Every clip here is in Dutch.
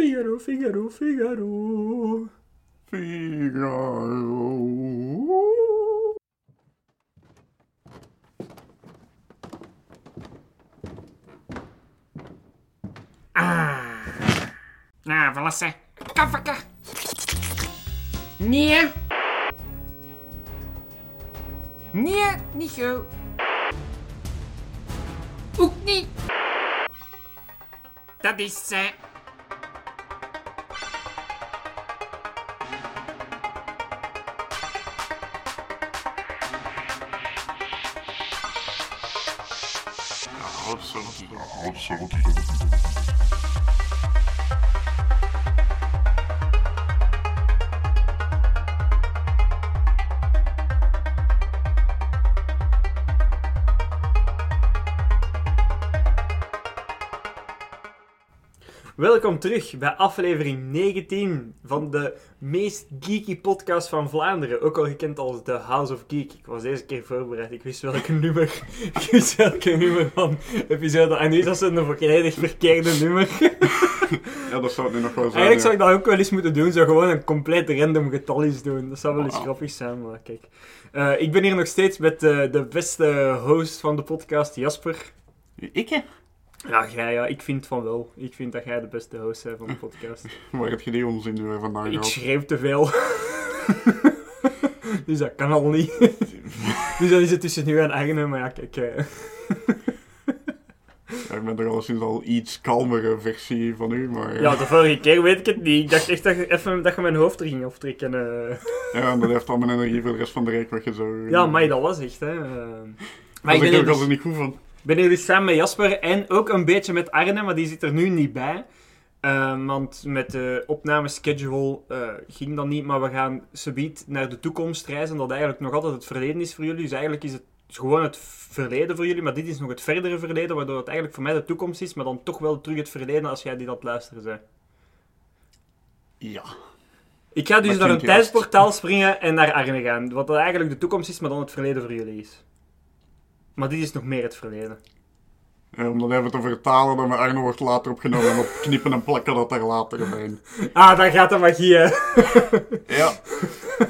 Figaro, Figaro, Figaro. Figaro. Ah. Ah, verlassen. Kafaka. Nee. Nee, niet zo. Ook niet. Eh Welkom terug bij aflevering 19 van de meest geeky podcast van Vlaanderen. Ook al gekend als de House of Geek. Ik was deze keer voorbereid. Ik wist welke nummer, ik wist welke nummer van episode. En nu is dat een volledig verkeerde nummer. Ja, dat zou het nu nog wel zijn. Eigenlijk zou ik dat ook wel eens moeten doen. Zo gewoon een compleet random getal eens doen. Dat zou wel eens Ah. grappig zijn, maar kijk. Eh, ik ben hier nog steeds met eh, de beste host van de podcast, Jasper. Ik, hè? Ja, jij, ja, ik vind van wel. Ik vind dat jij de beste host bent van de podcast. Waar heb je die onzin nu weer vandaan Ik gehaald? schreef te veel. dus dat kan al niet. dus dan is het tussen nu en Agne, maar ja, kijk. eh, Ja, ik ben toch al sinds al iets kalmere versie van u, maar... eh, ja, de vorige keer weet ik het niet. Ik dacht echt dat je, even, dat je mijn hoofd er ging aftrekken. eh. Ja, en dat heeft al mijn energie voor de rest van de reek weggezogen. Ja, maar dat was echt, hè. eh. Maar Daar ik ben ik ook dus, altijd niet goed van. Ben hier dus samen met Jasper en ook een beetje met Arne, maar die zit er nu niet bij. Eh, want met de opnameschedule eh ging dat niet, maar we gaan subiet naar de toekomst reizen, dat eigenlijk nog altijd het verleden is voor jullie. Dus eigenlijk is het gewoon het verleden voor jullie, maar dit is nog het verdere verleden, waardoor het eigenlijk voor mij de toekomst is, maar dan toch wel terug het verleden als jij die dat luisteren bent. Ja. Ik ga dus naar een tijdsportaal springen en naar Arne gaan, wat dat eigenlijk de toekomst is, maar dan het verleden voor jullie is. Maar dit is nog meer het verleden. Ja, om dat even te vertalen, dan met Arno wordt later opgenomen en op knippen en plakken dat daar later bij. Ah, daar gaat de magie, hè. Ja.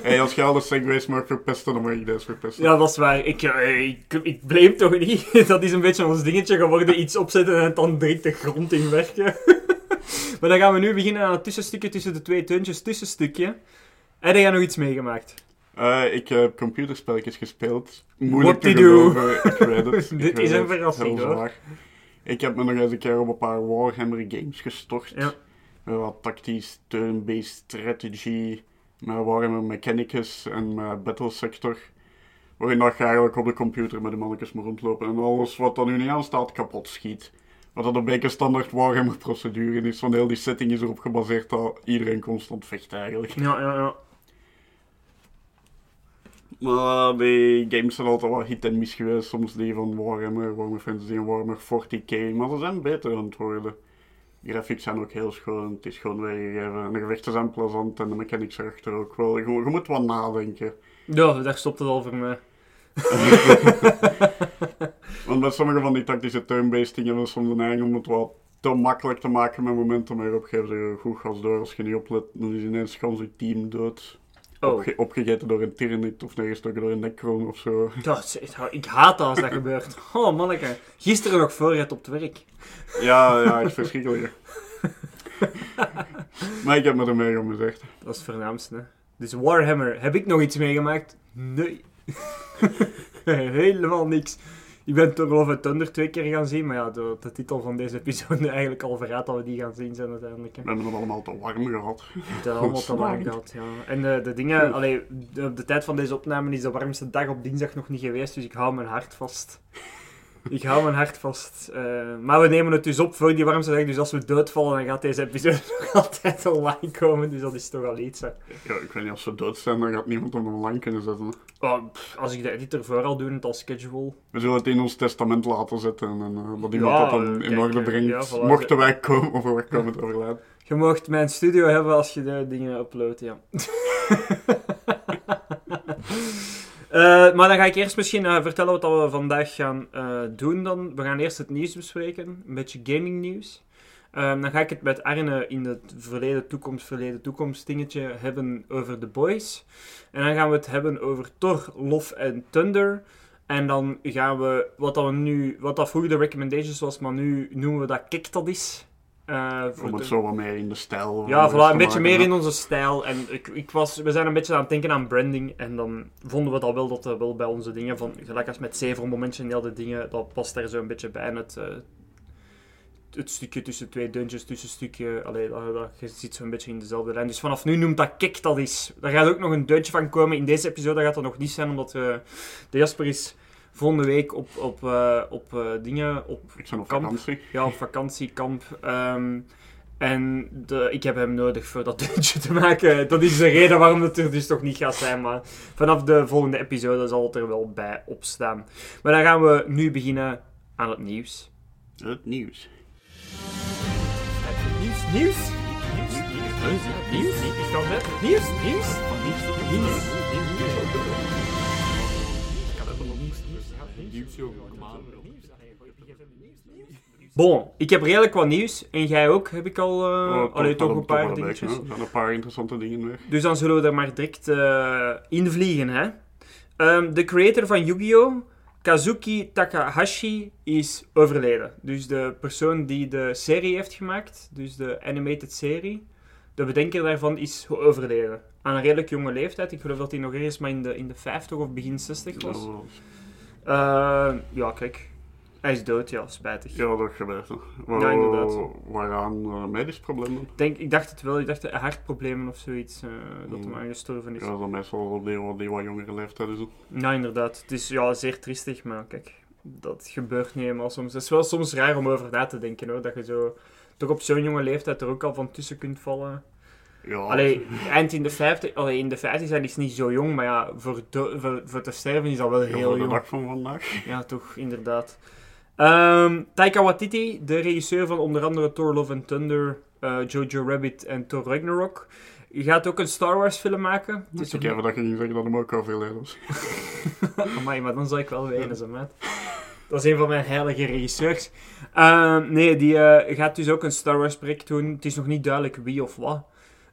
Hey, als je alle segways mag verpesten, dan mag ik deze verpesten. Ja, dat is waar. Ik, eh, ik, ik blame toch niet. Dat is een beetje ons dingetje geworden. Iets opzetten en het dan direct de grond in werken. maar dan gaan we nu beginnen aan het tussenstukje tussen de twee teuntjes. Tussenstukje. En heb jij nog iets meegemaakt? Eh, ik heb computerspelletjes gespeeld. Moeilijk te What-die-do. geloven, ik weet het. Dit is een verrassing, hoor. zwaar. Ik heb me nog eens een keer op een paar Warhammer games gestort. Ja. Met wat tactisch turn-based strategy, met Warhammer Mechanicus en met Battle Sector. Waarin dat je eigenlijk op de computer met de mannetjes moet rondlopen en alles wat er nu niet aan staat kapot schiet. Wat dat een beetje standaard Warhammer procedure is, want heel die setting is erop gebaseerd dat iedereen constant vecht eigenlijk. Ja, ja, ja. Maar die games zijn altijd wel hit en miss geweest. Soms die van Warhammer, Warhammer Fantasy en Warhammer 40k. Maar ze zijn beter aan het worden. De graphics zijn ook heel schoon. Het is gewoon weergegeven. En de gevechten zijn plezant. En de mechanics erachter ook wel. Je, je moet wat nadenken. Ja, daar stopt het al voor mij. Want met sommige van die tactische turn-based dingen hebben we soms de neiging om het wat te makkelijk te maken met momenten. Maar op geef je goed gas door. Als je niet oplet, dan is ineens gans je team dood. Oh. Opge- opgegeten door een Tyranid of neergestoken door een Necron of zo. Dat is ik haat dat als dat gebeurt. Oh, manneke. Gisteren nog voor het op het werk. Ja, ja, echt verschrikkelijk. maar ik heb me er mee om gezegd. Dat is het voornaamste. hè. Dus Warhammer. Heb ik nog iets meegemaakt? Nee. Helemaal niks. Ik ben Thor Love and Thunder twee keer gaan zien, maar ja, de, de titel van deze episode eigenlijk al verraadt dat we die gaan zien zijn uiteindelijk. hè. We hebben het allemaal te warm gehad. Het is allemaal te lang gehad, ja. En de, de dingen, allee, op de tijd van deze opname is de warmste dag op dinsdag nog niet geweest, dus ik hou mijn hart vast. Ik hou mijn hart vast. Eh, maar we nemen het dus op voor die warmste dag, dus als we doodvallen, dan gaat deze episode nog altijd online komen, dus dat is toch al iets. Hè. Ja, ik weet niet, als ze dood zijn, dan gaat niemand hem online kunnen zetten. Oh, pff, als ik de editor vooral doe, het als schedule. We zullen het in ons testament laten zetten en eh, dat iemand Ja, dat dan in orde eh, brengt. ja, voilà. Mochten wij komen of wij komen te overlijden. Je mag mijn studio hebben als je de dingen uploadt, ja. Eh, maar dan ga ik eerst misschien eh, vertellen wat we vandaag gaan eh, doen dan. We gaan eerst het nieuws bespreken, een beetje gaming nieuws. Ehm, dan ga ik het met Arne in het verleden, toekomst, verleden, toekomst dingetje hebben over The Boys. En dan gaan we het hebben over Thor, Love en Thunder. En dan gaan we, wat dat, we nu, wat dat vroeger de recommendations was, maar nu noemen we dat dat is. Eh, voor Om het zo wat meer in de stijl. ja, van voilà, een beetje meer in onze stijl. En ik, ik was, we zijn een beetje aan het denken aan branding. En dan vonden we dat wel, dat dat wel bij onze dingen. Van, gelijk als met zeven momentje en al die dingen, dat past daar zo een beetje bij. En het, eh, het stukje tussen twee dungeons, tussen stukje... Allee, dat, dat, je zit zo'n beetje in dezelfde lijn. Dus vanaf nu noemt dat kik dat is. Daar gaat ook nog een deuntje van komen. In deze episode gaat dat nog niet zijn, omdat eh, de Jasper is volgende week op, op, eh, op eh, dingen... Op Ik ben op kamp. vakantie. ja, op vakantiekamp. Ehm, en de, ik heb hem nodig voor dat deuntje te maken. Dat is de reden waarom het er dus toch niet gaat zijn. Maar vanaf de volgende episode zal het er wel bij opstaan. Maar dan gaan we nu beginnen aan het nieuws. Het nieuws. Nieuws, nieuws? Nieuws, nieuws, nieuws, ik kan net nieuws, nieuws, nieuws, Bon, ik heb redelijk wat nieuws. En jij ook, heb ik al... Oh, allee, toch wel een paar dingetjes. Er zijn een paar interessante dingen weer. Dus dan zullen we er maar direct eh invliegen, hè. Ehm, de creator van Yu-Gi-Oh! Kazuki Takahashi is overleden. Dus de persoon die de serie heeft gemaakt, dus de animated serie, de bedenker daarvan is overleden. Aan een redelijk jonge leeftijd. Ik geloof dat hij nog ergens maar in de, in de 50 of begin 60 was. Ja, Eh, ja, kijk. Hij is dood, ja, spijtig. Ja, dat gebeurt. hè. Wa- Ja, inderdaad. Waaraan uh, medisch problemen? Ik, denk, ik dacht het wel, ik dacht eh, hartproblemen of zoiets, dat Mm. hem aangestorven is. Ja, dat meestal op die, wat jongere leeftijd is. Ja, inderdaad. Het is ja, zeer triestig, maar kijk, dat gebeurt niet helemaal soms. Het is wel soms raar om over na te denken, hoor. Dat je zo toch op zo'n jonge leeftijd er ook al van tussen kunt vallen. Ja, Allee, eind in de 50, allee, in de 50 zijn is niet zo jong, maar ja, voor, voor, voor te sterven is dat wel ja, heel voor de jong. dag van vandaag. Ja, toch, inderdaad. Ehm, Taika Waititi, de regisseur van onder andere Thor Love and Thunder, eh, Jojo Rabbit en Thor Ragnarok, gaat ook een Star Wars film maken. Het is Ik even dat je ging zeggen dat hem ook overleden was. Amai, maar dan zou ik wel wenen, zo maat. Dat is een van mijn heilige regisseurs. Ehm, nee, die eh, gaat dus ook een Star Wars project doen. Het is nog niet duidelijk wie of wat.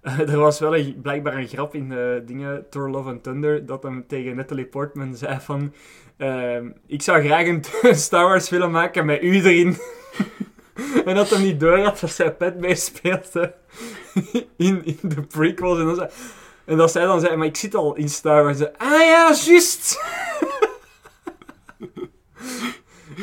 Eh, er was wel een, blijkbaar een grap in de dingen Thor Love and Thunder dat hem tegen Natalie Portman zei van ehm, ik zou graag een Star Wars film maken met u erin. en dat hij niet door had dat zij pet meespeelde in, in de prequels. En, dat zij dan zei, maar ik zit al in Star Wars. Ah ja, juist!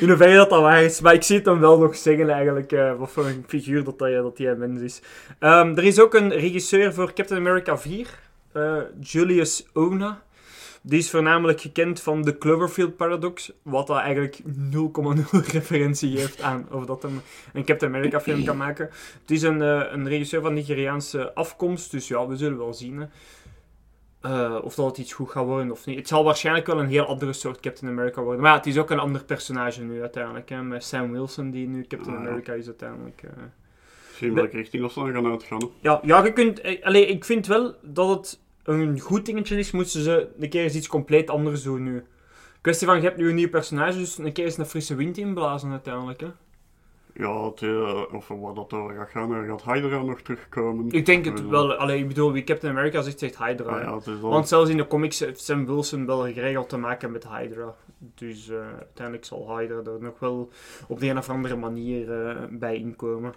In hoeverre dat dat waar is. Maar ik zie het hem wel nog zeggen eigenlijk. eh, wat voor een figuur dat, dat die mens is. Ehm, er is ook een regisseur voor Captain America 4. eh, Julius Ona. Die is voornamelijk gekend van de Cloverfield Paradox. Wat dat eigenlijk 0,0 referentie geeft aan of dat een Captain America film kan maken. Het is een, eh, een regisseur van Nigeriaanse afkomst. Dus ja, we zullen wel zien. Eh, of dat het iets goed gaat worden of niet. Het zal waarschijnlijk wel een heel andere soort Captain America worden. Maar ja, het is ook een ander personage nu uiteindelijk. Hè, met Sam Wilson, die nu Captain Ah, ja. America is uiteindelijk. eh. Zien welke richting dat ze dan gaan uitgaan. hè. Ja, ja, je kunt... eh, Allee, ik vind wel dat het een goed dingetje is. Moeten ze een keer eens iets compleet anders doen nu. Kwestie van, je hebt nu een nieuw personage, dus een keer eens een frisse wind inblazen uiteindelijk. Hè. Ja, het, eh, of waar dat over gaat gaan, gaat Hydra nog terugkomen. Ik denk het Eh, wel. Allee, ik bedoel, wie Captain America zegt, zegt Hydra. ah ja. Want zelfs in de comics heeft Sam Wilson wel geregeld te maken met Hydra. Dus eh, uiteindelijk zal Hydra er nog wel op de een of andere manier bij inkomen.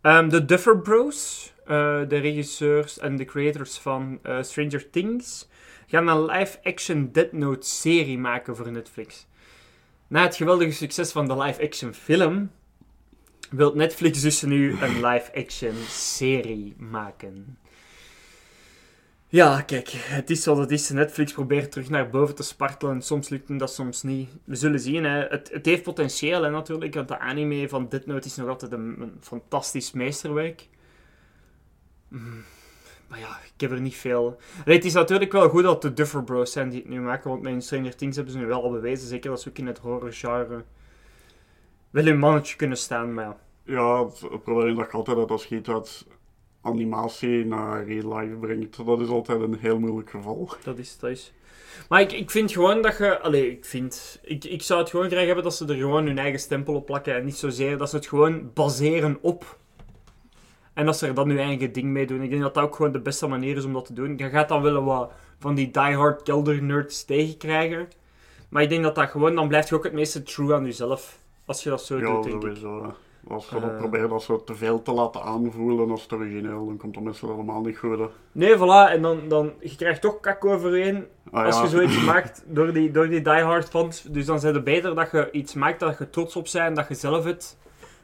Ehm, de Duffer Bros, de regisseurs en de creators van Stranger Things, gaan een live-action Death Note serie maken voor Netflix. Na het geweldige succes van de live-action film, wil Netflix dus nu een live-action serie maken. Ja, kijk, het is wat het is. Netflix probeert terug naar boven te spartelen. Soms lukt hem dat, soms niet. We zullen zien. Hè. Het, het heeft potentieel, hè, natuurlijk. Want de anime van Death Note is nog altijd een, fantastisch meesterwerk. Mm, Maar ja, ik heb er niet veel... Het is natuurlijk wel goed dat de Duffer Bros zijn die het nu maken. Want met Stranger Things hebben ze nu wel al bewezen. Zeker dat ze ook in het horror wel hun mannetje kunnen staan. Maar ja. Ja, het, probleem is dat je altijd dat als je iets uit animatie naar real life brengt, dat is altijd een heel moeilijk geval. Dat is, dat is. Maar ik, ik vind gewoon dat je... Allee, ik vind... Ik, ik zou het gewoon graag hebben dat ze er gewoon hun eigen stempel op plakken. En niet zozeer dat ze het gewoon baseren op En als ze er dan nu eigen ding mee doen. Ik denk dat dat ook gewoon de beste manier is om dat te doen. Je gaat dan wel wat van die diehard kelder nerds tegenkrijgen. Maar ik denk dat dat gewoon, dan blijft je ook het meeste true aan jezelf. Als je dat zo Ja, doet, denk ik. sowieso. Als je dat Eh. probeert dat zo te veel te laten aanvoelen als het origineel, dan komt dat meestal helemaal niet goed. hè. Nee, voilà. En dan, dan, je krijgt toch kak over je heen Ah, als ja. je zoiets maakt door die, door die diehard fans. Dus dan zijn het beter dat je iets maakt dat je trots op bent en dat je zelf het.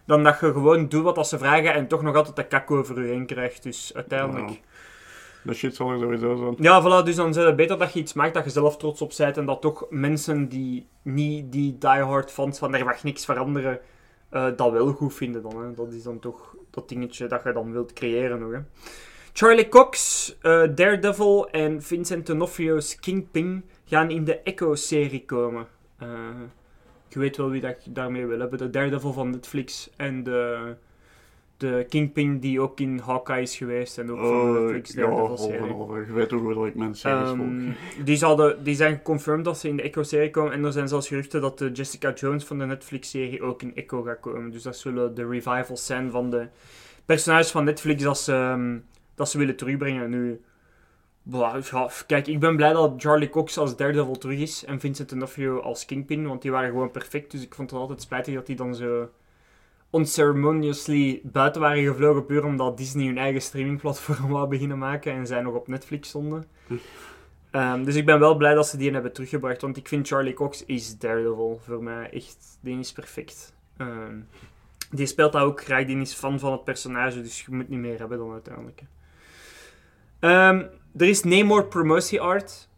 Dan dat je gewoon doet wat als ze vragen en toch nog altijd de kak over je heen krijgt. Dus uiteindelijk... Ja. De shit zal er sowieso zijn. Ja, voilà, dus dan zijn het beter dat je iets maakt dat je zelf trots op bent en dat toch mensen die niet die diehard fans van er mag niks veranderen, eh, dat wel goed vinden dan. Hè. Dat is dan toch dat dingetje dat je dan wilt creëren nog. Hè. Charlie Cox, eh, Daredevil en Vincent D'Onofrio's Kingpin gaan in de Echo-serie komen. Eh, je weet wel wie dat ik daarmee wil hebben. De Daredevil van Netflix en de, de Kingpin die ook in Hawkeye is geweest en ook van de Eh, Netflix ja, en half. Je weet hoe goed ik mensen. Ehm, die, zouden, die zijn geconfirmed dat ze in de Echo-serie komen. En er zijn zelfs geruchten dat de Jessica Jones van de Netflix-serie ook in Echo gaat komen. Dus dat zullen de revivals zijn van de personages van Netflix dat ze, ehm, dat ze willen terugbrengen. Nu, ja, kijk, ik ben blij dat Charlie Cox als Daredevil terug is en Vincent D'Onofrio als Kingpin, want die waren gewoon perfect. Dus ik vond het altijd spijtig dat die dan zo unceremoniously buiten waren gevlogen puur omdat Disney hun eigen streamingplatform wou beginnen maken en zij nog op Netflix stonden. Ehm, dus ik ben wel blij dat ze die hebben teruggebracht, want ik vind Charlie Cox is Daredevil voor mij echt, die is perfect. Ehm, die speelt dat ook graag, die is fan van het personage, dus je moet niet meer hebben dan uiteindelijk. Ehm, er is Namor promotie art.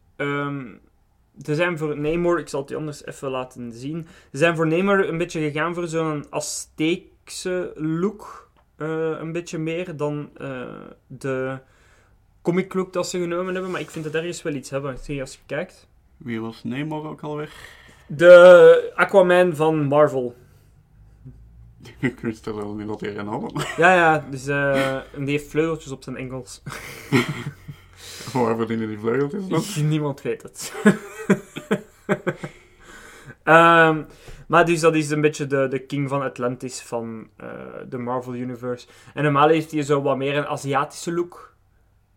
Er zijn voor Namor, ik zal het je anders even laten zien. Ze zijn voor Namor een beetje gegaan voor zo'n Azteekse look. eh, een beetje meer dan eh, de comic look dat ze genomen hebben. Maar ik vind het ergens wel iets hebben. Zie je als je kijkt. Wie was Namor ook alweer? De Aquaman van Marvel. ik wist er wel niet dat hij hadden. Ja, ja. Dus, en die heeft vleugeltjes op zijn enkels. Waar verdienen die vleugeltjes dan? Niemand weet het. Ehm, maar dus dat is een beetje de, de king van Atlantis van eh, de Marvel Universe. En normaal heeft hij zo wat meer een Aziatische look.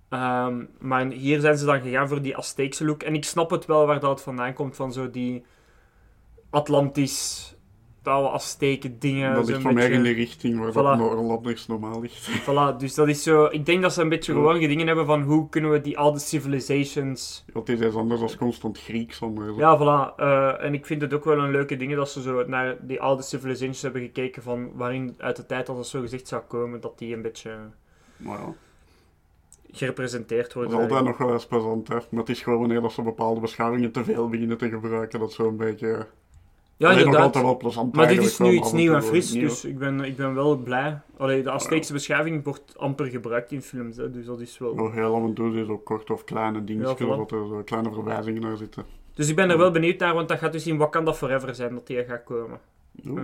Ehm, maar hier zijn ze dan gegaan voor die Azteekse look. En ik snap het wel waar dat vandaan komt, van zo die Atlantis, oude Azteken dingen. dat ligt voor mij in de richting waar Voilà. dat Noorlanders normaal ligt. Voilà, dus dat is zo... Ik denk dat ze een beetje Ja. gewoon dingen hebben van hoe kunnen we die oude civilizations... Want het is anders als constant Grieks. Zonder Ja, voilà. eh, en ik vind het ook wel een leuke ding dat ze zo naar die oude civilizations hebben gekeken van waarin uit de tijd als het zo gezegd zou komen, dat die een beetje Maar ja, gerepresenteerd dat worden. is altijd nog wel eens plezant. Hè. Maar het is gewoon wanneer dat ze bepaalde beschavingen te veel beginnen te gebruiken, dat zo'n beetje... Ja, inderdaad. Maar dit is nu iets en nieuw en fris, nieuw. dus ik ben, ik ben wel blij. Allee, de Azteekse beschaving wordt amper gebruikt in films, hè, dus dat is wel... Nog heel af en toe is ook kort of kleine dingetjes, Ja, dat er zo kleine verwijzingen naar zitten. Dus ik ben er wel benieuwd naar, want dat gaat dus in Wakanda Forever zijn dat die gaat komen. Eh,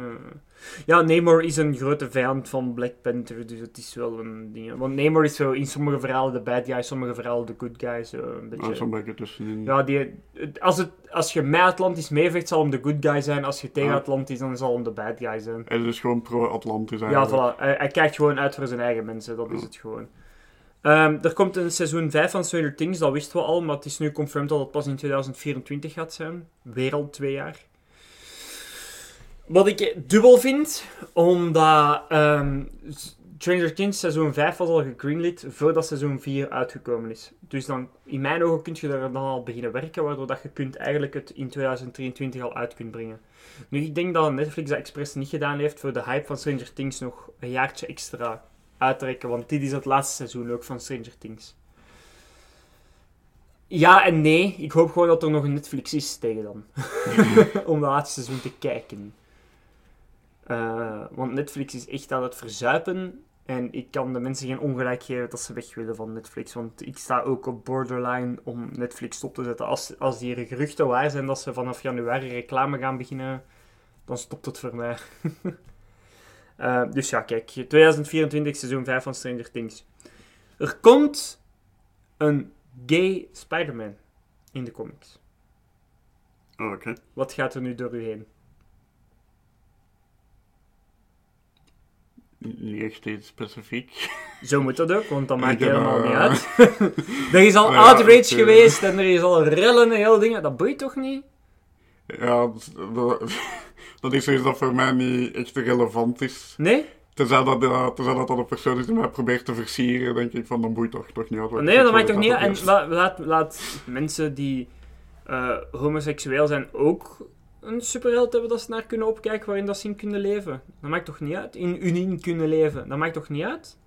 ja, Namor is een grote vijand van Black Panther, dus het is wel een ding. Want Namor is zo in sommige verhalen de bad guy, sommige verhalen de good guy. Zo een beetje. Ah, zo'n beetje tussenin. ja, die, als, het, als je met Atlantis meevecht, zal hem de good guy zijn. Als je tegen Ah. Atlantis, dan zal hem de bad guy zijn. Hij is dus gewoon pro-Atlantis Ja, voilà. Hij, hij kijkt gewoon uit voor zijn eigen mensen, dat is Ja. het gewoon. Ehm, er komt een seizoen 5 van Stranger Things, dat wisten we al, maar het is nu confirmed dat het pas in 2024 gaat zijn. Weer al twee jaar. Wat ik dubbel vind, omdat ehm, Stranger Things seizoen 5 was al gegreenlit voordat seizoen 4 uitgekomen is. Dus dan, in mijn ogen kun je er dan al beginnen werken, waardoor dat je kunt eigenlijk het in 2023 al uit kunt brengen. Nu, ik denk dat Netflix dat expres niet gedaan heeft voor de hype van Stranger Things nog een jaartje extra uittrekken, want dit is het laatste seizoen ook van Stranger Things. Ja en nee, ik hoop gewoon dat er nog een Netflix is tegen dan. Om dat laatste seizoen te kijken. Eh, want Netflix is echt aan het verzuipen. En ik kan de mensen geen ongelijk geven dat ze weg willen van Netflix. Want ik sta ook op borderline om Netflix stop te zetten. Als, als die geruchten waar zijn dat ze vanaf januari reclame gaan beginnen, dan stopt het voor mij. Eh, dus ja, kijk. 2024 seizoen 5 van Stranger Things. Er komt een gay Spider-Man in de comics. Oh, Oké. Wat gaat er nu door u heen? Niet echt iets specifiek. Zo moet dat ook, want dat maakt helemaal niet eh, uit. er is al Ja, outrage eh, geweest en er is al rellen en heel dingen. Dat boeit toch niet? Ja, dat, is zoiets dat voor mij niet echt relevant is. Nee? Tenzij dat, uh, tenzij dat dat een persoon is die mij probeert te versieren, denk ik van, dan boeit toch, toch niet uit. Nee, dat maakt toch niet uit. En laat, laat mensen die homoseksueel zijn ook een superheld hebben dat ze naar kunnen opkijken waarin dat ze in kunnen leven. Dat maakt toch niet uit? In unien kunnen leven. Dat maakt toch niet uit?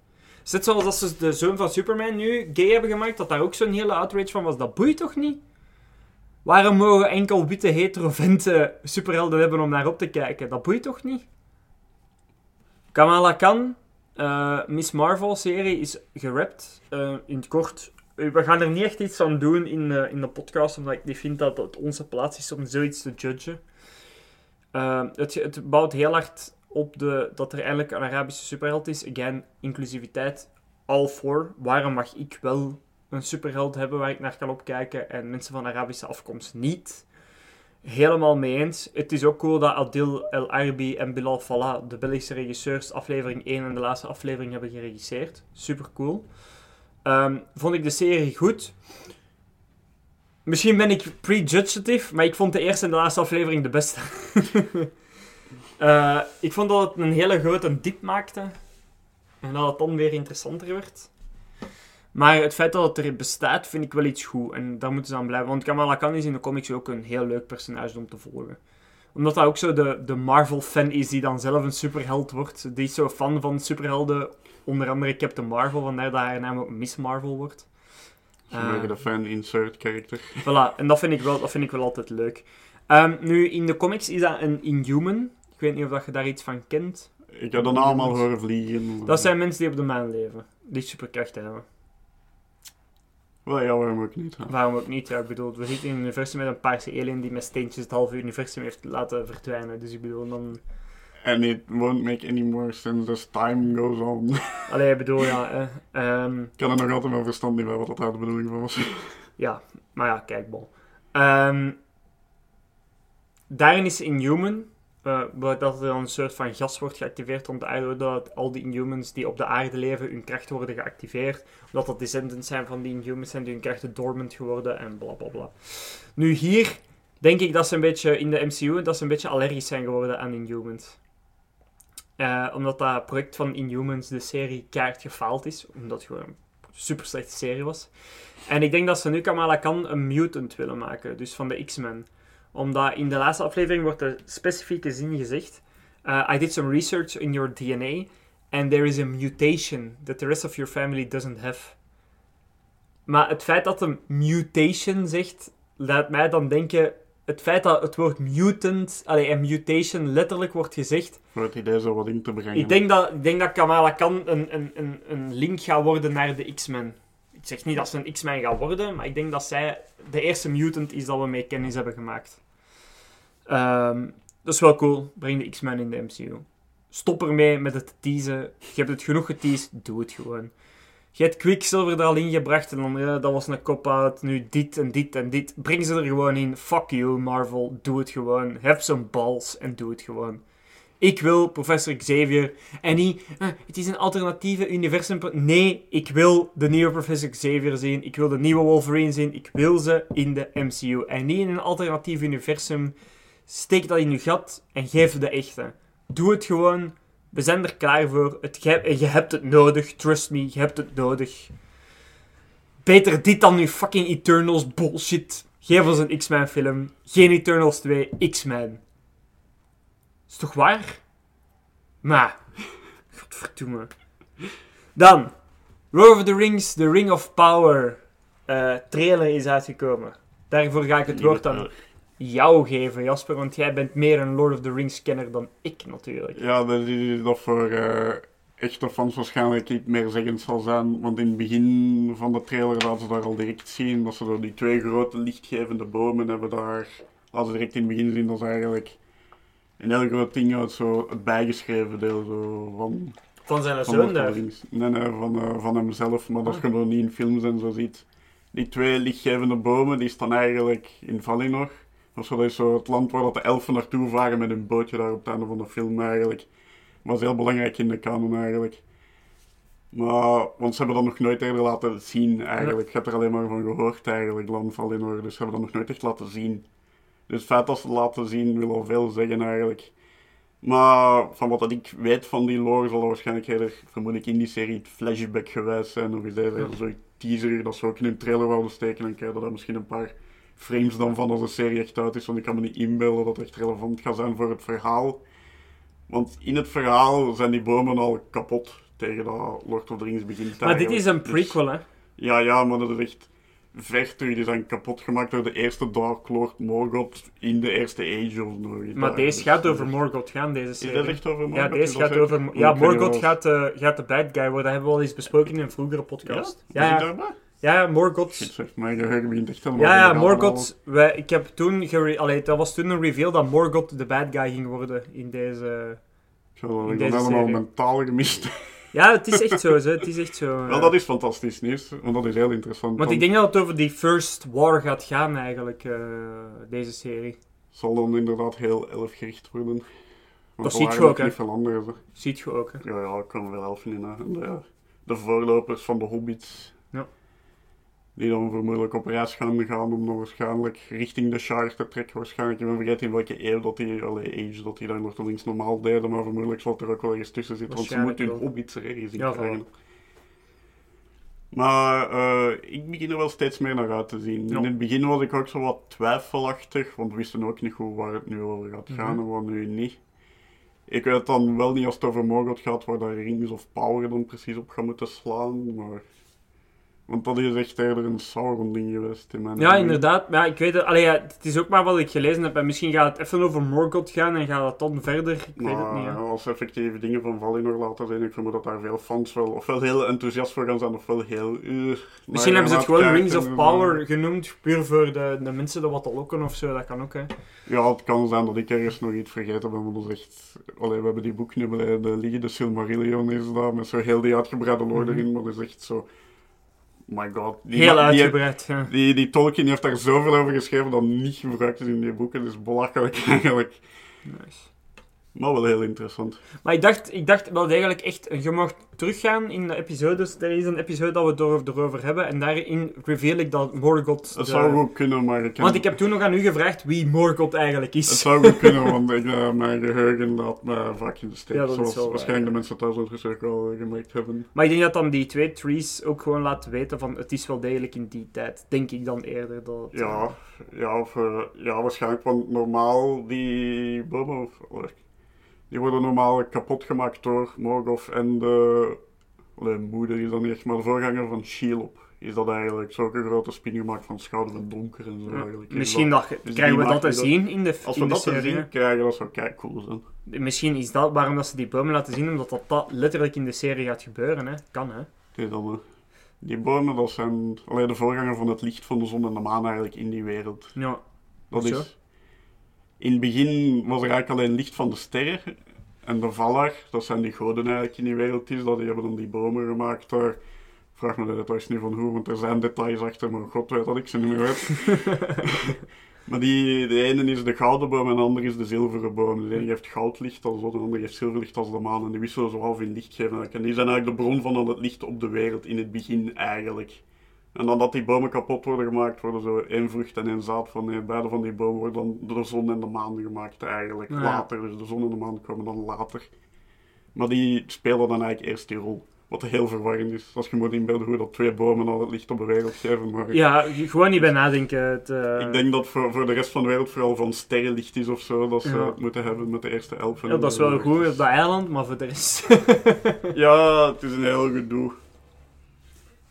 Zet zoals dat ze de zoon van Superman nu gay hebben gemaakt, dat daar ook zo'n hele outrage van was. Dat boeit toch niet? Waarom mogen enkel witte hetero venten superhelden hebben om naar op te kijken? Dat boeit toch niet? Kamala Khan, eh, Miss Marvel-serie, is gerapt. Eh, in het kort, we gaan er niet echt iets aan doen in, eh, in de podcast, omdat ik niet vind dat het onze plaats is om zoiets te judgen. Eh, het, het bouwt heel hard op de, dat er eindelijk een Arabische superheld is. Again, inclusiviteit, all for. Waarom mag ik wel een superheld hebben waar ik naar kan opkijken en mensen van Arabische afkomst niet? Helemaal mee eens. Het is ook cool dat Adil El Arbi en Bilal Fallah, de Belgische regisseurs, aflevering 1 en de laatste aflevering hebben geregisseerd. Super cool. Ehm, vond ik de serie goed. Misschien ben ik prejudiciative, maar ik vond de eerste en de laatste aflevering de beste. Eh, ik vond dat het een hele grote diep maakte. En dat het dan weer interessanter werd. Maar het feit dat het er bestaat, vind ik wel iets goed. En daar moeten ze aan blijven. Want Kamala Khan is in de comics ook een heel leuk personage om te volgen. Omdat dat ook zo de, de Marvel-fan is die dan zelf een superheld wordt. Die is zo fan van superhelden. Onder andere Captain Marvel, vandaar dat haar naam ook Miss Marvel wordt. Vanwege Eh, de fan-insert character. Voilà, en dat vind ik wel, dat vind ik wel altijd leuk. Ehm, nu, in de comics is dat een Inhuman. Ik weet niet of dat je daar iets van kent. Ik heb dan allemaal horen vliegen. Dat zijn mensen die op de maan leven. Die superkrachten hebben. Wel, ja, waarom ook niet. hè. Waarom ook niet? Ja, ik bedoel, we zitten in een universum met een paarse alien die met steentjes het halve universum heeft laten verdwijnen. Dus ik bedoel, dan... And it won't make any more sense as time goes on. Allee, ik bedoel, ja... eh, ik kan er nog altijd mijn verstand niet bij wat dat daar de bedoeling van was. ja, maar ja, kijk, bol. Ehm, daarin is Inhuman... eh, dat er dan een soort van gas wordt geactiveerd om de aarde, dat al die Inhumans die op de aarde leven, hun kracht worden geactiveerd. Omdat dat descendants zijn van die Inhumans zijn die hun krachten dormant geworden en bla bla bla. Nu hier denk ik dat ze een beetje in de MCU dat ze een beetje allergisch zijn geworden aan Inhumans. Eh, omdat dat project van Inhumans, de serie, keihard gefaald is. Omdat het gewoon een super slechte serie was. En ik denk dat ze nu Kamala Khan een mutant willen maken. Dus van de X-Men. Omdat in de laatste aflevering wordt er specifieke zin gezegd. Uh, I did some research in your DNA. And there is a mutation that the rest of your family doesn't have. Maar het feit dat een mutation zegt, laat mij dan denken... Het feit dat het woord mutant, allee, en mutation letterlijk wordt gezegd, Voor het idee zo wat in te brengen. ik denk dat, ik denk dat Kamala Khan een, een, een, een link gaat worden naar de X-Men. Ik zeg niet dat ze een X-Men gaat worden, maar ik denk dat zij de eerste mutant is dat we mee kennis hebben gemaakt. Ehm, dat is wel cool. Breng de X-Men in de MCU. Stop ermee met het teasen. Je hebt het genoeg geteased, doe het gewoon. Je hebt Quicksilver er al ingebracht en dan, ja, dat was een cop-out. Nu dit en dit en dit. Breng ze er gewoon in. Fuck you, Marvel. Doe het gewoon. Heb zo'n balls en doe het gewoon. Ik wil Professor Xavier. En niet, eh, het is een alternatieve universum. Nee, ik wil de nieuwe Professor Xavier zien. Ik wil de nieuwe Wolverine zien. Ik wil ze in de MCU. En niet in een alternatief universum. Steek dat in je gat en geef de echte. Doe het gewoon. We zijn er klaar voor. Het, je, hebt het nodig. Trust me, je hebt het nodig. Beter dit dan nu fucking Eternals bullshit. Geef ons een X-Men film. Geen Eternals 2, X-Men. Is toch waar? Maar, godverdomme. Dan, Lord of the Rings, The Ring of Power. eh, trailer is uitgekomen. Daarvoor ga ik het woord aan jou geven, Jasper, want jij bent meer een Lord of the Rings kenner dan ik natuurlijk. Ja, dat is dat voor eh, echte fans waarschijnlijk niet meer zeggend zal zijn. Want in het begin van de trailer laten ze daar al direct zien dat ze door die twee grote lichtgevende bomen hebben daar. Laten ze direct in het begin zien dat ze eigenlijk een heel groot ding uit zo het bijgeschreven deel zo van. Van zijn zoon daar. Nee, nee, van, eh, van hemzelf, maar dat is Ah. gewoon niet in films en zo ziet. Die twee lichtgevende bomen die staan eigenlijk in Valinor. Eens zo het land waar dat de elfen naartoe varen met een bootje daar op het einde van de film eigenlijk. was heel belangrijk in de kanon eigenlijk. Maar, want ze hebben dat nog nooit eerder laten zien eigenlijk. Je hebt er alleen maar van gehoord eigenlijk, Landval in orde. Dus ze hebben dat nog nooit echt laten zien. Dus het feit dat ze het laten zien wil al veel zeggen eigenlijk. Maar van wat ik weet van die lore zal waarschijnlijk eerder, vermoed ik, in die serie flashback gewijs zijn. Of er Ja. zo'n teaser dat ze ook in een trailer wilden steken. En krijg je daar misschien een paar frames dan van als de serie echt uit is. Want ik kan me niet inbeelden dat het echt relevant gaat zijn voor het verhaal. Want in het verhaal zijn die bomen al kapot tegen dat Lord of the Rings begint. Maar dit is een. Dus- prequel, hè? ja, ja, maar dat is echt ver terug. Die zijn kapot gemaakt door de eerste Dark Lord Morgoth in de eerste Age of iets. Maar deze Dus- gaat over Morgoth gaan, deze Is serie. dat echt over Ja, Morgoth? deze Is dat gaat over... Ja, Morgoth gaat, eh, gaat de bad guy worden. Dat hebben we al eens besproken in een vroegere podcast. Ja? Ja, ja. Ja, Morgoth... echt helemaal Ja, ja, Morgoth... Wij, ik heb toen... gere- Allee, dat was toen een reveal dat Morgoth de bad guy ging worden in deze... Ik heb dat in ik deze helemaal serie. mentaal gemist. Ja, het is echt zo. Het is echt zo. Wel, dat is fantastisch nieuws, want dat is heel interessant. Want ik denk dat het over die First War gaat gaan, eigenlijk, eh, deze serie. zal dan inderdaad heel elfgericht worden. Want Dat ziet je ook, hè. zo. Ziet je ook, hè. Ja, ja, ik kan wel elfen in. De, de voorlopers van de hobbits. Die dan vermoedelijk op reis gaan gaan om dan waarschijnlijk richting de Shire te trekken. Waarschijnlijk, ik ben vergeten in welke eeuw dat die, allee, age dat die dan nog links normaal deden. Maar vermoedelijk zal het er ook wel ergens tussen zitten. Want ze moeten hun wel. hobbits er ergens in Ja, krijgen. Maar eh, ik begin er wel steeds meer naar uit te zien. Ja. In het begin was ik ook zo wat twijfelachtig, want we wisten ook niet goed waar het nu over gaat gaan Mhm. en waar nu niet. Ik weet dan wel niet als het over Morgoth gaat, waar daar Rings of Power dan precies op gaan moeten slaan, maar... Want dat is echt eerder een Sauron-ding geweest in mijn Ja, mening. inderdaad. Maar ja, ik weet het. Allee, ja, het is ook maar wat ik gelezen heb. En misschien gaat het even over Morgoth gaan en gaat het dan verder. Ik weet het Maar niet. hè. als ze effectieve dingen van Valinor laten zien, ik vermoed dat daar veel fans wel ofwel heel enthousiast voor gaan zijn, ofwel heel... uh, Misschien hebben ze het gewoon Rings of Power genoemd, puur voor de, de mensen er wat te lokken of zo. Dat kan ook, hè. Ja, het kan zijn dat ik ergens nog iets vergeten ben, want dat is echt... Allee, we hebben die boek nu beneden liggen, de Silmarillion is daar, met zo heel die uitgebreide lore Mhm. erin, maar dat is echt zo... My god. Die, Heel die, uitgebreid, ja. die, die Tolkien heeft daar zoveel over geschreven dat niet gebruikt is in die boeken, dus belachelijk eigenlijk. Nice. Maar wel heel interessant. Maar ik dacht, ik dacht wel eigenlijk echt, je mag teruggaan in de episodes. Er is een episode dat we het erover, hebben. En daarin reveal ik dat Morgoth... Het de- zou goed kunnen, maar ik ken- Want ik heb toen nog aan u gevraagd wie Morgoth eigenlijk Het is. zou goed kunnen, want ik, eh, mijn geheugen laat me vaak in de steek. Ja, dat zoals wel waar, waarschijnlijk ja. de mensen thuis ook wel gemerkt hebben. Maar ik denk dat dan die twee trees ook gewoon laten weten van het is wel degelijk in die tijd. Denk ik dan eerder dat... het, Ja, eh, ja, of, eh, ja, waarschijnlijk, want normaal die bomen, of, die worden normaal kapot gemaakt door Morgoth en de, allee, moeder is dan niet echt, maar de voorganger van Shelob. Is dat eigenlijk zulke grote spin gemaakt van schouder en donker en zo eigenlijk. Is Misschien dat- dus krijgen we dat te zien in de, Als we dat te zien krijgen, dat zou kei cool zijn. Misschien is dat waarom dat ze die bomen laten zien, omdat dat, dat letterlijk in de serie gaat gebeuren. Hè. Kan, hè. Het is dan, eh, die bomen, dat zijn alleen de voorganger van het licht van de zon en de maan eigenlijk in die wereld. Ja. Dat is... In het begin was er eigenlijk alleen licht van de sterren. En de Valar, dat zijn die goden eigenlijk in die wereld is. Dat die hebben dan die bomen gemaakt daar. Vraag me de details niet van hoe, want er zijn details achter, maar god weet dat ik ze niet meer weet. maar die, de ene is de gouden boom en de andere is de zilveren boom. De ene heeft goudlicht als de de andere heeft zilverlicht als de maan. En die wisselen zo half in licht geven. En die zijn eigenlijk de bron van al het licht op de wereld in het begin eigenlijk. En dan dat die bomen kapot worden gemaakt, worden zo één vrucht en één zaad van nee, beide van die bomen worden dan door de zon en de maan gemaakt eigenlijk. Ja. Later, dus de zon en de maan komen dan later. Maar die spelen dan eigenlijk eerst die rol. Wat heel verwarrend is. Als je moet inbeelden hoe dat twee bomen al het licht op de wereld geven. Maar Ja, gewoon niet bij nadenken. Het, eh, ik denk dat voor, voor de rest van de wereld vooral van sterrenlicht is of zo. Dat ze Ja. het moeten hebben met de eerste elfen. ja, dat is wel goed op dat eiland, maar voor de rest... Ja, het is een heel gedoe.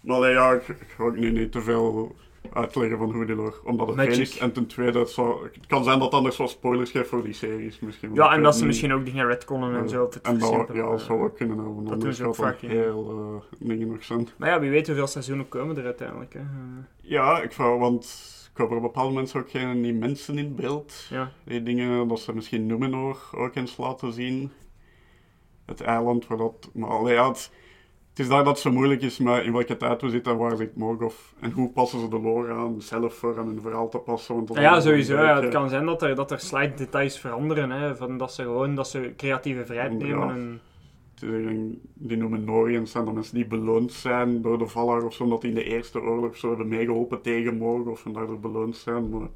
Maar nee, ja, ik, ik ga ook nu niet te veel uitleggen van hoe die lore. Omdat het Magic. veel is. En ten tweede, het, zou, het kan zijn dat anders wel spoilers geeft voor die series misschien. ja, en dat ze misschien ook dingen retconnen en zo. En dat, ja, dat zou ook kunnen hebben. Dat doen ze ook vaak, heel eh, dingen nog zijn. Maar ja, wie weet hoeveel seizoenen komen er uiteindelijk. Hè. Ja, ik wou, want ik hoop er op bepaalde mensen ook geen die mensen in beeld. ja. Die dingen dat ze misschien Numenor ook eens laten zien. Het eiland waar dat... Maar ja, het, het is daar dat het zo moeilijk is, maar in welke tijd we zitten en waar zit Morgoth. En hoe passen ze de lore aan, zelf voor aan hun verhaal te passen. Want Ja, sowieso. een Ja, het kan zijn dat er, dat er slide details veranderen. Hè, van dat ze gewoon dat ze creatieve vrijheid nemen. Ja. En, die, die Númenóreans zijn dan mensen die beloond zijn door de Valar of zo, omdat die in de Eerste Oorlog zo hebben meegeholpen tegen Morgoth of en daardoor beloond zijn. Maar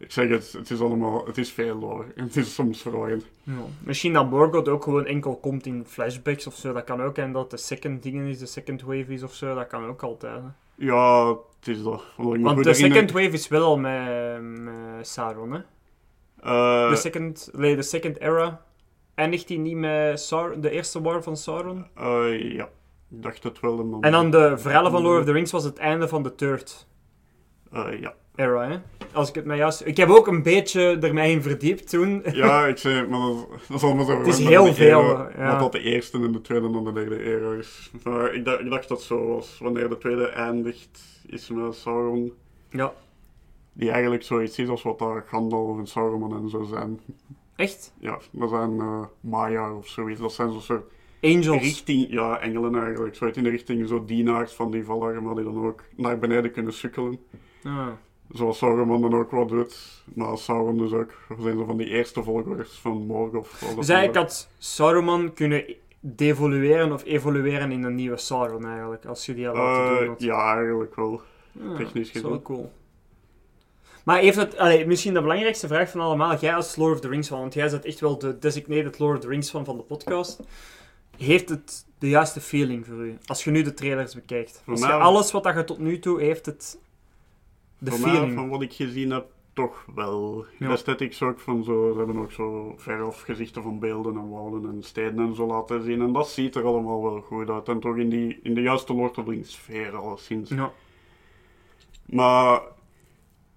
ik zeg het, het is allemaal, het is veel lore. En het is soms verwarrend. Ja. Misschien dat Morgoth ook gewoon enkel komt in flashbacks of zo, dat kan ook. En dat de second dingen is, de second wave is of zo, dat kan ook altijd. hè. Ja, het is dat. Want, de second wave is wel al met, met Sauron, hè. Eh, De second, nee, de second era. Eindigt die niet met Sar de eerste war van Sauron? eh, ja, ik dacht het wel. En dan, En dan de verhalen van Lord of the Rings was het einde van de third Eh, ja. era, hè? Als ik het mij juist... Ik heb ook een beetje ermee in verdiept toen. ja, ik zei, maar dat, dat is allemaal zo. Het is heel veel, ja. Wat dat de eerste en de tweede en de derde era is. Maar ik, dacht, ik dacht dat het zo was. Wanneer de tweede eindigt, is met Sauron. Ja. Die eigenlijk zoiets is als wat daar Gandalf en Sauron en zo zijn. Echt? Ja, dat zijn eh Maya of zoiets. Dat zijn zo'n soort Angels. richting, ja, engelen eigenlijk. Zoiets in de richting zo dienaars van die Valar, maar die dan ook naar beneden kunnen sukkelen. Ah. Zoals Sauron dan ook wat doet. Maar Sauron dus ook. Zijn zo van die eerste volgers van Morgoth. al Dus eigenlijk had Saruman kunnen devolueren of evolueren in een nieuwe Sauron eigenlijk, als je die had laten Eh, doen. had. ja, eigenlijk wel. Ja, technisch gezien. cool. Maar heeft het, allee, misschien de belangrijkste vraag van allemaal, jij als Lord of the Rings fan, want jij bent echt wel de designated Lord of the Rings fan van de podcast. Heeft het de juiste feeling voor u? Als je nu de trailers bekijkt. Als je alles wat dat je tot nu toe heeft, het de Voor mij, feeling. van wat ik gezien heb, toch wel. Ja. De aesthetics ook van zo, ze hebben ook zo veraf gezichten van beelden en wouden en steden en zo laten zien. En dat ziet er allemaal wel goed uit. En toch in, die, in de juiste Lord of the Rings sfeer alleszins. Ja. Maar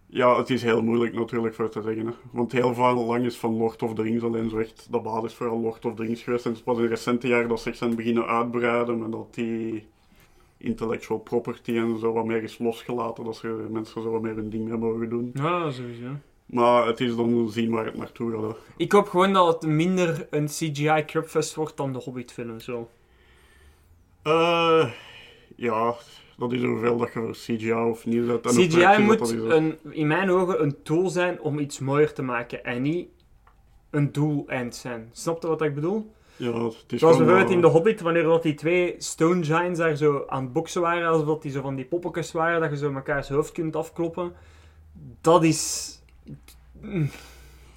ja, het is heel moeilijk natuurlijk voor te zeggen. Hè. Want heel veel lang is van Lord of the Rings alleen zo echt de basis vooral Lord of the Rings geweest. En het is pas in recente jaren dat ze echt zijn beginnen uitbreiden. En dat die intellectual property en zo wat meer is losgelaten. Dat ze mensen zo wat meer hun ding mee mogen doen. ja, sowieso. Maar het is dan zien waar het naartoe gaat. hè. Ik hoop gewoon dat het minder een CGI crapfest wordt dan de Hobbit-film. Zo. Eh, ja, dat is hoeveel dat je voor CGI of niet zet. CGI moet dat een, in mijn ogen een tool zijn om iets mooier te maken en niet een doeleind zijn. Snap je wat ik bedoel? Ja, het is Zoals bijvoorbeeld eh, in The Hobbit, wanneer dat die twee Stone Giants daar zo aan het boksen waren, alsof dat die zo van die poppetjes waren, dat je zo mekaars hoofd kunt afkloppen. Dat is... Mm.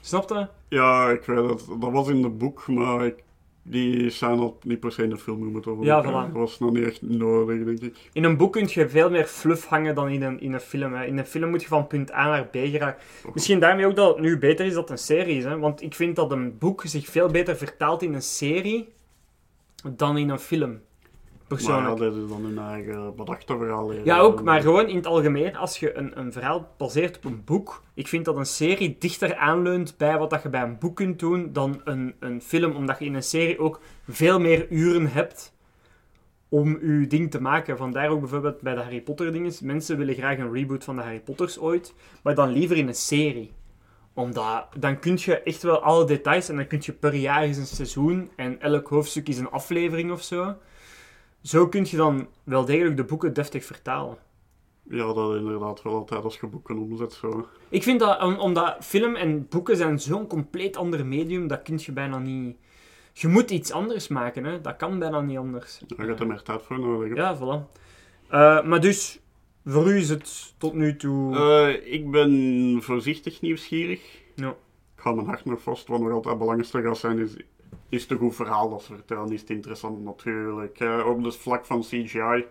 Snap je? Ja, ik weet het. Dat was in de boek, maar ik, die zijn al niet per se in de film over. Ja, voilà. Dat was nog niet echt nodig, denk ik. In een boek kun je veel meer fluff hangen dan in een, in een film. Hè. In een film moet je van punt A naar B geraken. Misschien daarmee ook dat het nu beter is dat een serie is. Hè. Want ik vind dat een boek zich veel beter vertaalt in een serie dan in een film. Maar Persoonlijk. dat is dan hun eigen bedachte verhaal. hier. Ja, ook, maar gewoon in het algemeen, als je een, een verhaal baseert op een boek, ik vind dat een serie dichter aanleunt bij wat dat je bij een boek kunt doen dan een, een film, omdat je in een serie ook veel meer uren hebt om je ding te maken. Vandaar ook bijvoorbeeld bij de Harry Potter dingen. Mensen willen graag een reboot van de Harry Potters ooit, maar dan liever in een serie. Omdat, dan kun je echt wel alle details en dan kun je per jaar eens een seizoen en elk hoofdstuk is een aflevering of zo. Zo kun je dan wel degelijk de boeken deftig vertalen. Ja, dat inderdaad wel altijd als je boeken omzet. Zo. Ik vind dat, om- omdat film en boeken zijn zo'n compleet ander medium, dat kun je bijna niet... Je moet iets anders maken, hè. Dat kan bijna niet anders. Daar gaat er meer tijd voor nodig. hè. Ja, voilà. Eh, maar dus, voor u is het tot nu toe... Eh, ik ben voorzichtig nieuwsgierig. Ja. Ik ga mijn hart nog vast. Wat nog altijd belangrijkste gaat zijn, is, is het een goed verhaal dat ze vertellen. Is het interessant natuurlijk. Eh, op het vlak van CGI.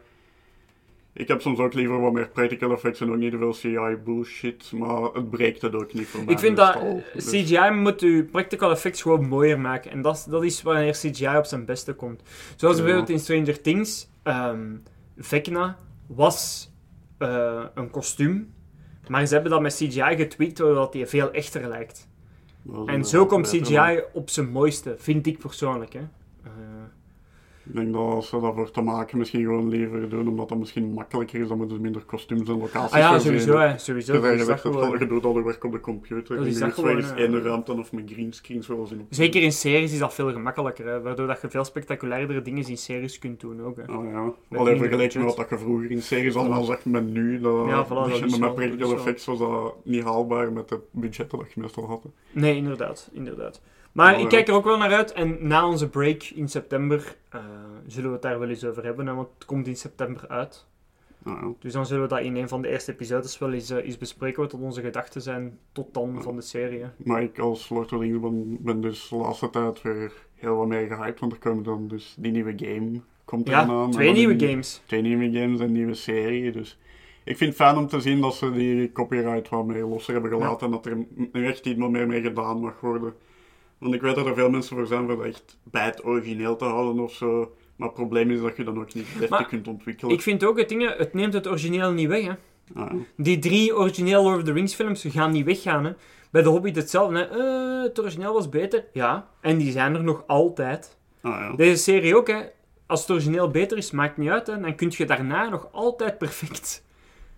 Ik heb soms ook liever wat meer practical effects en ook niet veel CGI bullshit. Maar het breekt het ook niet voor mij. ik vind dus dat al. eh, Dus- CGI moet je practical effects gewoon mooier maken. En dat, is- dat is wanneer CGI op zijn beste komt. Zoals Ja. bijvoorbeeld in Stranger Things. ehm Vecna was eh, een kostuum. Maar ze hebben dat met CGI getweakt, zodat die veel echter lijkt. En zo komt CGI op zijn mooiste, vind ik persoonlijk. Hè. Ik denk dat als ze dat voor te maken misschien gewoon liever doen, omdat dat misschien makkelijker is. Dan moeten ze minder kostuums en locaties ah ja, sowieso. hè. Sowieso. Dus Dat is dat je doet al de werk op de computer. Dat is dat eens één ruimte of met greenscreen zoals in Zeker in series is dat veel gemakkelijker, hè, waardoor dat je veel spectaculairdere dingen in series kunt doen. Ook, hè. Oh ja, minder vergeleken met wat je vroeger in series allemaal zegt met nu. Dat, Ja, voilà, dat is met practical wel. effects was dat niet haalbaar met de budgetten dat je meestal had. Nee, inderdaad, inderdaad. Maar Oh, ik kijk er ook wel naar uit. En na onze break in september eh, zullen we het daar wel eens over hebben. Hè, want het komt in september uit. Ja. Dus dan zullen we dat in een van de eerste episodes wel eens, eh, eens bespreken. Wat onze gedachten zijn tot dan van de serie. Maar ik als Lord of the Rings ben, ben dus de laatste tijd weer heel wat meer gehyped. Want er komen dan dus die nieuwe game komt Ja, aan. twee nieuwe die- games. Twee nieuwe games en een nieuwe serie. Dus ik vind het fijn om te zien dat ze die copyright wat meer losser hebben gelaten. En dat er nu echt iets meer mee gedaan mag worden. Want ik weet dat er veel mensen voor zijn voor dat echt bij het origineel te houden of zo. Maar het probleem is dat je dan ook niet deftig kunt ontwikkelen. Ik vind ook het ding, het neemt het origineel niet weg. Hè. Ah, ja. Die drie origineel Lord of the Rings films gaan niet weggaan. Hè. Bij The Hobbit hetzelfde. Hè. Eh, het origineel was beter. Ja, en die zijn er nog altijd. Ah, ja. Deze serie ook. Hè. Als het origineel beter is, maakt niet uit. Hè. Dan kun je daarna nog altijd perfect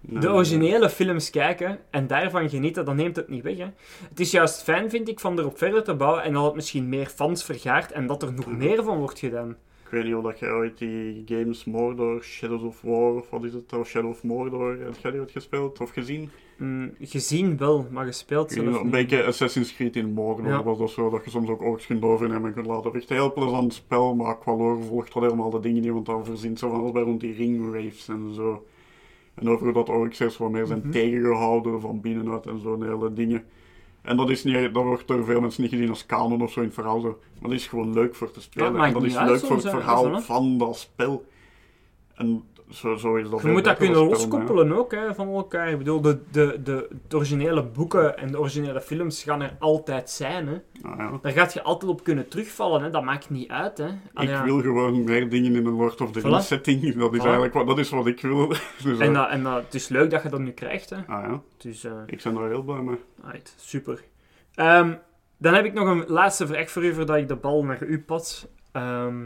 Nee, de originele films kijken en daarvan genieten. Dan neemt het niet weg. Hè. Het is juist fijn, vind ik, van erop verder te bouwen en dat het misschien meer fans vergaart en dat er nog meer van wordt gedaan. Ik weet niet of dat jij ooit die games Mordor, Shadows of War, of wat is het, of Shadow of Mordor, heb jij die ooit gespeeld of gezien? Mm, gezien wel, maar gespeeld zelf Een niet. beetje Assassin's Creed in Mordor Ja. was dat zo, dat je soms ook orks kunt overnemen en kunt laten. Echt een heel plezant spel, maar qua lore volgt dat helemaal de dingen niet, want dan verzint zo van alles bij rond die ringwraiths en zo. En over dat orks eerst wat meer zijn Mhm. tegengehouden van binnenuit en zo, en hele dingen. En dat, is niet, dat wordt door veel mensen niet gezien als kanon of zo in het verhaal. Zo. Maar dat is gewoon leuk voor te spelen. en dat is uit leuk voor het verhaal van dat spel. En zo, zo is dat Je moet dat kunnen loskoppelen ook hè, van elkaar. Ik bedoel, de, de, de, de originele boeken en de originele films gaan er altijd zijn. Hè. Ah, ja. Daar gaat je altijd op kunnen terugvallen. Hè. Dat maakt niet uit. Hè. Allee, Ik ja. wil gewoon meer dingen in een Lord of the. Rings setting. Dat is Voilà. eigenlijk wat, dat is wat ik wil. dus, En, eh, dat, en dat, het is leuk dat je dat nu krijgt. Hè. ah ja, Dus, eh, ik ben daar heel blij mee. Right, super. Ehm, dan heb ik nog een laatste vraag voor u, voordat ik de bal naar u pas. Ehm,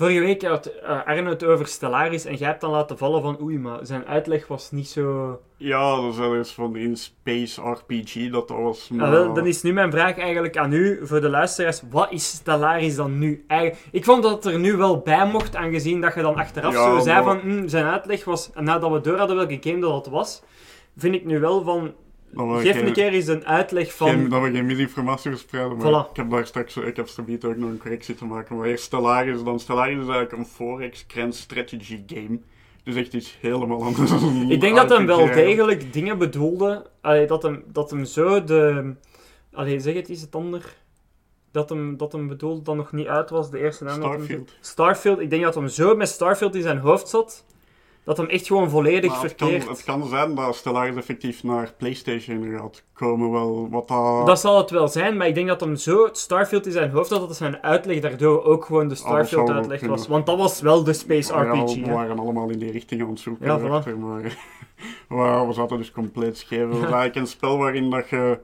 vorige week had eh, Arno het over Stellaris en jij hebt dan laten vallen van oei, maar zijn uitleg was niet zo... Ja, dat is wel eens van in Space RPG dat dat was. Maar... Ah, wel, dan is nu mijn vraag eigenlijk aan u, voor de luisteraars. Wat is Stellaris dan nu? Eigen- Ik vond dat het er nu wel bij mocht, aangezien dat je dan achteraf Ja, zo zei maar- van hm, zijn uitleg was... En nadat we door hadden welke game dat het was, vind ik nu wel van... Geef geen- een keer eens een uitleg van... geen- dat we geen misinformatie verspreiden, maar Voilà. ik heb daar straks ik heb straks ook nog een correctie te maken. Maar eerst Stellaris, dan Stellaris is eigenlijk een Forex Grand Strategy game. Dus echt iets helemaal anders. Ik denk dat hem wel degelijk dingen bedoelde. Allee, dat, hem, dat hem zo de. Allee, zeg het eens het ander. Dat hem, dat hem bedoelde dat nog niet uit was, de eerste naam. Starfield. Starfield. Ik denk dat hem zo met Starfield in zijn hoofd zat. Dat hem echt gewoon volledig Maar het, kan, verkeerd. het kan zijn dat Stellaris effectief naar PlayStation gaat komen, wel wat dat... Dat zal het wel zijn, maar ik denk dat hem zo Starfield in zijn hoofd had dat zijn uitleg daardoor ook gewoon de Starfield-uitleg was. Want dat was wel de Space Ja, RPG. we hè. waren allemaal in die richting aan het zoeken. Ja, voilà. achter, maar maar we zaten dus compleet scheef. Het was eigenlijk een spel waarin dat je...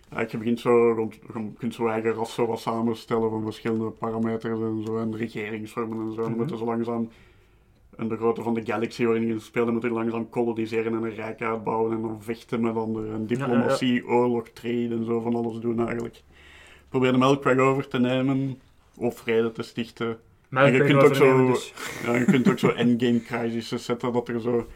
eigenlijk je begint zo, rond, je kunt zo eigen ras zo wat samenstellen van verschillende parameters en zo, en regeringsvormen en zo. En dan moet je zo langzaam, en de grootte van de galaxy waarin je speelt, dan moet je langzaam koloniseren en een rijk uitbouwen en dan vechten met anderen. En diplomatie, oorlog, trade en zo van alles doen eigenlijk. Probeer de Melkweg over te nemen, of vrede te stichten. En je ik kunt weet ook overnemen, zo- dus. Ja, je kunt ook zo endgame crises zetten, dat er zo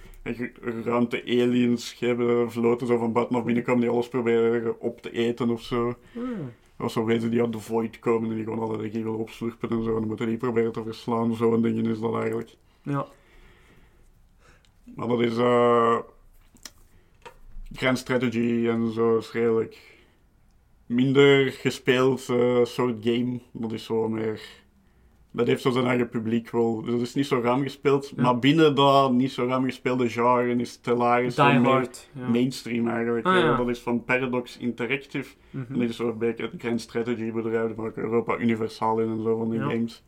ruimte aliens hebben, vloten zo van buiten of binnenkomen die alles proberen op te eten of zo. Hmm. Of zo weten die uit de void komen en die gewoon alle regie willen opslurpen en zo. En dan moeten die proberen te verslaan. Zo'n ding is dat eigenlijk. Ja. Maar dat is... eh Grand Strategy en zo is redelijk minder gespeeld eh, soort game. Dat is zo meer... Dat heeft zo zijn eigen publiek wel. Dus dat is niet zo ruim gespeeld. Ja. Maar binnen dat niet zo ruim gespeelde genre is Stellaris Die Hard. Ja. mainstream eigenlijk. Ah, ja. Dat is van Paradox Interactive. Mhm. En dit is zo'n beetje het Grand Strategy bedrijf, die maken Europa universaal in en zo van die games.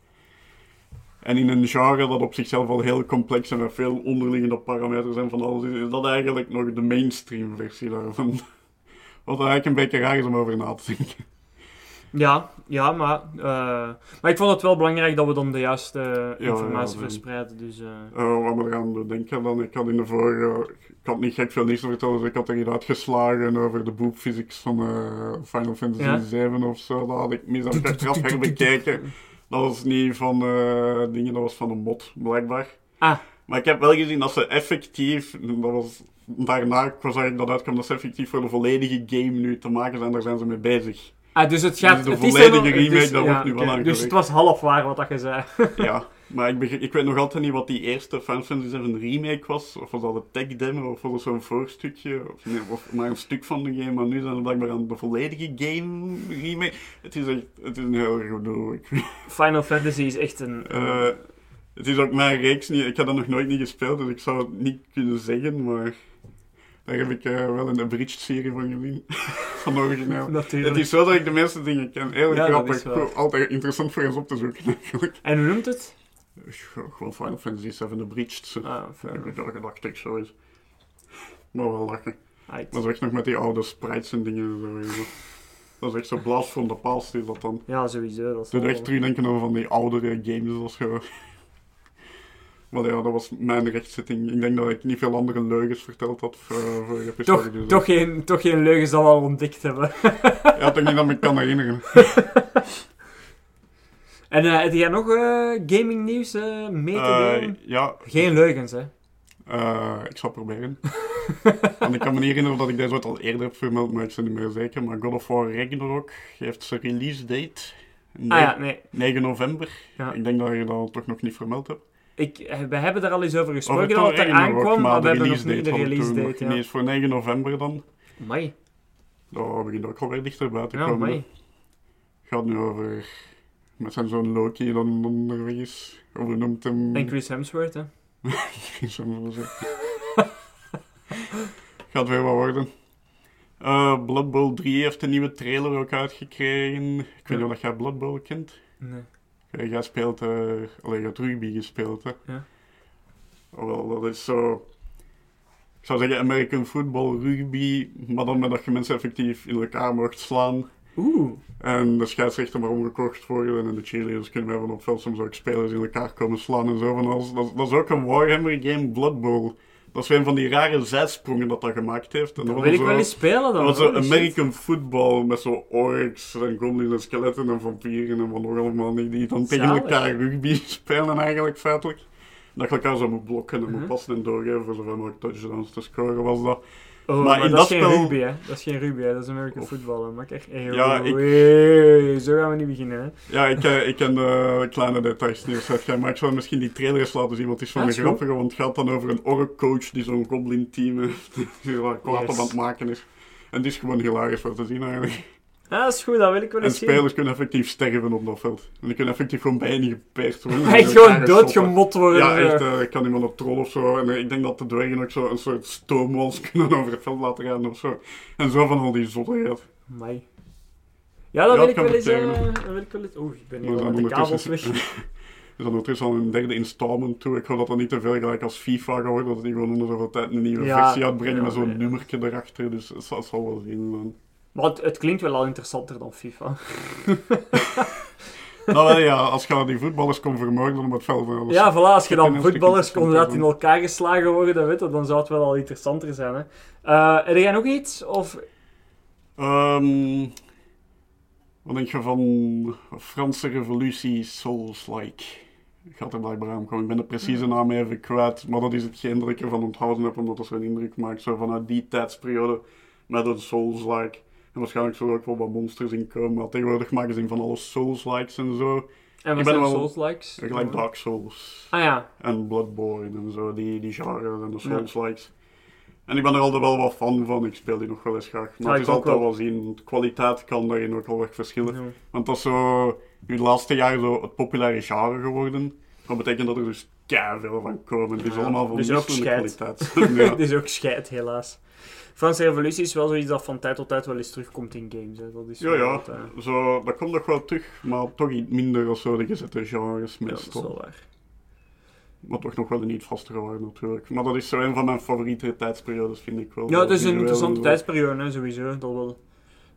En in een genre dat op zichzelf al heel complex en met veel onderliggende parameters en van alles is, is dat eigenlijk nog de mainstream versie daarvan. Wat eigenlijk een beetje raar is om over na te denken. Ja, ja maar, eh, maar ik vond het wel belangrijk dat we dan de juiste Ja, informatie ja, verspreiden. Dus, eh, Eh, wat me eraan denken dan, ik had in de vorige, ik had niet gek veel nieuws te vertellen, dus ik had er iets uitgeslagen over de boop physics van eh, Final Fantasy Ja. 7 of zo. Dat had ik mis aan achteraf herbekeken. Dat was niet van eh, dingen, dat was van een mod, blijkbaar. Ah. Maar ik heb wel gezien dat ze effectief, dat was daarna ik dat uitkwam, dat ze effectief voor de volledige game nu te maken zijn, daar zijn ze mee bezig. Ah, dus het gaat... Dus de het is volledige helemaal- remake, is- dat ja, wordt nu wel oké. aangewerkt. Dus het was half waar wat dat je zei. Ja, maar ik, begrijp- ik weet nog altijd niet wat die eerste Final Fantasy 7 remake was. Of was dat een tech demo, of was dat zo'n voorstukje, of, nee, of maar een stuk van de game. Maar nu zijn we blijkbaar aan de volledige game remake. Het is echt, het is een heel erg gedoe. Final Fantasy is echt een... eh, het is ook mijn reeks niet, ik heb dat nog nooit niet gespeeld, dus ik zou het niet kunnen zeggen, maar daar heb ik eh, wel een abridged serie van gezien. van origineel. natuurlijk. Het is zo dat ik de meeste dingen ken. Heel Ja, grappig. Altijd interessant voor eens op te zoeken, eigenlijk. En hoe noemt het? Gewoon Final Fantasy 7 Abridged. zo. Ah, Ja, ik zo is. Maar wel lachen. Dat is echt nog met die oude sprites en dingen. en Zo, je. dat is echt zo blaas van de paal is dat dan. Ja, sowieso. Dat is Ik doe echt terugdenken aan van die oudere games of zo. Maar ja, dat was mijn rechtszitting. Ik denk dat ik niet veel andere leugens verteld had voor, voor episode. Toch, dus, toch, geen, toch geen leugens dat we al ontdekt hebben. Ja, toch niet dat ik me kan herinneren. En eh, heb jij nog eh, gaming nieuws eh, mee te delen? ja, Geen leugens, hè? eh, ik zal proberen. Want ik kan me niet herinneren dat ik deze ooit al eerder heb vermeld, maar ik ben niet meer zeker. Maar God of War Ragnarok heeft zijn release date. Ah ja, nee. 9 november. Ja. Ik denk dat je dat toch nog niet vermeld hebt. Ik, we hebben daar al eens over gesproken dat het er aankwam, maar we hebben nog niet de we release date. Ja. eens voor 9 november dan. Mai. Dat begint ook alweer dichterbij te Ja, komen. mai. Het gaat nu over... Met zijn zoon Loki dan onderweg is. Of hoe noemt hem... En Chris Hemsworth, hè? Ik zeggen. Gaat weer wat worden. Eh, Blood Bowl 3 heeft een nieuwe trailer ook uitgekregen. Ik weet niet of jij Blood Bowl kent. Nee. Eh, jij speelt... allee, je hebt rugby gespeeld, hè? Ja. Wel, dat is zo... Ik zou zeggen American football, rugby, maar dan met dat je mensen effectief in elkaar mocht slaan. Oeh. En de scheidsrechter maar omgekocht worden en de cheerleaders kunnen wij van op veld soms ook spelers in elkaar komen slaan en zo. Van alles. Dat, dat is ook een Warhammer game, Blood Bowl. Dat is een van die rare zijsprongen dat dat gemaakt heeft. En Dat wil ik wel eens spelen dan. Dat was zo shit. American football met zo orks en goblins en skeletten en vampieren en wat nog allemaal niet. Die dan tegen elkaar rugby spelen eigenlijk feitelijk. Dat je elkaar zo moet blokken en moet passen en doorgeven voor zoveel mogelijk touchdowns te scoren was dat. Oh, Maar maar, in dat, dat is geen spel- rugby, hè? Dat is geen rugby, hè? Dat is American Of- football? Maar kijk, hey, Ja, oh, ik- hey, zo gaan we niet beginnen, hè? Ja, ik, eh, ik ken de kleine details niet maar ik zal misschien die trailer eens laten zien, want het is van Ah, een grappige, want het gaat dan over een ork-coach die zo'n goblin-team heeft, die waar kwaad Yes. aan het maken is. En het is gewoon hilarisch om te zien eigenlijk. Ja, dat is goed, dat wil ik wel En eens zien. spelers kunnen effectief sterven op dat veld. En die kunnen effectief gewoon bijna gepeerd worden. Echt En gewoon doodgemot worden. Ja, echt. eh, ik kan iemand op troll of zo. En eh, ik denk dat de dwergen ook zo een soort stoomwals kunnen over het veld laten gaan of zo. En zo van al die zottigheid. Amai. Ja, dat Ja, wil ik wel eens... dat wil ik wel eens... Oeh, ik ben hier dan met de kabels weg. is- Dus dan ondertussen al een derde installment toe. Ik hoop dat dat niet te veel gelijk als FIFA gaat worden. Dat die gewoon onder zoveel tijd een nieuwe Ja, versie uitbrengen ja, met zo'n nummertje erachter. Dus het zal wel zien. man. Maar het, het klinkt wel al interessanter dan FIFA. nou ja, als je die voetballers kon vermoorden op het veld. dan was- Ja, voilà, als je dan voetballers kon dat in elkaar geslagen worden, weet je, dan zou het wel al interessanter zijn, hè. Eh, heb jij nog iets? Of... Ehm, wat denk je van Franse revolutie Souls-like? Gaat er blijkbaar aankomen. Ik ben de precieze naam even kwijt, maar dat is hetgeen dat ik ervan onthouden heb, omdat dat zo'n indruk maakt. Zo vanuit die tijdsperiode met een Souls-like. En waarschijnlijk zullen er ook wel wat monsters in komen, maar tegenwoordig maken ze in van alle Souls-likes en zo. En wat zijn wel- Souls-likes? Gelijk Dark Souls Ah ja. en Bloodborne en zo, die, die genres en de Ja. Souls-likes. En ik ben er altijd wel wat fan van, ik speel die nog wel eens graag. Maar Ja, het is altijd wel. zien, de kwaliteit kan daarin ook wel wat verschillen. Ja. Want dat is zo, nu de laatste jaren zo het populaire genre geworden. Dat betekent dat er dus veel van komen. Het is allemaal van dus kwaliteit. ja. Het is ook scheid, helaas. Franse revolutie is wel zoiets dat van tijd tot tijd wel eens terugkomt in games. Hè. Dat is ja, ja. wat, Zo, dat komt nog wel terug, maar toch iets minder als zo de gezette genres ja, dat is meestal. wel waar. Maar toch nog wel een niet vastere waren natuurlijk. Maar dat is zo een van mijn favoriete tijdsperiodes, vind ik wel. Ja, het is een interessante tijdsperiode, hè, sowieso. Dat wel.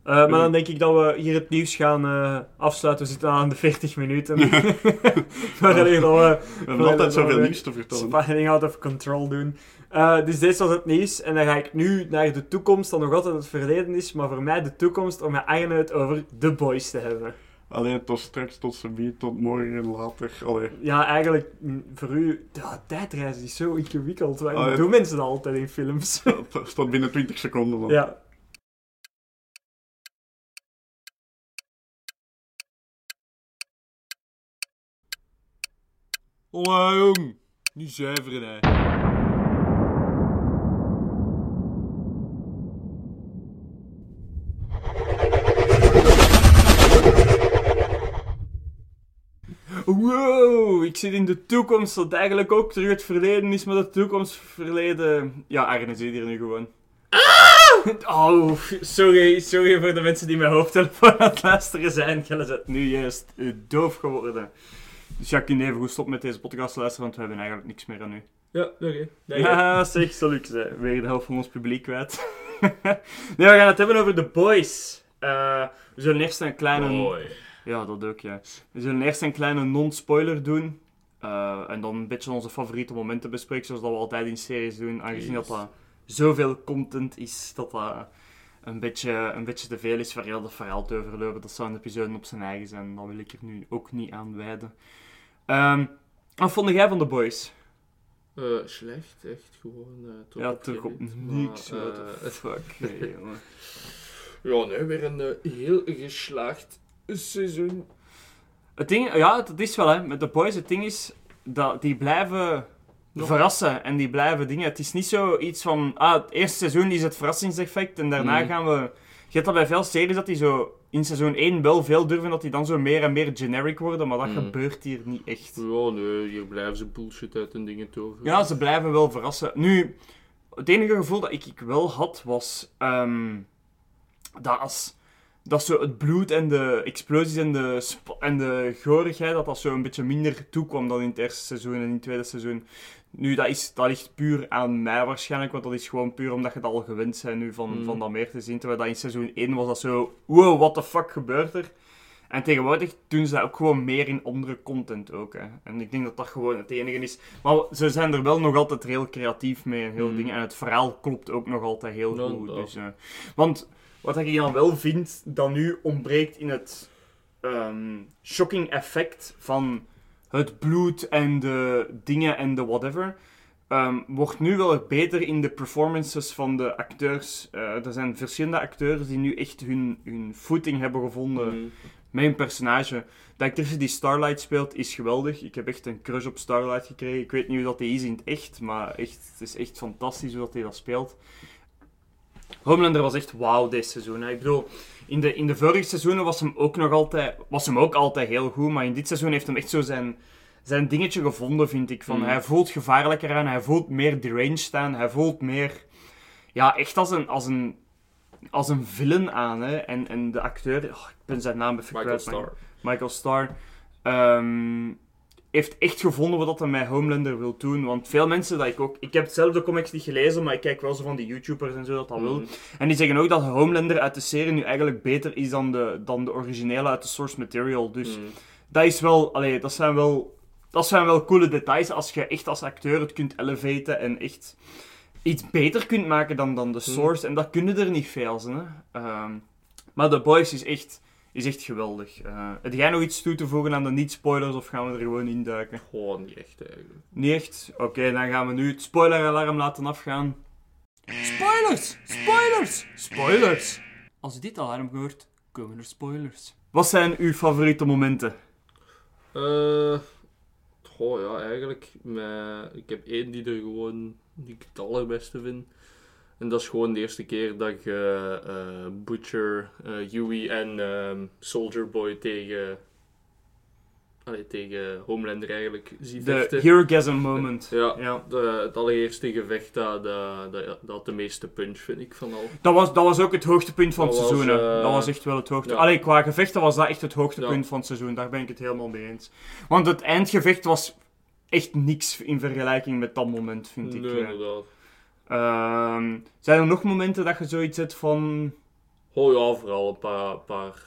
Eh, maar dan denk ik dat we hier het nieuws gaan eh, afsluiten. We zitten aan de 40 minuten. maar alleen dat we We hebben altijd zoveel nieuws te vertellen. Spinning out of control doen. Eh, dus dit was het nieuws. En dan ga ik nu naar de toekomst, dat nog altijd het verleden is. Maar voor mij de toekomst om met Arnoud over The Boys te hebben. Alleen tot straks, tot ze tot morgen en later. Allee. Ja, eigenlijk mm, voor u... Ja, tijdreizen is zo ingewikkeld. Waarom doen mensen dat altijd in films? Het staat binnen 20 seconden dan. ja, Hola jong, niet zuiveren hè. Wow, ik zit in de toekomst, dat eigenlijk ook terug het verleden is, maar de toekomst verleden... Ja, Arne zit hier nu gewoon. Oh, sorry, sorry voor de mensen die mijn hoofdtelefoon aan het luisteren zijn. Jij bent nu juist eh, doof geworden. Dus ja, kun je even goed stoppen met deze podcast luisteren, want we hebben eigenlijk niks meer aan u. Ja, oké. Ja, zeg, zal ik zeggen. Weer de helft van ons publiek kwijt. nee, we gaan het hebben over The Boys. Eh, we zullen eerst een kleine... Ja, dat ook, ja. We zullen eerst een kleine non-spoiler doen. eh, en dan een beetje onze favoriete momenten bespreken, zoals dat we altijd in series doen. Aangezien dat dat zoveel content is, dat dat een beetje, een beetje te veel is voor heel dat verhaal te overlopen. Dat zou een episode op zijn eigen zijn. Dat wil ik er nu ook niet aan wijden. Ehm, wat vond jij van The Boys? Eh, slecht, echt gewoon. eh toch ja, toch op niks. maar, what the eh, fuck. Nee, jongen. Ja, nee, weer een heel geslaagd seizoen. Het ding, ja, dat is wel hè. Met The Boys, het ding is dat die blijven verrassen en die blijven dingen. Het is niet zo iets van, ah, het eerste seizoen is het verrassingseffect en daarna gaan we. Je hebt dat bij veel series dat die zo in seizoen 1 wel veel durven, dat die dan zo meer en meer generic worden, maar dat Mm. gebeurt hier niet echt. Ja, nee, hier blijven ze bullshit uit en dingen toveren. Ja, ze blijven wel verrassen. Nu, het enige gevoel dat ik, ik wel had was ehm, dat als dat zo het bloed en de explosies en de, en de gorigheid, dat dat zo een beetje minder toekwam dan in het eerste seizoen en in het tweede seizoen. Nu, dat, is, dat ligt puur aan mij waarschijnlijk, want dat is gewoon puur omdat je het al gewend bent nu van, Mm. van dat meer te zien. Terwijl dat in seizoen 1 was dat zo, wow, what the fuck gebeurt er? En tegenwoordig doen ze dat ook gewoon meer in andere content ook. Hè. En ik denk dat dat gewoon het enige is. Maar ze zijn er wel nog altijd heel creatief mee en heel Mm. dingen. En het verhaal klopt ook nog altijd heel goed. Dus, eh, want wat ik dan wel vind dat nu ontbreekt in het ehm, shocking effect van het bloed en de dingen en de whatever. ehm, wordt nu wel beter in de performances van de acteurs. Eh, er zijn verschillende acteurs die nu echt hun, hun footing hebben gevonden Mm. mijn personage. De actrice die Starlight speelt is geweldig. Ik heb echt een crush op Starlight gekregen. Ik weet niet hoe dat hij is in het echt, maar echt, het is echt fantastisch hoe dat hij dat speelt. Homelander was echt wauw dit seizoen. hè. Ik bedoel, in de, in de vorige seizoenen was hem, ook nog altijd, was hem ook altijd heel goed, maar in dit seizoen heeft hem echt zo zijn, zijn dingetje gevonden, vind ik. Van, Mm. Hij voelt gevaarlijker aan, hij voelt meer deranged aan, hij voelt meer... Ja, echt als een, als een, als een villain aan. Hè. En, en de acteur, oh, ik ben zijn naam even Michael kwijt. Michael Starr, ehm, heeft echt gevonden wat hij met Homelander wil doen. Want veel mensen dat ik ook... Ik heb zelf de comics niet gelezen, maar ik kijk wel zo van die YouTubers en zo dat dat wil. Mm. En die zeggen ook dat Homelander uit de serie nu eigenlijk beter is dan de, dan de originele uit de source material. Dus Mm. dat is wel... Allee, dat zijn wel... Dat zijn wel coole details als je echt als acteur het kunt elevaten en echt iets beter kunt maken dan, dan de source. En dat kunnen er niet veel zijn. Hè? Ehm, maar The Boys is echt, is echt geweldig. Eh heb jij nog iets toe te voegen aan de niet-spoilers of gaan we er gewoon induiken? Gewoon niet echt eigenlijk. Niet echt? Oké, dan gaan we nu het spoiler-alarm laten afgaan. Spoilers! Spoilers! Spoilers! Als je dit alarm hoort, komen er spoilers. Wat zijn uw favoriete momenten? Eh, goh, ja, eigenlijk. Met, ik heb één die er gewoon, die ik het allerbeste vind. En dat is gewoon de eerste keer dat je eh, Butcher, eh Huey en ehm, Soldier Boy tegen, allee, tegen Homelander eigenlijk ziet De vechten. Herogasm moment. Ja, Ja. De, het allereerste gevecht, dat, dat, dat, dat had de meeste punch, vind ik, van al. Dat was, dat was ook het hoogtepunt van het Dat seizoen. eh, Dat was echt wel het hoogtepunt. ja. Allee, qua gevechten was dat echt het hoogtepunt Ja. van het seizoen. Daar ben ik het helemaal mee eens. Want het eindgevecht was echt niks in vergelijking met dat moment, vind ik. Nee, eh. inderdaad. Ehm, zijn er nog momenten dat je zoiets hebt van... Oh ja, vooral een paar, paar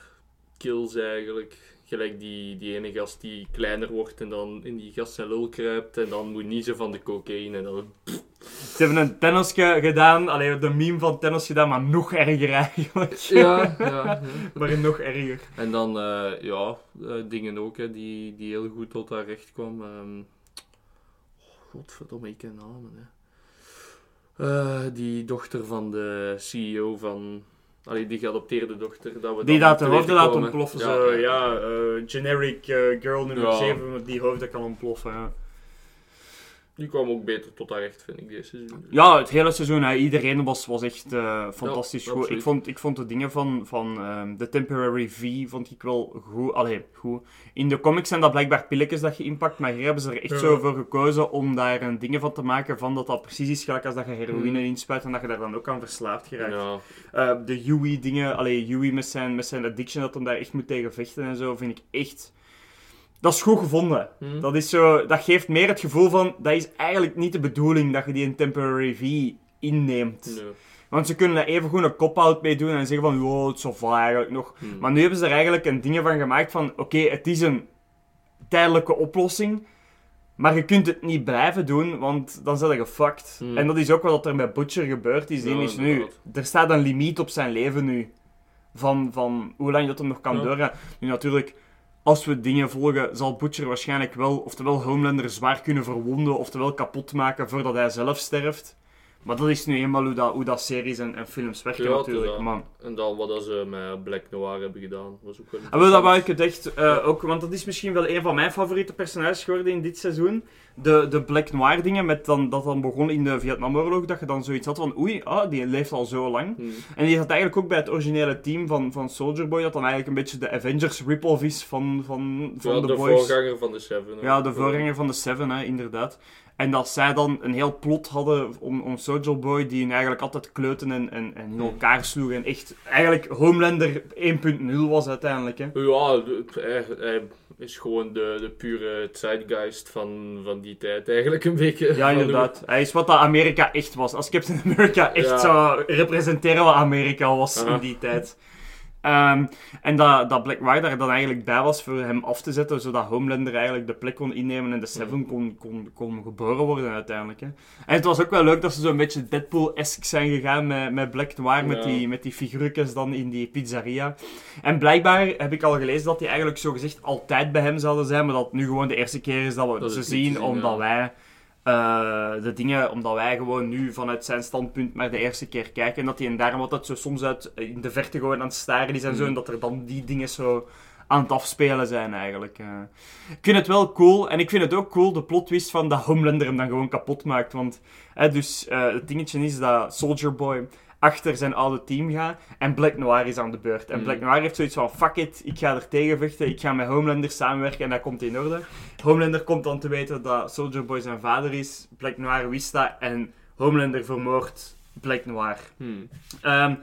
kills eigenlijk. Gelijk die, die ene gast die kleiner wordt en dan in die gast zijn lul kruipt en dan moet niezen van de cocaïne en dan... Ze hebben een tennisje gedaan, alleen de meme van tennis gedaan, maar nog erger eigenlijk. Ja, ja. maar nog erger. En dan, eh, ja, eh, dingen ook hè, die, die heel goed tot haar recht kwam. Ehm godverdomme, ik ken namen. Hè. Eh, die dochter van de CEO van... Allee, die geadopteerde dochter. Dat we Die dat de laat komen. ontploffen. zo, ja, eh, generic eh, girl nummer Ja. 7 die hoofden kan ontploffen. Ja. Die kwam ook beter tot haar recht, vind ik, deze seizoen. Ja, het hele seizoen, hè, iedereen was, was echt eh, fantastisch Ja, goed. absoluut. Ik vond, ik vond de dingen van, van ehm, de Temporary V vond ik wel goed. Allee, goed. In de comics zijn dat blijkbaar pilletjes dat je inpakt, maar hier hebben ze er echt Ja. zo voor gekozen om daar een dingen van te maken van dat dat precies is gelijk als dat je heroïne Mm. inspuit en dat je daar dan ook aan verslaafd geraakt. Ja, Eh, de Yui dingen, allee, Yui met zijn, met zijn addiction, dat hem daar echt moet tegen vechten en zo, vind ik echt... Dat is goed gevonden. Hm. Dat, is zo, dat geeft meer het gevoel van, dat is eigenlijk niet de bedoeling dat je die een temporary V inneemt. nee. Want ze kunnen er even goed een cop-out mee doen en zeggen van, wow, het is zo va eigenlijk nog. Hm. Maar nu hebben ze er eigenlijk een ding van gemaakt van, oké, het is een tijdelijke oplossing, maar je kunt het niet blijven doen, want dan zijn je gefucked. Hmm. En dat is ook wat er met Butcher gebeurd is. Die Ja, is nu, er staat een limiet op zijn leven nu. Van, van hoe lang dat hem nog kan Ja. doorgaan. Nu natuurlijk, als we dingen volgen, zal Butcher waarschijnlijk wel, oftewel Homelander zwaar kunnen verwonden, oftewel kapot maken voordat hij zelf sterft. Maar dat is nu eenmaal hoe dat, hoe dat series en, en films werken Ja, natuurlijk. Maar En dan wat dat ze met Black Noir hebben gedaan, was ook wel en wel, dat wou ik interessant. het echt ook, want dat is misschien wel een van mijn favoriete personages geworden in dit seizoen. De, de Black Noir dingen, met dan, dat dan begon in de Vietnamoorlog, dat je dan zoiets had van, oei, ah, die leeft al zo lang. Hm. En die zat eigenlijk ook bij het originele team van, van Soldier Boy, dat dan eigenlijk een beetje de Avengers rip-off is van, van, van Ja, de, de boys. voorganger van de Seven. hè. Ja, de voorganger van de Seven, hè, inderdaad. En dat zij dan een heel plot hadden om, om Soldier Boy, die hun eigenlijk altijd kleuten en, en, en in Hmm. elkaar sloegen. En echt, eigenlijk Homelander 1.0 was uiteindelijk, hè. Ja, hij, hij is gewoon de, de pure zeitgeist van, van die tijd eigenlijk een beetje. Ja, inderdaad. Hij is wat dat Amerika echt was. Als Captain America echt Ja. zou representeren wat Amerika was Aha. in die tijd. Ehm, en dat, dat Black daar dan eigenlijk bij was voor hem af te zetten, zodat Homelander eigenlijk de plek kon innemen en de Seven kon, kon, kon geboren worden uiteindelijk. Hè. En het was ook wel leuk dat ze zo'n beetje Deadpool-esque zijn gegaan met, met Black Noir, met, die, met die figuurtjes dan in die pizzeria. En blijkbaar heb ik al gelezen dat die eigenlijk zo gezegd altijd bij hem zouden zijn, maar dat het nu gewoon de eerste keer is dat we Dat ze zien, zien, omdat ja. wij eh, de dingen, omdat wij gewoon nu vanuit zijn standpunt maar de eerste keer kijken. En dat hij en daarom altijd zo soms uit in de verte gewoon aan het staren is en zo. Mm. En dat er dan die dingen zo aan het afspelen zijn eigenlijk. eh. Ik vind het wel cool. En ik vind het ook cool, de plot twist van dat Homelander hem dan gewoon kapot maakt. Want hè, dus, eh, het dingetje is dat Soldier Boy achter zijn oude team gaat en Black Noir is aan de beurt. En Mm. Black Noir heeft zoiets van, fuck it, ik ga er tegen vechten, ik ga met Homelander samenwerken en dat komt in orde. Homelander komt dan te weten dat Soldier Boy zijn vader is, Black Noir wist dat en Homelander vermoordt Black Noir. Hm. Ehm,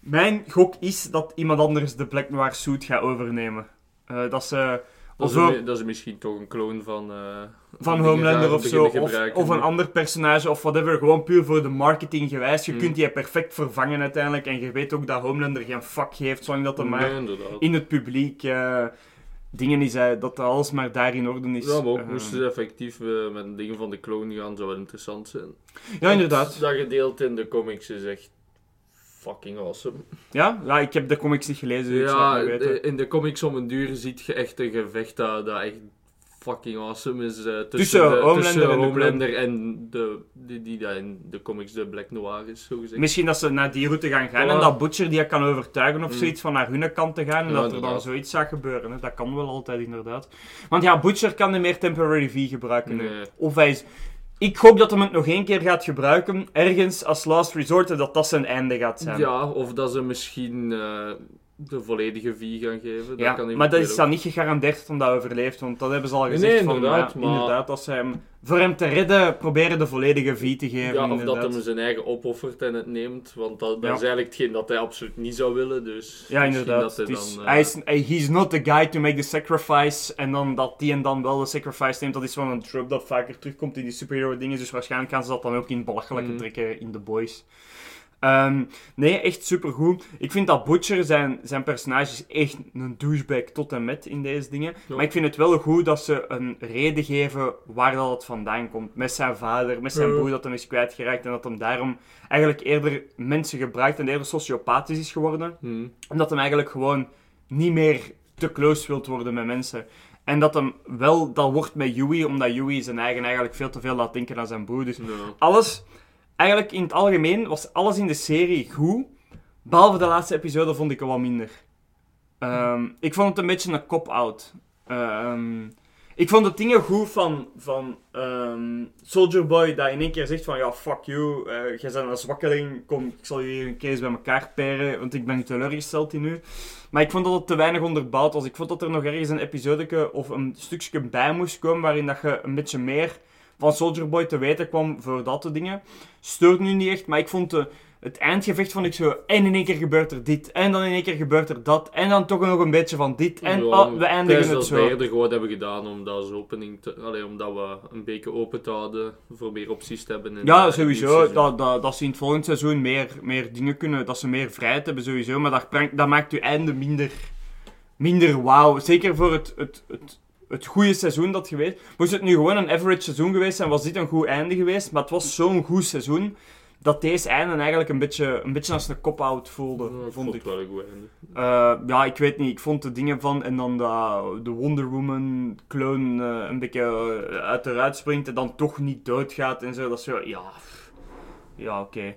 mijn gok is dat iemand anders de Black Noir suit gaat overnemen. Eh, dat ze... Dat, is, Of een- dat is misschien toch een clone van... eh, van dingen Homelander of zo, of, of een ander personage of whatever, gewoon puur voor de marketing gewijs. Je Hmm. kunt die perfect vervangen uiteindelijk en je weet ook dat Homelander geen fuck geeft, zolang dat er maar inderdaad. in het publiek eh, dingen is, hè, dat alles maar daar in orde is. Ja, maar ook Eh, moesten ze effectief eh, met dingen van de clone gaan, zou wel interessant zijn. ja, inderdaad. Dat gedeelte in de comics is echt fucking awesome. Ja? ja, ik heb de comics niet gelezen, dus ik Ja, het niet weten. de- in de comics om een duur ziet je echt een gevecht dat, dat echt fucking awesome is. eh, tussen, Tussen de, Homelander tussen en de en de, die, die dat in de comics de Black Noir is, zo gezegd. Misschien dat ze naar die route gaan gaan Voilà. en dat Butcher die kan overtuigen of Mm. zoiets van naar hun kant te gaan en Ja, dat er dan zoiets zou gebeuren. Hè. Dat kan wel altijd, inderdaad. Want ja, Butcher kan niet meer Temporary V gebruiken. Nee. Of hij is... Ik hoop dat hij het nog één keer gaat gebruiken, ergens als last resort, en dat dat zijn einde gaat zijn. Ja, of dat ze misschien eh, de volledige V gaan geven. Ja, dat kan maar dat is dan niet gegarandeerd omdat hij overleeft, want dat hebben ze al gezegd nee, van, inderdaad, ja, maar- inderdaad, als ze hem, voor hem te redden, proberen de volledige V te geven, Ja, of inderdaad. dat hij zijn eigen opoffert en het neemt, want dat, dat Ja. is eigenlijk hetgeen dat hij absoluut niet zou willen. Dus Ja, inderdaad. Dat hij is, dan, eh, hij is, hij- he's not the guy to make the sacrifice. En dan dat die en dan wel de sacrifice neemt, dat is wel een trope dat vaker terugkomt in die superhero dingen. Dus waarschijnlijk gaan ze dat dan ook in het belachelijke Mm. trekken in The Boys. Ehm, nee, echt supergoed. Ik vind dat Butcher, zijn, zijn personage is echt een douchebag tot en met in deze dingen. Ja. Maar ik vind het wel goed dat ze een reden geven waar dat het vandaan komt. Met zijn vader, met zijn broer dat hem is kwijtgeraakt. En dat hem daarom eigenlijk eerder mensen gebruikt en eerder sociopathisch is geworden hm. omdat hem eigenlijk gewoon niet meer te close wilt worden met mensen. En dat hem wel dat wordt met Yui, omdat Yui zijn eigen eigenlijk veel te veel laat denken aan zijn broer. Dus Ja. alles, eigenlijk in het algemeen, was alles in de serie goed. Behalve de laatste episode vond ik het wat minder. Ehm, ik vond het een beetje een cop-out. Ehm, Ik vond de dingen goed van, van ehm, Soldier Boy, dat in één keer zegt van, ja, fuck you, eh jij bent een zwakkeling, kom, ik zal je hier een keer eens bij elkaar peren, want ik ben nu teleurgesteld in u. Maar ik vond dat het te weinig onderbouwd was. Ik vond dat er nog ergens een episodeke of een stukje bij moest komen, waarin dat je een beetje meer van Soldier Boy te weten kwam voor dat soort dingen. Stoort nu niet echt, maar ik vond de, het eindgevecht vond ik zo, en in één keer gebeurt er dit, en dan in één keer gebeurt er dat, en dan toch nog een beetje van dit, en Ja, oh, we ik eindigen denk het dat zo. wij er gewoon hebben gedaan om dat als opening te, allee, omdat we een beetje open te houden voor meer opties te hebben. Ja, sowieso. Dat, dat, dat ze in het volgende seizoen meer, meer dingen kunnen, dat ze meer vrijheid hebben, sowieso. Maar dat, dat maakt je einde minder, minder wauw. Zeker voor het, het, het, het goede seizoen dat geweest. Moest het nu gewoon een average seizoen geweest zijn, was dit een goed einde geweest. Maar het was zo'n goed seizoen, dat deze einde eigenlijk een beetje, een beetje als een cop-out voelde, Ja, ik vond ik. wel een goed einde. Eh, ja, ik weet niet. Ik vond de dingen van... En dan de Wonder Woman clone eh, een beetje eh, uit eruit springt en dan toch niet doodgaat en zo. Dat is zo... Ja, ja oké.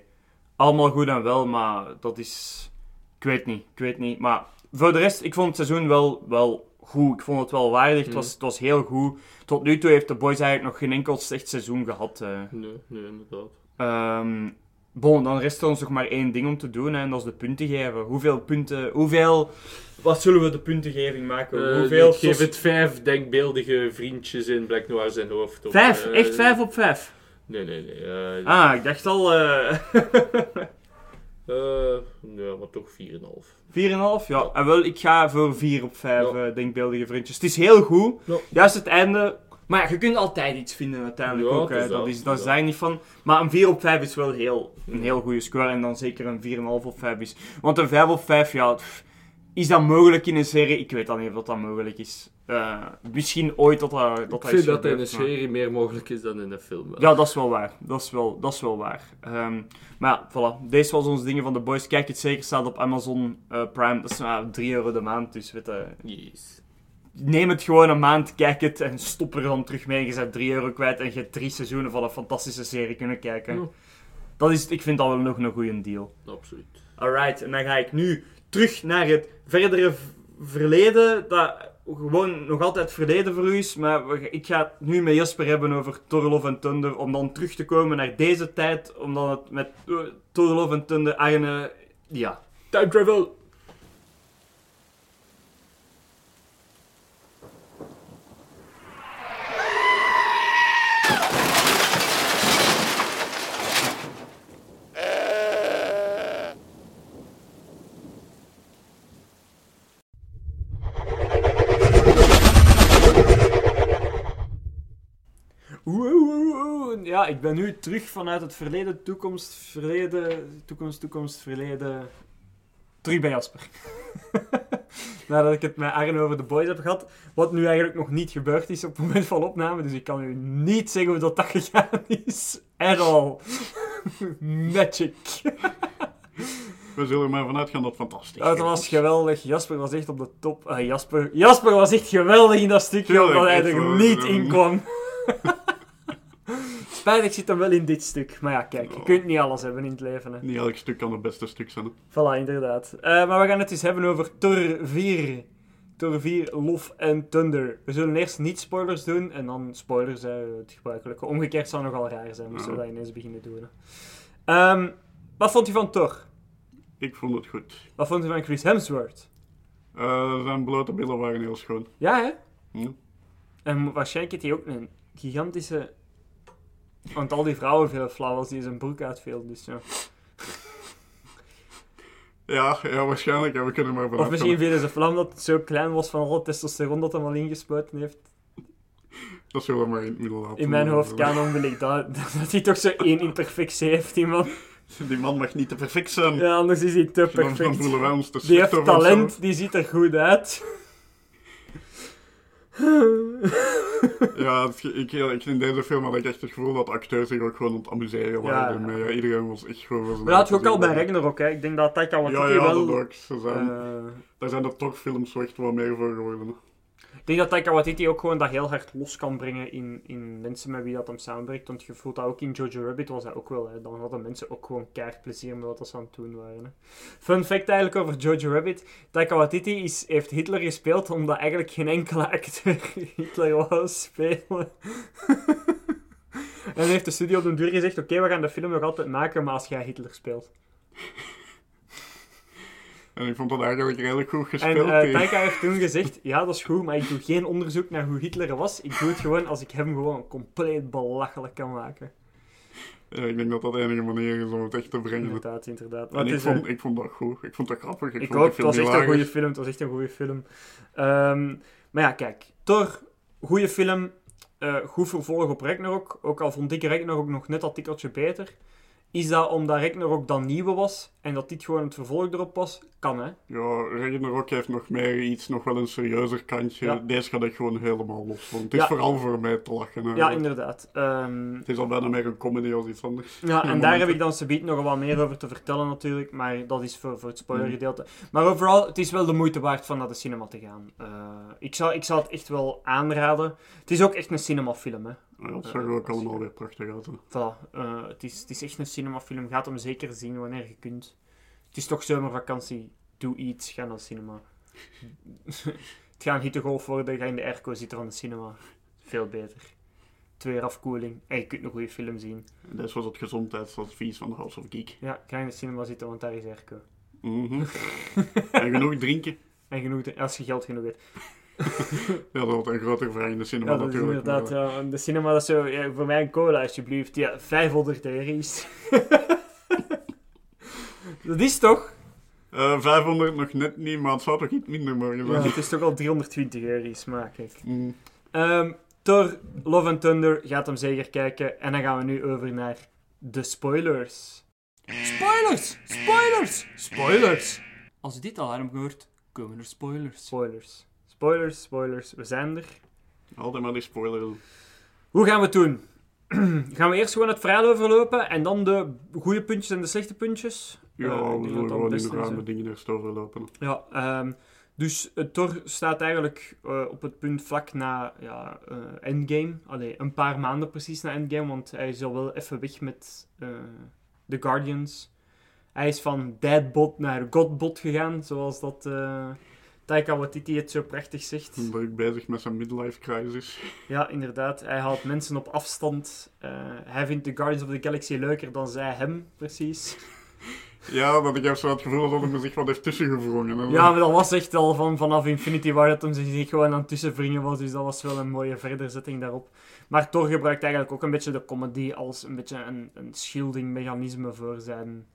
Allemaal goed en wel, maar dat is... Ik weet niet. Ik weet niet. Maar voor de rest, ik vond het seizoen wel, wel goed. Ik vond het wel waardig. Het, Mhm. was, het was heel goed. Tot nu toe heeft de boys eigenlijk nog geen enkel slecht seizoen gehad. eh. Nee, nee, inderdaad. Ehm bon, dan rest er ons nog maar één ding om te doen, hè, en dat is de punten geven. Hoeveel punten, hoeveel... Wat zullen we de puntengeving maken? Eh, hoeveel... ik geef het vijf denkbeeldige vriendjes in Black Noir zijn hoofd. Op, Vijf? eh, Echt vijf op vijf? Nee, nee, nee. Ah, ik dacht al... eh ja, maar toch 4,5. 4,5? Ja, en wel, ik ga voor 4 op 5 Ja. eh, denkbeeldige vriendjes. Het is heel goed. Ja. Juist het einde... Maar ja, je kunt altijd iets vinden uiteindelijk Ja, ook. hè. Dat, is, dat is daar niet van. Maar een 4 op 5 is wel heel, een heel goede score. En dan zeker een 4,5 op 5 is. Want een 5 op 5, ja... pff, is dat mogelijk in een serie? Ik weet dan niet of dat mogelijk is. Eh, misschien ooit dat dat, dat, Ik vind dat in een maar- serie meer mogelijk is dan in een film. Ja, dat is wel waar. Dat is wel, dat is wel waar. Ehm, maar ja, voilà. Deze was ons dingen van de boys. Kijk het zeker, staat op Amazon eh, Prime. Dat is nou 3 euro de maand, dus weet je, Yes. Neem het gewoon een maand, kijk het en stop er dan terug mee. Je bent 3 euro kwijt en je hebt drie seizoenen van een fantastische serie kunnen kijken. Ja. Dat is, ik vind dat wel nog een goede deal. Absoluut. Alright, en dan ga ik nu terug naar het verdere verleden. Dat gewoon nog altijd verleden voor u is. Maar ik ga het nu met Jasper hebben over Thor Love and Thunder. Om dan terug te komen naar deze tijd. Om dan het met eh, Thor Love and Thunder, Arne... Ja, time travel. Oeh, oeh, oeh. Ja, ik ben nu terug vanuit het verleden, toekomst, verleden, toekomst, toekomst, verleden. Terug bij Jasper. Nadat ik het met Arne over de boys heb gehad. Wat nu eigenlijk nog niet gebeurd is op het moment van opname. Dus ik kan u niet zeggen hoe dat, dat gegaan is. At all. Magic. We zullen er maar vanuit gaan dat het fantastisch Dat is. was geweldig. Jasper was echt op de top. Ah, Jasper, Jasper was echt geweldig in dat stukje, omdat hij er niet in kwam. Spijtig zit hem wel in dit stuk. Maar ja, kijk, je kunt niet alles hebben in het leven. Hè. Niet elk stuk kan het beste stuk zijn. hè. Voilà, inderdaad. Eh, maar we gaan het eens hebben over Thor 4. Thor 4, Love and Thunder. We zullen eerst niet spoilers doen en dan spoilers, hè, het gebruikelijke. Omgekeerd zou nogal raar zijn, moesten we dat ineens beginnen doen. Ehm, wat vond u van Thor? Ik vond het goed. Wat vond u van Chris Hemsworth? Eh, zijn blote billen waren heel schoon. Ja, hè? En waarschijnlijk heeft hij ook een gigantische... Want al die vrouwen veel flauw als die zijn broek uitviel, dus ja. Ja, ja, waarschijnlijk. Ja, we kunnen maar Of misschien vielen ze flauw dat het zo klein was van alle testosteron dat hij al ingespoten heeft. Dat zullen we maar in het midden laten. In mijn hoofd kanon wil ik dat, dat hij toch zo één imperfectie heeft, die man. Die man mag niet te perfect zijn. Ja, anders is hij te dan, dan perfect. voelen wij ons te Die heeft talent, die ziet er goed uit. Ja, ik, ik, in deze film had ik echt het gevoel dat acteurs zich ook gewoon aan het amuseren waren. Ja. Ja, iedereen was echt gewoon... Maar dat had je ook al bij Ragnarok, hè. Ik denk dat dat kan, want Ja, ja, wel... dat ook. Ze zijn, eh, Daar zijn er toch films echt wel meer voor geworden. Ik denk dat Taika Waititi ook gewoon dat heel hard los kan brengen in, in mensen met wie dat hem samenwerkt. Want je voelt dat ook in Jojo Rabbit was dat ook wel. Hè. Dan hadden mensen ook gewoon keihard plezier met wat ze aan het doen waren. Hè. Fun fact eigenlijk over Jojo Rabbit. Taika Waititi is, heeft Hitler gespeeld omdat eigenlijk geen enkele acteur Hitler wou spelen. en heeft de studio op de duur gezegd, oké, we gaan de film nog altijd maken, maar als jij Hitler speelt. En ik vond dat eigenlijk redelijk goed En gespeeld. eh tegen- Taika heeft toen gezegd, ja, dat is goed, maar ik doe geen onderzoek naar hoe Hitler was. Ik doe het gewoon als ik hem gewoon compleet belachelijk kan maken. Ja, ik denk dat dat de enige manier is om het echt te brengen. Inderdaad, inderdaad. En ik is, vond, ik vond dat goed. Ik vond dat grappig. Ik, ik vond ook, het was echt een goede film. Het was echt een goede film. Ehm, maar ja, kijk. Thor, goede film. eh, goed vervolg op Ragnarok. Ook al vond ik Ragnarok nog net dat tikkeltje beter. Is dat omdat Ragnarok dan nieuwe was en dat dit gewoon het vervolg erop was? Kan, hè? Ja, Ragnarok heeft nog meer iets, nog wel een serieuzer kantje. Ja. Deze gaat ik gewoon helemaal los van. Het is Ja. vooral voor mij te lachen. Ja, inderdaad. Ehm, Het is al bijna meer een comedy als iets anders. Ja, en daar heb ik dan subiet nog wat meer over te vertellen natuurlijk, maar dat is voor, voor het spoilergedeelte. Maar overal, het is wel de moeite waard van naar de cinema te gaan. Eh, ik, zou, ik zou het echt wel aanraden. Het is ook echt een cinemafilm, hè. Ja, dat zag er ook allemaal weer prachtig uit. hè. Voilà, eh, het, is, het is echt een cinemafilm. Gaat hem zeker zien wanneer je kunt. Het is toch zomervakantie. Doe iets, ga naar de cinema. het gaat een hittegolf worden, ga in de airco zitten van de cinema. Veel beter. Twee uur afkoeling en je kunt een goede film zien. En Dit was het gezondheidsadvies van House of Geek. Ja, ga in de cinema zitten, want daar is airco. Mhm. en genoeg drinken. En genoeg, als je geld genoeg hebt. Ja, dat wordt een grotere vraag in de cinema Ja, dat is natuurlijk. inderdaad, maar- ja, de cinema dat is zo, ja, voor mij een cola alsjeblieft. Ja, 500 euro's. dat is toch? Eh, 500 nog net niet, maar het zou toch iets minder mogen Ja, zijn. het is toch al 320 euro's, maar kijk. Mm. Ehm Thor, Love and Thunder gaat hem zeker kijken. En dan gaan we nu over naar de spoilers. Spoilers! Spoilers! Spoilers! Als je dit alarm hoort, komen er spoilers. Spoilers. Spoilers, spoilers. We zijn er. Altijd maar die spoiler. Hoe gaan we het doen? gaan we eerst gewoon het verhaal overlopen en dan de goede puntjes en de slechte puntjes? Ja, Eh, ik we zullen gewoon het met dingen eerst overlopen. Ja, ehm, dus uh, Thor staat eigenlijk eh, op het punt vlak na ja, eh, Endgame. Allee, een paar maanden precies na Endgame, want hij is al wel even weg met eh The Guardians. Hij is van Deadbot naar Godbot gegaan, zoals dat eh Taika Waititi het zo prachtig zegt. Druk bezig met zijn midlife crisis. Ja, inderdaad. Hij houdt mensen op afstand. Eh, hij vindt The Guardians of the Galaxy leuker dan zij hem, precies. Ja, dat ik heb zo het gevoel dat hij zich wat heeft tussengevrongen. Ja, maar dat was echt al van, vanaf Infinity War dat hem zich gewoon aan het tussenwringen was. Dus dat was wel een mooie verderzetting daarop. Maar Thor gebruikt eigenlijk ook een beetje de comedy als een beetje een, een shielding-mechanisme voor zijn,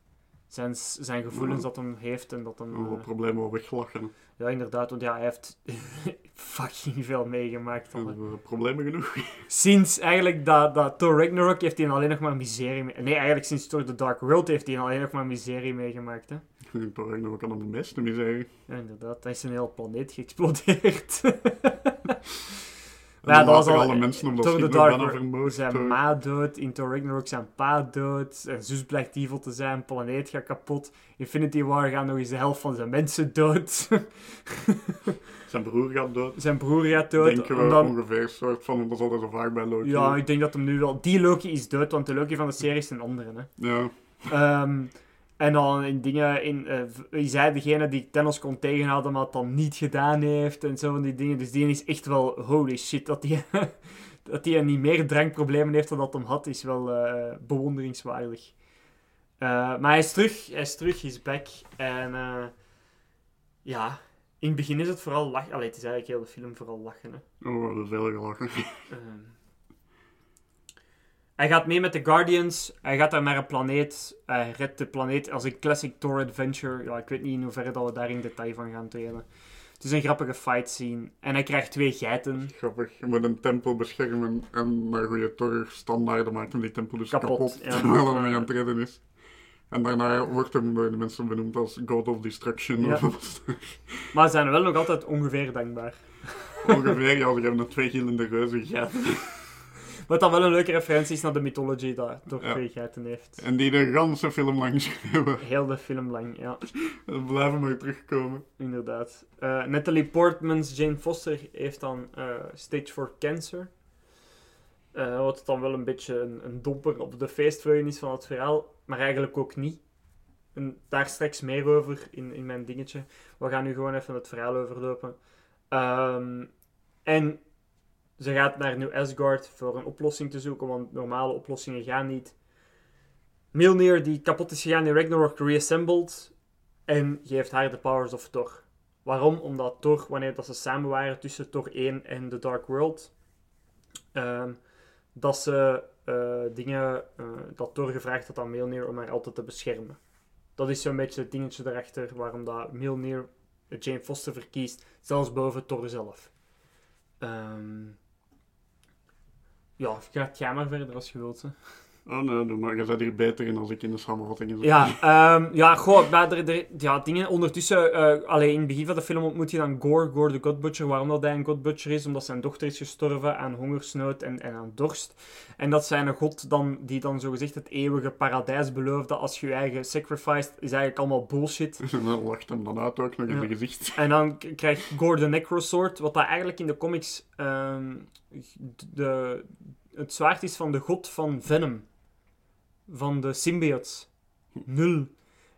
zijn, zijn gevoelens dat hem heeft. En dat hem, eh, problemen weglachen. ja, inderdaad, want ja, hij heeft fucking veel meegemaakt. eh, problemen genoeg. Sinds eigenlijk dat, dat Thor Ragnarok heeft hij alleen nog maar miserie mee... Nee, eigenlijk sinds Thor The Dark World heeft hij alleen nog maar miserie meegemaakt, hè. Toch eigenlijk aan de beste miserie. Ja, inderdaad. Dan is een hele planeet geëxplodeerd. Ja, dat was al- alle mensen op dat Thor The schip nog Dark vermoord. Zijn ma dood, in Thor Ragnarok zijn pa dood, zijn zus blijkt evil te zijn, planeet gaat kapot. Infinity War gaan nog eens de helft van zijn mensen dood. Zijn broer gaat dood. zijn broer gaat dood. Denken we dan- ongeveer, soort van, dat is altijd zo vaak bij Loki. ja, ik denk dat hem nu wel... Die Loki is dood, want de Loki van de serie is een andere, hè. Ja, Ehm, en dan in dingen, in, eh, is hij degene die Thanos kon tegenhouden, maar het dan niet gedaan heeft en zo van die dingen. Dus die is echt wel, holy shit, dat die, dat die niet meer drankproblemen heeft dan dat hem had, is wel eh, bewonderingswaardig. Eh, maar hij is terug, hij is terug, hij is back. En ja, in het begin is het vooral lachen. Allee, het is eigenlijk heel de film vooral lachen, hè. oh, we hebben veel gelachen. Hij gaat mee met de Guardians. Hij gaat daar naar een planeet. Hij redt de planeet als een classic Thor adventure. Ja, ik weet niet in hoeverre dat we daar in detail van gaan treden. Het is een grappige fight scene. En hij krijgt twee geiten. Grappig, je moet een tempel beschermen en naar goede Thor standaarden maakt hem die tempel dus Kapot, kapot, ja. terwijl hij mee aan het redden is. En daarna wordt hem door de mensen benoemd als God of Destruction. Ja. Of. Maar ze zijn wel nog altijd ongeveer dankbaar. Ongeveer, ja, ze hebben een twee gillende reuzen gehad. Wat dan wel een leuke referentie is naar de mythology dat Thor Ja. heeft. En die de ganse film lang schreeuwen. Heel de film lang, ja. Dat blijven maar terugkomen. Inderdaad. Eh, Natalie Portman's Jane Foster heeft dan eh, stage 4 cancer. Eh, wat dan wel een beetje een, een domper op de feestvreugde is van het verhaal, maar eigenlijk ook niet. En daar straks meer over in, in mijn dingetje. We gaan nu gewoon even het verhaal overlopen. Ehm, en ze gaat naar New Asgard voor een oplossing te zoeken, want normale oplossingen gaan niet. Mjolnir, die kapot is gegaan in Ragnarok, reassembled en geeft haar de powers of Thor. Waarom? Omdat Thor, wanneer dat ze samen waren tussen Thor 1 en The Dark World, ehm, dat ze eh, dingen, eh, dat Thor gevraagd had aan Mjolnir om haar altijd te beschermen. Dat is zo'n beetje het dingetje erachter waarom dat Mjolnir Jane Foster verkiest, zelfs boven Thor zelf. Ehm, ja, ga, ga maar verder als je wilt. Hè. Oh nee, doe maar je bent hier beter in als ik in de samenvatting zit. Ja, ehm, ja, goh, maar er, er- ja, dingen ondertussen, eh alleen in het begin van de film ontmoet je dan Gore, Gore de God Butcher. Waarom dat hij een God Butcher is? Omdat zijn dochter is gestorven aan hongersnood en, en aan dorst. En dat zijn een god dan, die dan zogezegd het eeuwige paradijs beloofde als je je eigen sacrificed, is eigenlijk allemaal bullshit. En dan lacht hem dan uit ook nog in Ja. gezicht. En dan krijgt Gore de Necrosword, wat dat eigenlijk in de comics ehm, de, het zwaard is van de god van Venom. Van de symbiotes. Nul.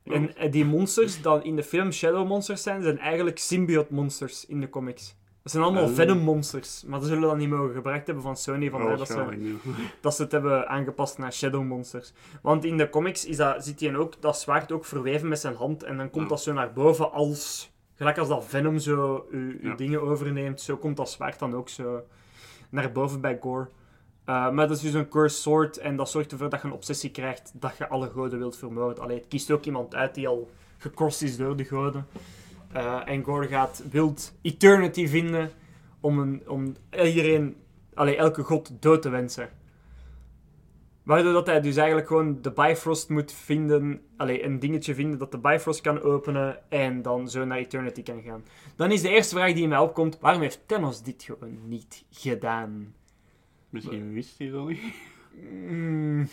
En eh, die monsters, dan in de film Shadow Monsters zijn, zijn eigenlijk symbiote monsters in de comics. Dat zijn allemaal Oh. Venom monsters. Maar ze zullen dat niet mogen gebruikt hebben van Sony, vandaar dat ze dat ze het hebben aangepast naar Shadow Monsters. Want in de comics is dat, zit hij ook, dat zwaard ook verweven met zijn hand. En dan komt Ja. dat zo naar boven als... Gelijk als dat Venom zo uw, uw Ja. dingen overneemt, zo komt dat zwaard dan ook zo naar boven bij Gore. Uh, maar dat is dus een cursed sword en dat zorgt ervoor dat je een obsessie krijgt dat je alle goden wilt vermoorden. Allee, het kiest ook iemand uit die al gekorst is door de goden. Uh, en Gore gaat wild Eternity vinden om, een, om iedereen, allee, elke god dood te wensen. Waardoor dat hij dus eigenlijk gewoon de Bifrost moet vinden, allee, een dingetje vinden dat de Bifrost kan openen en dan zo naar Eternity kan gaan. Dan is de eerste vraag die in mij opkomt, waarom heeft Thanos dit gewoon niet gedaan? Misschien wist hij dat niet. Mm.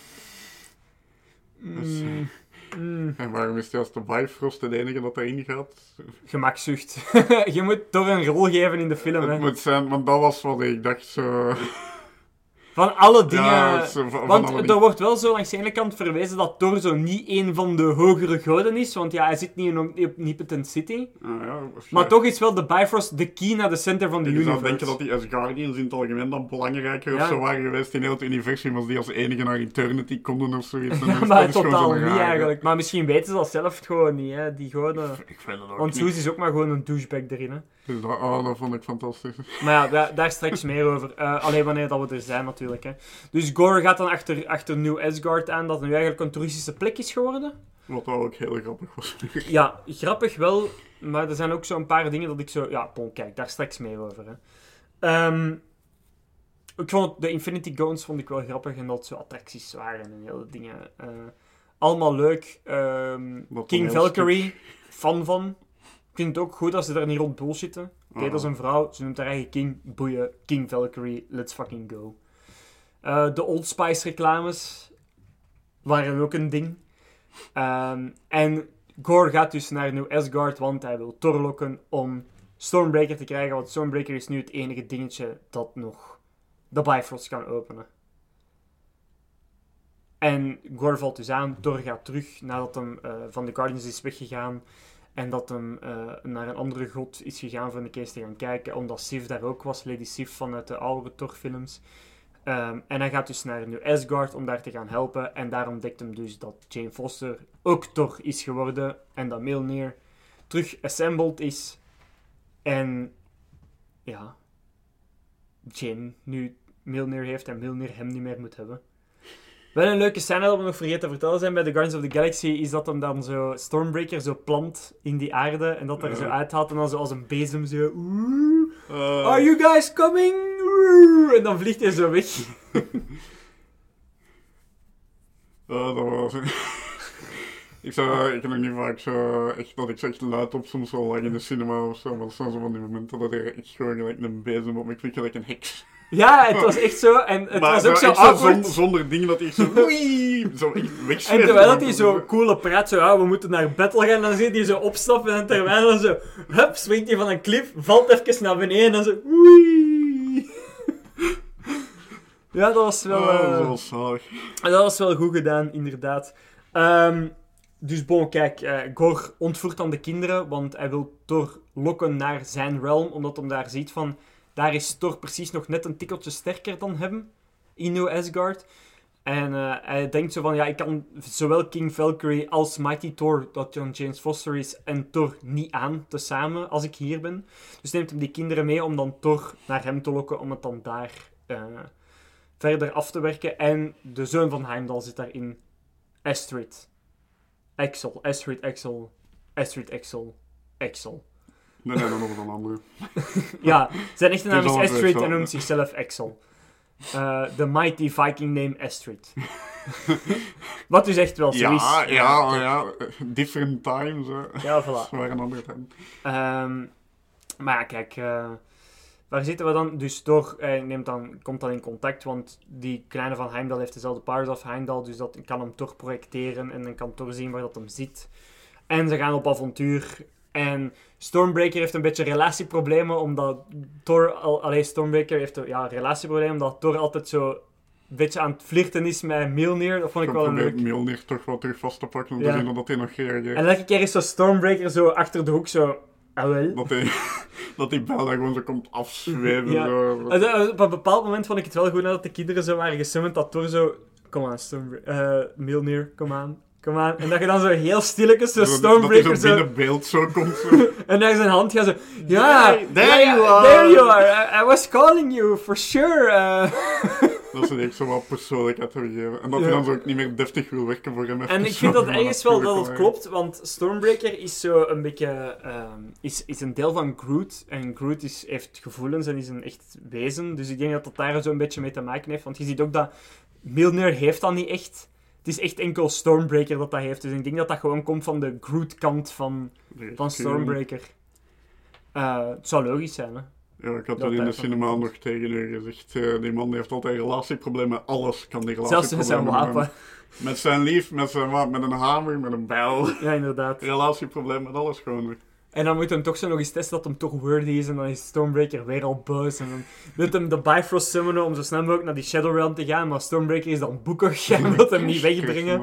Dus, Mm. Mm. En waarom is als de Bifrost de enige dat erin gaat? Gemakzucht. je moet toch een rol geven in de film, hè. Het moet zijn, want dat was wat ik dacht zo... Van alle dingen... Ja, zo van, van Want alle er wordt wel zo langs de ene kant verwezen dat Thor zo niet een van de hogere goden is. Want ja, hij zit niet in op Omnipotent City. Ah, ja, Maar toch is wel de Bifrost de key naar de center van de Je zou universe. denken dat die Asgardians in het algemeen dan belangrijker of zo waren geweest in heel het universum als die als enige naar Eternity konden of zoiets. Ja, maar totaal niet eigenlijk. Maar misschien weten ze dat zelf gewoon niet, hè, die goden. Ik vind het ook Want. Zeus is ook maar gewoon een douchebag erin, hè. Dus dat, oh, dat vond ik fantastisch. Maar ja, daar, daar straks meer over. Eh, alleen wanneer dat we er zijn, natuurlijk. Hè. Dus Gore gaat dan achter, achter New Asgard aan, dat nu eigenlijk een toeristische plek is geworden. Wat ook heel grappig was. Ja, grappig wel, maar er zijn ook zo'n paar dingen dat ik zo... Ja, bon, kijk, daar straks meer over. Hè. Ehm, ik vond de Infinity Gaunt's vond ik wel grappig en dat zo attracties waren en hele dingen. Eh, allemaal leuk. Ehm, King Valkyrie, fan van. Het ook goed als ze daar niet rond bullshitten. Oké, dat is een vrouw, ze noemt haar eigen King. Boeien, King Valkyrie, let's fucking go. Eh, de Old Spice reclames waren ook een ding. Ehm, en Gore gaat dus naar New Asgard, want hij wil Thor lokken om Stormbreaker te krijgen. Want Stormbreaker is nu het enige dingetje dat nog de Bifrost kan openen. En Gore valt dus aan, Thor gaat terug nadat hem eh, van de Guardians is weggegaan. En dat hem eh, naar een andere god is gegaan voor een keer te gaan kijken. Omdat Sif daar ook was, Lady Sif vanuit de oude Thor-films. Ehm, en hij gaat dus naar New Asgard om daar te gaan helpen. En daar ontdekt hem dus dat Jane Foster ook Thor is geworden. En dat Mjolnir terug assembled is. En ja, Jane nu Mjolnir heeft en Mjolnir hem niet meer moet hebben. Wel een leuke scène dat we nog vergeten te vertellen zijn bij de Guardians of the Galaxy, is dat hem dan zo Stormbreaker zo plant in die aarde en dat er zo uithaalt en dan zo als een bezem zo... "Oeh, Eh, Are you guys coming? En dan vliegt hij zo weg. eh, dat was... ik, zou, ik heb nog niet vaak zo echt dat ik zo echt luid op soms wel lang in de cinema of zo, maar dat zijn zo van die momenten dat er echt gewoon gelijk een bezem op me klikt, gelijk een heks. Ja, het was echt zo. En het maar was ook zo awkward. zonder, zonder dingen dat hij zo... Oei, zo echt. En terwijl dat hij zo coole praat, zo, ah, we moeten naar battle gaan, dan zie je zo opstappen en terwijl dan zo, hup, swingt hij van een klif, valt even naar beneden en dan zo, oei. Ja, dat was wel, Oh, dat was zalig. dat was wel goed gedaan, inderdaad. Ehm, dus bon, kijk, eh Gor ontvoert dan de kinderen, want hij wil Thor lokken naar zijn realm, omdat hij daar ziet van, daar is Thor precies nog net een tikkeltje sterker dan hem, in New Asgard. En eh, hij denkt zo van, ja, ik kan zowel King Valkyrie als Mighty Thor, dat John James Foster is, en Thor niet aan, tezamen, als ik hier ben. Dus neemt hem die kinderen mee om dan Thor naar hem te lokken, om het dan daar eh, verder af te werken. En de zoon van Heimdall zit daarin, Astrid. Axel, Astrid Axel, Astrid Axel, Axel. Nee, nee, nog een andere. Ja, zijn echte naam is is Astrid en noemt zichzelf Axel. Eh, De mighty viking name Astrid. Wat dus echt wel zo is. Ja, ja, ja. Different times, hè. Ja, voilà. waren andere tijden. Ehm, maar ja, kijk, eh, waar zitten we dan? Dus Thor eh, neemt dan, komt dan in contact, want die kleine van Heimdall heeft dezelfde powers als Heimdall, dus dat kan hem toch projecteren en dan kan Thor zien waar dat hem zit. En ze gaan op avontuur. En Stormbreaker heeft een beetje relatieproblemen, omdat Thor, al, allee, Stormbreaker heeft ja, relatieproblemen, omdat Thor altijd zo een beetje aan het flirten is met Mjolnir. Dat vond ik wel een leuk. Mjolnir toch wel terug vast te pakken om Ja. te zien dat hij nog reageert. En elke keer is zo Stormbreaker zo achter de hoek zo... Ah wel. Dat hij, dat die bel daar gewoon zo komt afzweven. Ja. Zo. Op een bepaald moment vond ik het wel goed nadat de kinderen zo waren gesummand dat Thor zo... Kom aan, Stormbreaker. eh Mjolnir, kom aan. Kom aan. En dat je dan zo heel stilletjes zo Stormbreaker zo... binnen beeld zo komt. Zo. En naar zijn hand gaat zo... Ja, There- you are." There you are. I, I was calling you, for sure. eh. dat ze echt zo wat persoonlijkheid hebben gegeven. En dat hij Ja. dan zo ook niet meer deftig wil werken voor hem. En ik vind dat ergens wel dat het klopt, want Stormbreaker is zo een beetje... ehm, is, is een deel van Groot. En Groot is, heeft gevoelens en is een echt wezen. Dus ik denk dat dat daar zo een beetje mee te maken heeft. Want je ziet ook dat Mjolnir heeft dat niet echt. Het is echt enkel Stormbreaker dat dat heeft. Dus ik denk dat dat gewoon komt van de Groot-kant van, van Stormbreaker. Eh, het zou logisch zijn, hè. Ja, ik had Dat dat in de cinema nog tegen u gezegd. eh, die man heeft altijd relatieproblemen. Alles kan die Zelfs relatieproblemen met zijn wapen. Met zijn lief, met zijn wapen, met een hamer, met een bijl. Ja, inderdaad. Relatieproblemen, met alles gewoon. En dan moet hem toch zo nog eens testen dat hem toch worthy is. En dan is Stormbreaker weer al boos. En dan wil hem de Bifrost summonen om zo snel mogelijk naar die Shadow Realm te gaan. Maar Stormbreaker is dan boekig en wil hem niet wegbrengen.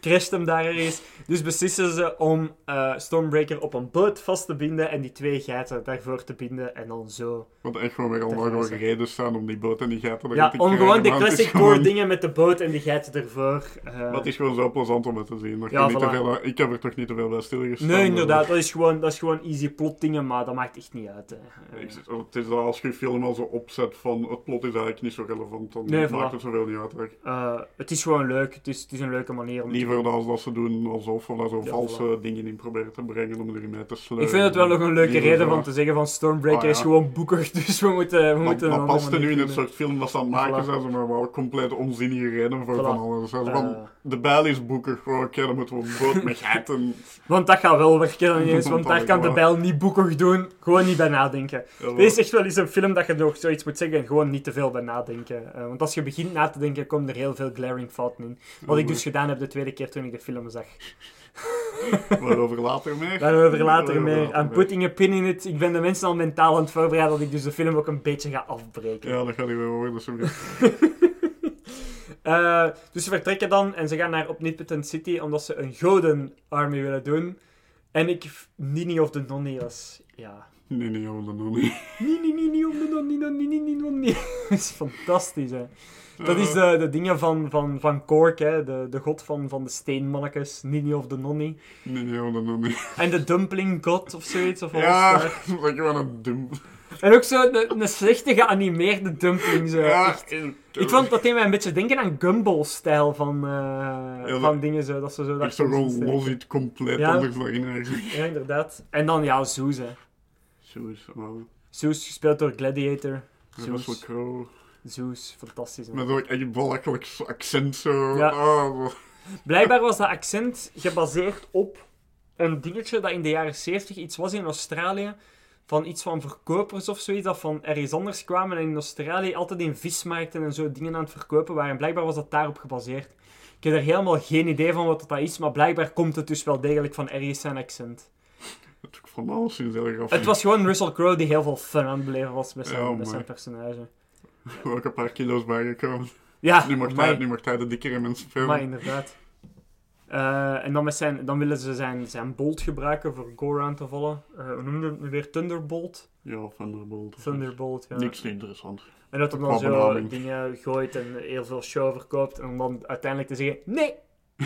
Crasht hem daar ergens. Dus beslissen ze om eh, Stormbreaker op een boot vast te binden. En die twee geiten daarvoor te binden. En dan zo. Want echt gewoon weer allemaal gewoon reden staan om die boot en die gaten erin Ja, te om krijgen, gewoon de classic gewoon- core dingen met de boot en die geiten ervoor. eh, Maar het is gewoon zo plezant om het te zien. Dat Ja, niet te veel, ik heb er toch niet te veel bij stilgestaan. nee, inderdaad. Dat is, gewoon, dat is gewoon easy plot dingen. Maar dat maakt echt niet uit. hè. Ik Het is als je film al zo opzet van het plot is eigenlijk niet zo relevant, dan Nee, maakt voilà. het zoveel niet uit. eh, het is gewoon leuk. Het is, het is een leuke manier om Liever dan dat ze doen alsof we daar zo Ja, valse dingen in proberen te brengen om erin mee te sleuren. Ik vind het wel nog een leuke reden om te zeggen van Stormbreaker Ah, ja. is gewoon boekig, dus we moeten, we moeten dat past er nu in het soort film dat ze aan het maken Voilà. zijn, maar wel compleet onzinnige redenen voor van alles. Zo Eh. van, de bijl is boekig, oh, oké, dan moeten we een boot met geiten. Want dat gaat wel werken dan ineens, want daar Kan de bijl niet boekig doen, gewoon niet bij nadenken. Dit is echt wel eens een film dat je nog zoiets moet zeggen en gewoon niet te veel bij nadenken. Eh, want als je begint na te denken, komen er heel veel glaring fouten in. Wat ik dus gedaan heb de tweede keer toen ik de film zag. Waarover later meer. Daarover later meer. I'm putting a pin in it. Ik ben de mensen al mentaal aan het voorbereiden dat ik dus de film ook een beetje ga afbreken. Ja, dat gaat hij weer worden. Zo Eh, dus ze vertrekken dan en ze gaan naar Omnipotent City omdat ze een goden army willen doen. En ik... Nini of de Nonnie was... Ja... Joh, dat nog niet. Nini, Nini of de Nonnie, Nonnie, Nini, Nonnie. Dat is fantastisch, hè. Dat is de, de dingen van, van, van Kork, hè. De, de god van, van de steenmannetjes. Nini of de Nonnie. Nee, nee, joh, dat nog niet. En de dumpling god of zoiets. Of Ja, dat is gewoon een dum. En ook zo de- een slechte geanimeerde dumpling. Zo. Ja, Echt. Ik vond dat deed mij een beetje denken aan Gumball-stijl van, eh, van dingen zo. Dat ze zo dat gewoon los iets compleet Ja. anders daarin eigenlijk. Ja, inderdaad. En dan, ja, Zeus, hè. Het wel. Zeus, gespeeld door Gladiator. Russell Zeus. Crowe. Zeus, fantastisch. hè. Met ook echt belachelijk accent zo. Ja. Ah. Blijkbaar was dat accent gebaseerd op een dingetje dat in de jaren 70 iets was in Australië. Van iets van verkopers of zoiets, dat van ergens anders kwamen en in Australië altijd in vismarkten en zo dingen aan het verkopen waren. En blijkbaar was dat daarop gebaseerd. Ik heb er helemaal geen idee van wat dat is, maar blijkbaar komt het dus wel degelijk van ergens zijn accent. Het van alles is heel grappig. Het was gewoon Russell Crowe die heel veel fun aan het beleven was met zijn, Ja, met zijn personage. ook een paar kilo's bijgekomen. Ja, nu, amai. hij, nu mocht hij de dikkere mensen filmen. Maar inderdaad. Eh, en dan, met zijn, dan willen ze zijn, zijn bolt gebruiken voor Gore aan te vallen. Eh, hoe noemde het nu weer? Thunderbolt? Ja, Thunderbolt. Thunderbolt, ja. Niks interessant. En dat hij dan zo dingen gooit en heel veel show verkoopt. En om dan uiteindelijk te zeggen: Nee,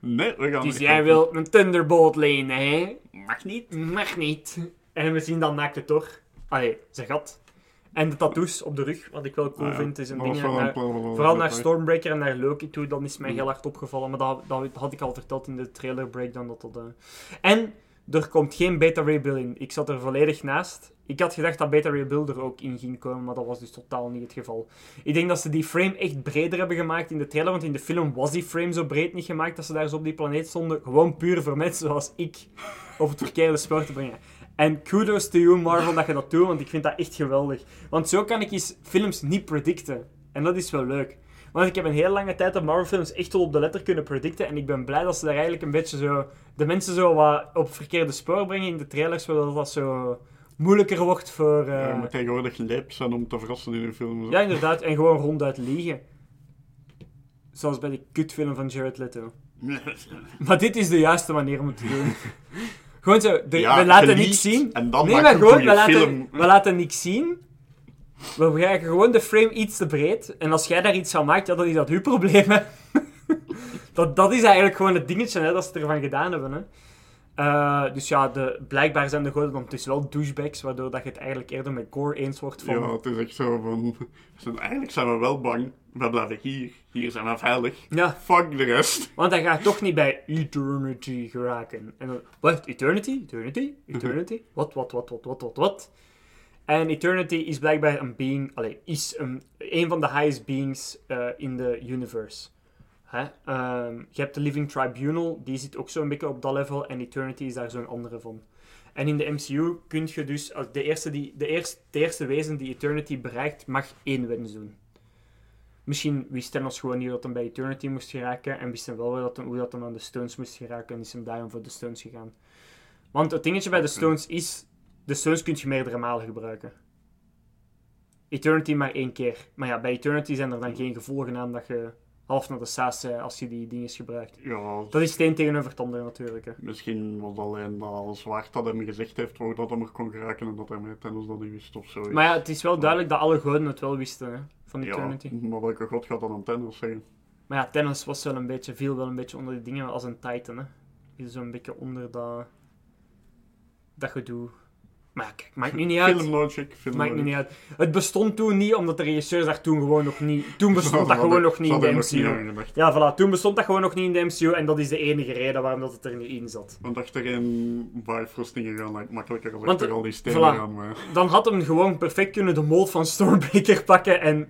Nee, we gaan dus niet jij wilt een Thunderbolt lenen, hè? Mag niet. Mag niet. En we zien dan naakte Thor. Allee, zijn gat. En de tattoos op de rug, wat ik wel cool Ah, vind, is een Dat ding. naar- Vooral naar Stormbreaker en naar Loki toe, dan is mij Mm. heel hard opgevallen. Maar dat, dat had ik al verteld in de trailer breakdown. Dat dat, eh. En er komt geen Beta Ray Bill in. Ik zat er volledig naast. Ik had gedacht dat Beta Ray Bill er ook in ging komen, maar dat was dus totaal niet het geval. Ik denk dat ze die frame echt breder hebben gemaakt in de trailer, want in de film was die frame zo breed niet gemaakt dat ze daar zo op die planeet stonden. Gewoon puur voor mensen zoals ik op het verkeerde spoor te brengen. En kudos to you, Marvel, dat je dat doet, want ik vind dat echt geweldig. Want zo kan ik eens films niet predicten. En dat is wel leuk. Want ik heb een heel lange tijd de Marvel-films echt wel op de letter kunnen predicten. En ik ben blij dat ze daar eigenlijk een beetje zo... De mensen zo wat op verkeerde spoor brengen in de trailers, zodat dat zo moeilijker wordt voor... eh, Ja, je moet tegenwoordig leep zijn om te verrassen in een film. ja, inderdaad. En gewoon ronduit liegen. Zoals bij die kutfilm van Jared Leto. Maar dit is de juiste manier om het te doen. gewoon zo, de- Ja, we laten geliefd, niks zien. En dan nee, maar gewoon, we laten, film. we laten niks zien. We krijgen gewoon de frame iets te breed. En als jij daar iets van maakt, ja, dan is dat uw probleem. Hè. dat, dat is eigenlijk gewoon het dingetje hè, dat ze ervan gedaan hebben. Hè. Eh, dus ja, de, blijkbaar zijn de goden dan dus wel douchebags, waardoor dat je het eigenlijk eerder met Gore eens wordt van... Ja, het is echt zo van... zo, Eigenlijk zijn we wel bang. We blijven hier. Hier zijn we veilig. Ja, Fuck de rest. want hij gaat toch niet bij Eternity geraken. En dan, wat? Eternity? Eternity? Eternity? Wat, wat, wat, wat, wat, wat, wat? En Eternity is blijkbaar een being, allee, is een, een van de highest beings eh, in de universe. Hè? Ehm, je hebt de Living Tribunal, die zit ook zo'n beetje op dat level, en Eternity is daar zo'n andere van. En in de MCU kun je dus, als de eerste, die, de eerste, de eerste wezen die Eternity bereikt, mag één wens doen. Misschien wist Thanos gewoon niet dat hij bij Eternity moest geraken, en wist hij wel dat hem, hoe dat hem aan de Stones moest geraken, en is hem daarom voor de Stones gegaan. Want het dingetje bij de. Stones is, de Stones kun je meerdere malen gebruiken. Eternity maar één keer. Maar ja, bij Eternity zijn er dan geen gevolgen aan dat je half naar de saas bent als je die dingen gebruikt. Ja, Dat is het een tegenover het andere natuurlijk. Hè. misschien was alleen dat als Zwaard dat hem gezegd heeft, voordat hij er kon geraken en dat hij met Thanos dat niet wist of zo. Maar ja, het is wel duidelijk dat alle goden het wel wisten hè, van ja, Eternity. maar welke god gaat dan aan Thanos zeggen? Maar ja, Thanos was wel een beetje, viel wel een beetje onder die dingen als een Titan. Hè. Die is zo'n beetje onder dat, dat gedoe. Maar kijk, maakt nu niet uit. Film logic, film Maakt nu niet uit. Het bestond toen niet, omdat de regisseurs daar toen gewoon nog niet... Toen bestond dat gewoon nog niet in de er MCU. aan. Ja, voilà. Toen bestond dat gewoon nog niet in de MCU en dat is de enige reden waarom dat het er niet in zat. Want achter geen Bifrost dingen gaan lijkt makkelijker als Want, achter al die stenen voilà. gaan. Maar... Dan had hem gewoon perfect kunnen de mold van Stormbreaker pakken en...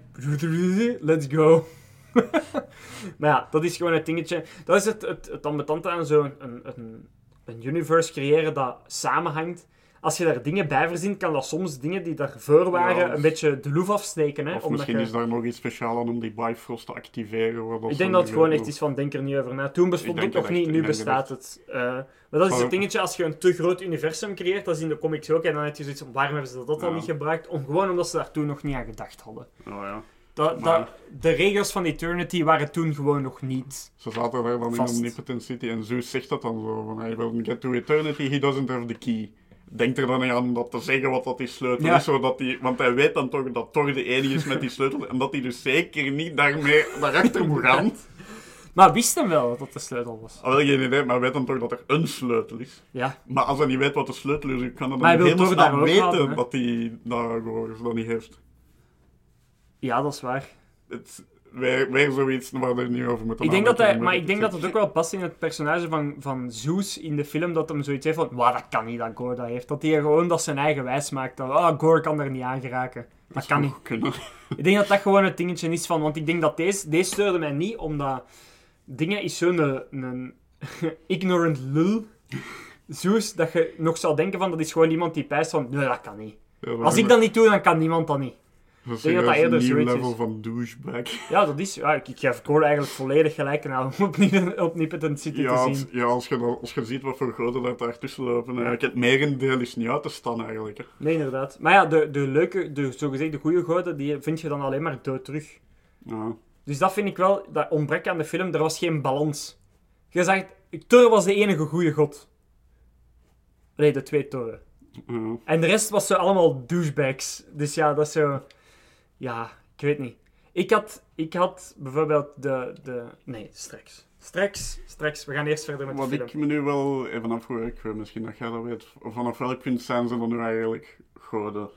Let's go. maar ja, dat is gewoon het dingetje. Dat is het, het, het ambetante aan zo'n een, een, een universe creëren dat samenhangt. Als je daar dingen bij verzint, kan dat soms dingen die daarvoor waren Ja, een beetje de loef afsteken. Hè, Of misschien je- is daar nog iets speciaal aan om die Bifrost te activeren. Ik denk dat het gewoon echt is van denk er niet over na. Toen bestond het nog niet, nu bestaat het. Eh, maar dat is het dingetje, als je een te groot universum creëert, dat is in de comics ook, en dan heb je zoiets van, waarom hebben ze dat al Ja. niet gebruikt? Om, gewoon omdat ze daar toen nog niet aan gedacht hadden. Oh, ja. Dat, Maar- dat, de regels van Eternity waren toen gewoon nog niet. Ze zaten daar dan Vast. in Omnipotent City en Zeus zegt dat dan zo. Van, hij wil get to eternity, he doesn't have the key. Denk er dan niet aan dat te zeggen wat dat die sleutel Ja. is, zodat hij, want hij weet dan toch dat Thor de enige is met die sleutel en dat hij dus zeker niet daarmee daarachter moet gaan. Maar wist hem wel dat dat de sleutel was. Al wel geen idee, maar hij weet dan toch dat er een sleutel is. Ja. Maar als hij niet weet wat de sleutel is, kan hij hij dan wil helemaal daar ook weten houden, dat hij gewoon dat niet heeft. Ja, dat is waar. Het, weer, weer zoiets waar we het nu over moeten Ik denk dat hij, maar ik denk dat het ook wel past in het personage van, van Zeus in de film, dat hem zoiets heeft van, wauw, dat kan niet dat Gore dat heeft. Dat hij gewoon dat zijn eigen wijs maakt. Dat, ah, Gore kan er niet aan geraken. Dat kan niet. kunnen. Ik denk dat dat gewoon het dingetje is van, want ik denk dat deze, deze steurde mij niet, omdat dingen is zo'n een, een ignorant lul. Zeus dat je nog zou denken van dat is gewoon iemand die pijst van nee, dat kan niet. Ja, Als ik dat niet doe, dan kan niemand dat niet. Dat is dat een nieuw level is. van douchebag. Ja, dat is... Ja, ik, ik geef Cole eigenlijk volledig gelijk aan om op, Nip- op Nippet City Ja, te zien. ja als, je, als je ziet wat voor goden dat daar tussen lopen. Eigenlijk, het merendeel is niet uit te staan eigenlijk. Hè. Nee, inderdaad. Maar ja, de, de leuke, de zogezegd de goede goden, die vind je dan alleen maar dood terug. Ja. Dus dat vind ik wel, dat ontbreekt aan de film. Er was geen balans. Je zegt, Thor was de enige goede god. Nee, de twee Thoren. Ja. En de rest was zo allemaal douchebags. Dus ja, dat is zo... Ja, ik weet niet. Ik had, ik had bijvoorbeeld de, de... Nee, straks. Straks, straks. We gaan eerst verder met Wat de film. ik me nu wel even afvroeg, ik weet misschien dat jij dat weet, vanaf welk punt zijn ze dan nu eigenlijk goden?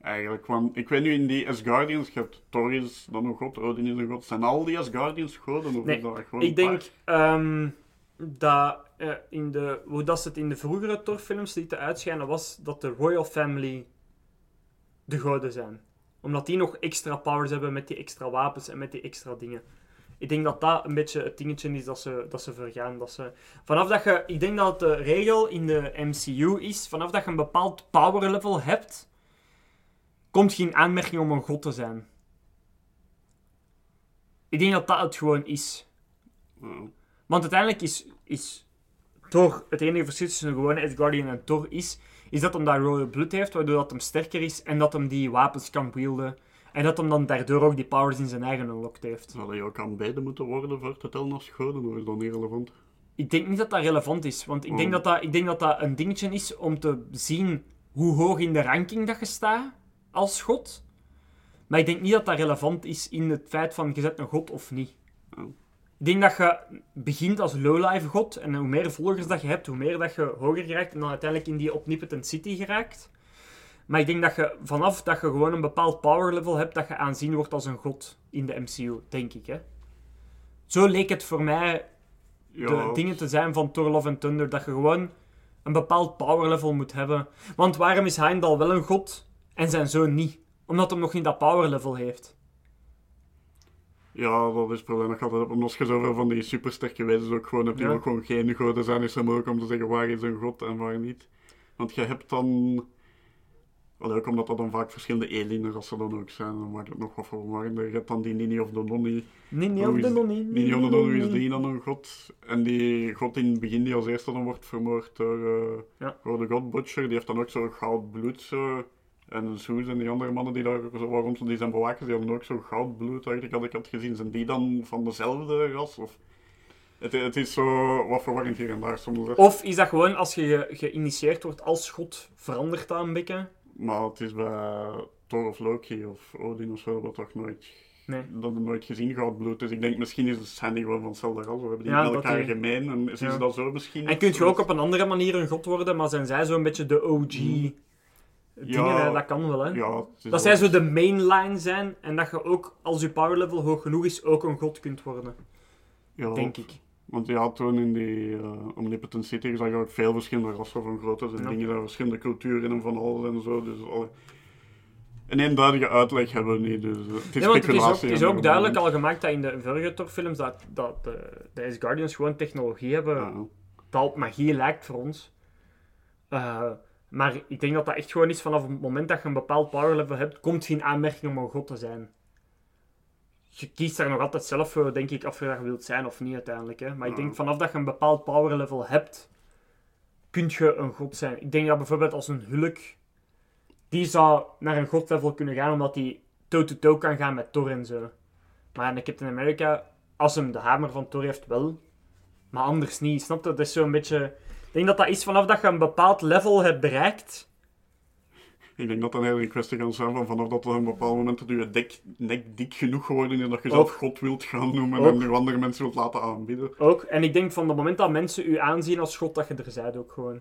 Eigenlijk, want ik weet nu in die Asgardians, je hebt Thor is dan een god, Odin is een god, zijn al die Asgardians goden? Of Nee, is dat gewoon Ik denk ehm, dat eh, in de, hoe dat ze het in de vroegere Thor-films lieten uitschijnen, was dat de Royal Family de goden zijn. Omdat die nog extra powers hebben met die extra wapens en met die extra dingen. Ik denk dat dat een beetje het dingetje is dat ze, dat ze vergaan. Dat ze, vanaf dat je, ik denk dat de regel in de MCU is, vanaf dat je een bepaald power level hebt, komt geen aanmerking om een god te zijn. Ik denk dat dat het gewoon is. Want uiteindelijk is, is Thor, het enige verschil tussen een gewone Asgardian en Thor is, is dat hem dat royal blood heeft, waardoor dat hem sterker is en dat hem die wapens kan wielden. En dat hem dan daardoor ook die powers in zijn eigen unlocked heeft. Zou je ook aanbeden moeten worden voor te tellen als goden, of is dat niet relevant? Ik denk niet dat dat relevant is, want ik denk Oh. dat dat, ik denk dat, dat een dingetje is om te zien hoe hoog in de ranking dat je staat als god. Maar ik denk niet dat dat relevant is in het feit van je zet een god of niet. Oh. Ik denk dat je begint als lowlife god en hoe meer volgers dat je hebt, hoe meer dat je hoger geraakt en dan uiteindelijk in die Omnipotent City geraakt. Maar ik denk dat je vanaf dat je gewoon een bepaald power level hebt, dat je aanzien wordt als een god in de MCU, denk ik. Hè? Zo leek het voor mij Ja, de dingen te zijn van Thor Love and Thunder. Dat je gewoon een bepaald power level moet hebben. Want waarom is Heimdall wel een god en zijn zoon niet? Omdat hem nog niet dat power level heeft. Ja, dat is het probleem dat altijd. Omdat als je zoveel van die supersterke wezens ook gewoon hebt, die Ja. ook gewoon geen goden zijn, is het moeilijk om te zeggen waar is een god en waar niet. Want je hebt dan... Allee, ook omdat dat dan vaak verschillende alienrassen dan ook zijn, dan maakt het nog wat verwarrender. Je hebt dan die Nini of de Nonni. Nee, niet Hoe op is- de Nonnie. Nini of de Nonni is die dan een god. En die god in het begin die als eerste dan wordt vermoord door, eh, Ja. door de god Butcher, die heeft dan ook zo goud bloed zo. En Soes en die andere mannen die daar rond die zijn bewakers, die hadden ook zo goud bloed eigenlijk had ik had gezien. Zijn die dan van dezelfde ras? Of... Het, het is zo wat verwarrend hier en daar soms. Of is dat gewoon als je ge- geïnitieerd wordt als god, verandert dat een beetje? Maar het is bij Thor of Loki of Odin of zo, dat toch nooit, Nee. dat hebben we nooit gezien, goud bloed. Dus ik denk misschien is het, zijn die gewoon van hetzelfde ras, of hebben die Ja, met elkaar die- gemeen. En is Ja. dat zo misschien? En kun je ook op een andere manier een god worden, maar zijn zij zo'n beetje de OG dingen? Ja. hè? Dat kan wel, hè? Ja, Dat zij zo de mainline zijn en dat je ook, als je power level hoog genoeg is, ook een god kunt worden. ja, Denk ik. Want ja, toen in die uh, Omnipotent City zag je ook veel verschillende rassen van groottes en Ja. dingen, daar verschillende culturen en van alles en zo. Dus alle... een eenduidige uitleg hebben we niet, dus uh, het is Ja, want het is ook, het is duidelijk al gemaakt dat in de vorige Thor-films dat, dat de, de Asgardians gewoon technologie hebben Ja. dat op magie lijkt voor ons. Eh, maar ik denk dat dat echt gewoon is vanaf het moment dat je een bepaald power level hebt, komt geen aanmerking om een god te zijn. Je kiest daar nog altijd zelf voor, denk ik, of je dat wilt zijn of niet uiteindelijk. Hè. Maar ik denk vanaf dat je een bepaald power level hebt, kun je een god zijn. Ik denk dat bijvoorbeeld als een Hulk, die zou naar een godlevel kunnen gaan, omdat hij toe-to-toe kan gaan met Thor en zo. Maar in Captain America, als hem de hamer van Thor heeft, wel. Maar anders niet, snap je? Dat is zo'n beetje... Ik denk dat dat is vanaf dat je een bepaald level hebt bereikt. Ik denk dat dat een hele kwestie kan zijn van vanaf dat er een bepaald moment dat je dek, nek dik genoeg geworden is dat je zelf. God wilt gaan noemen Ook. en je andere mensen wilt laten aanbieden. Ook. En ik denk van het moment dat mensen u aanzien als god, dat je er zijt ook gewoon.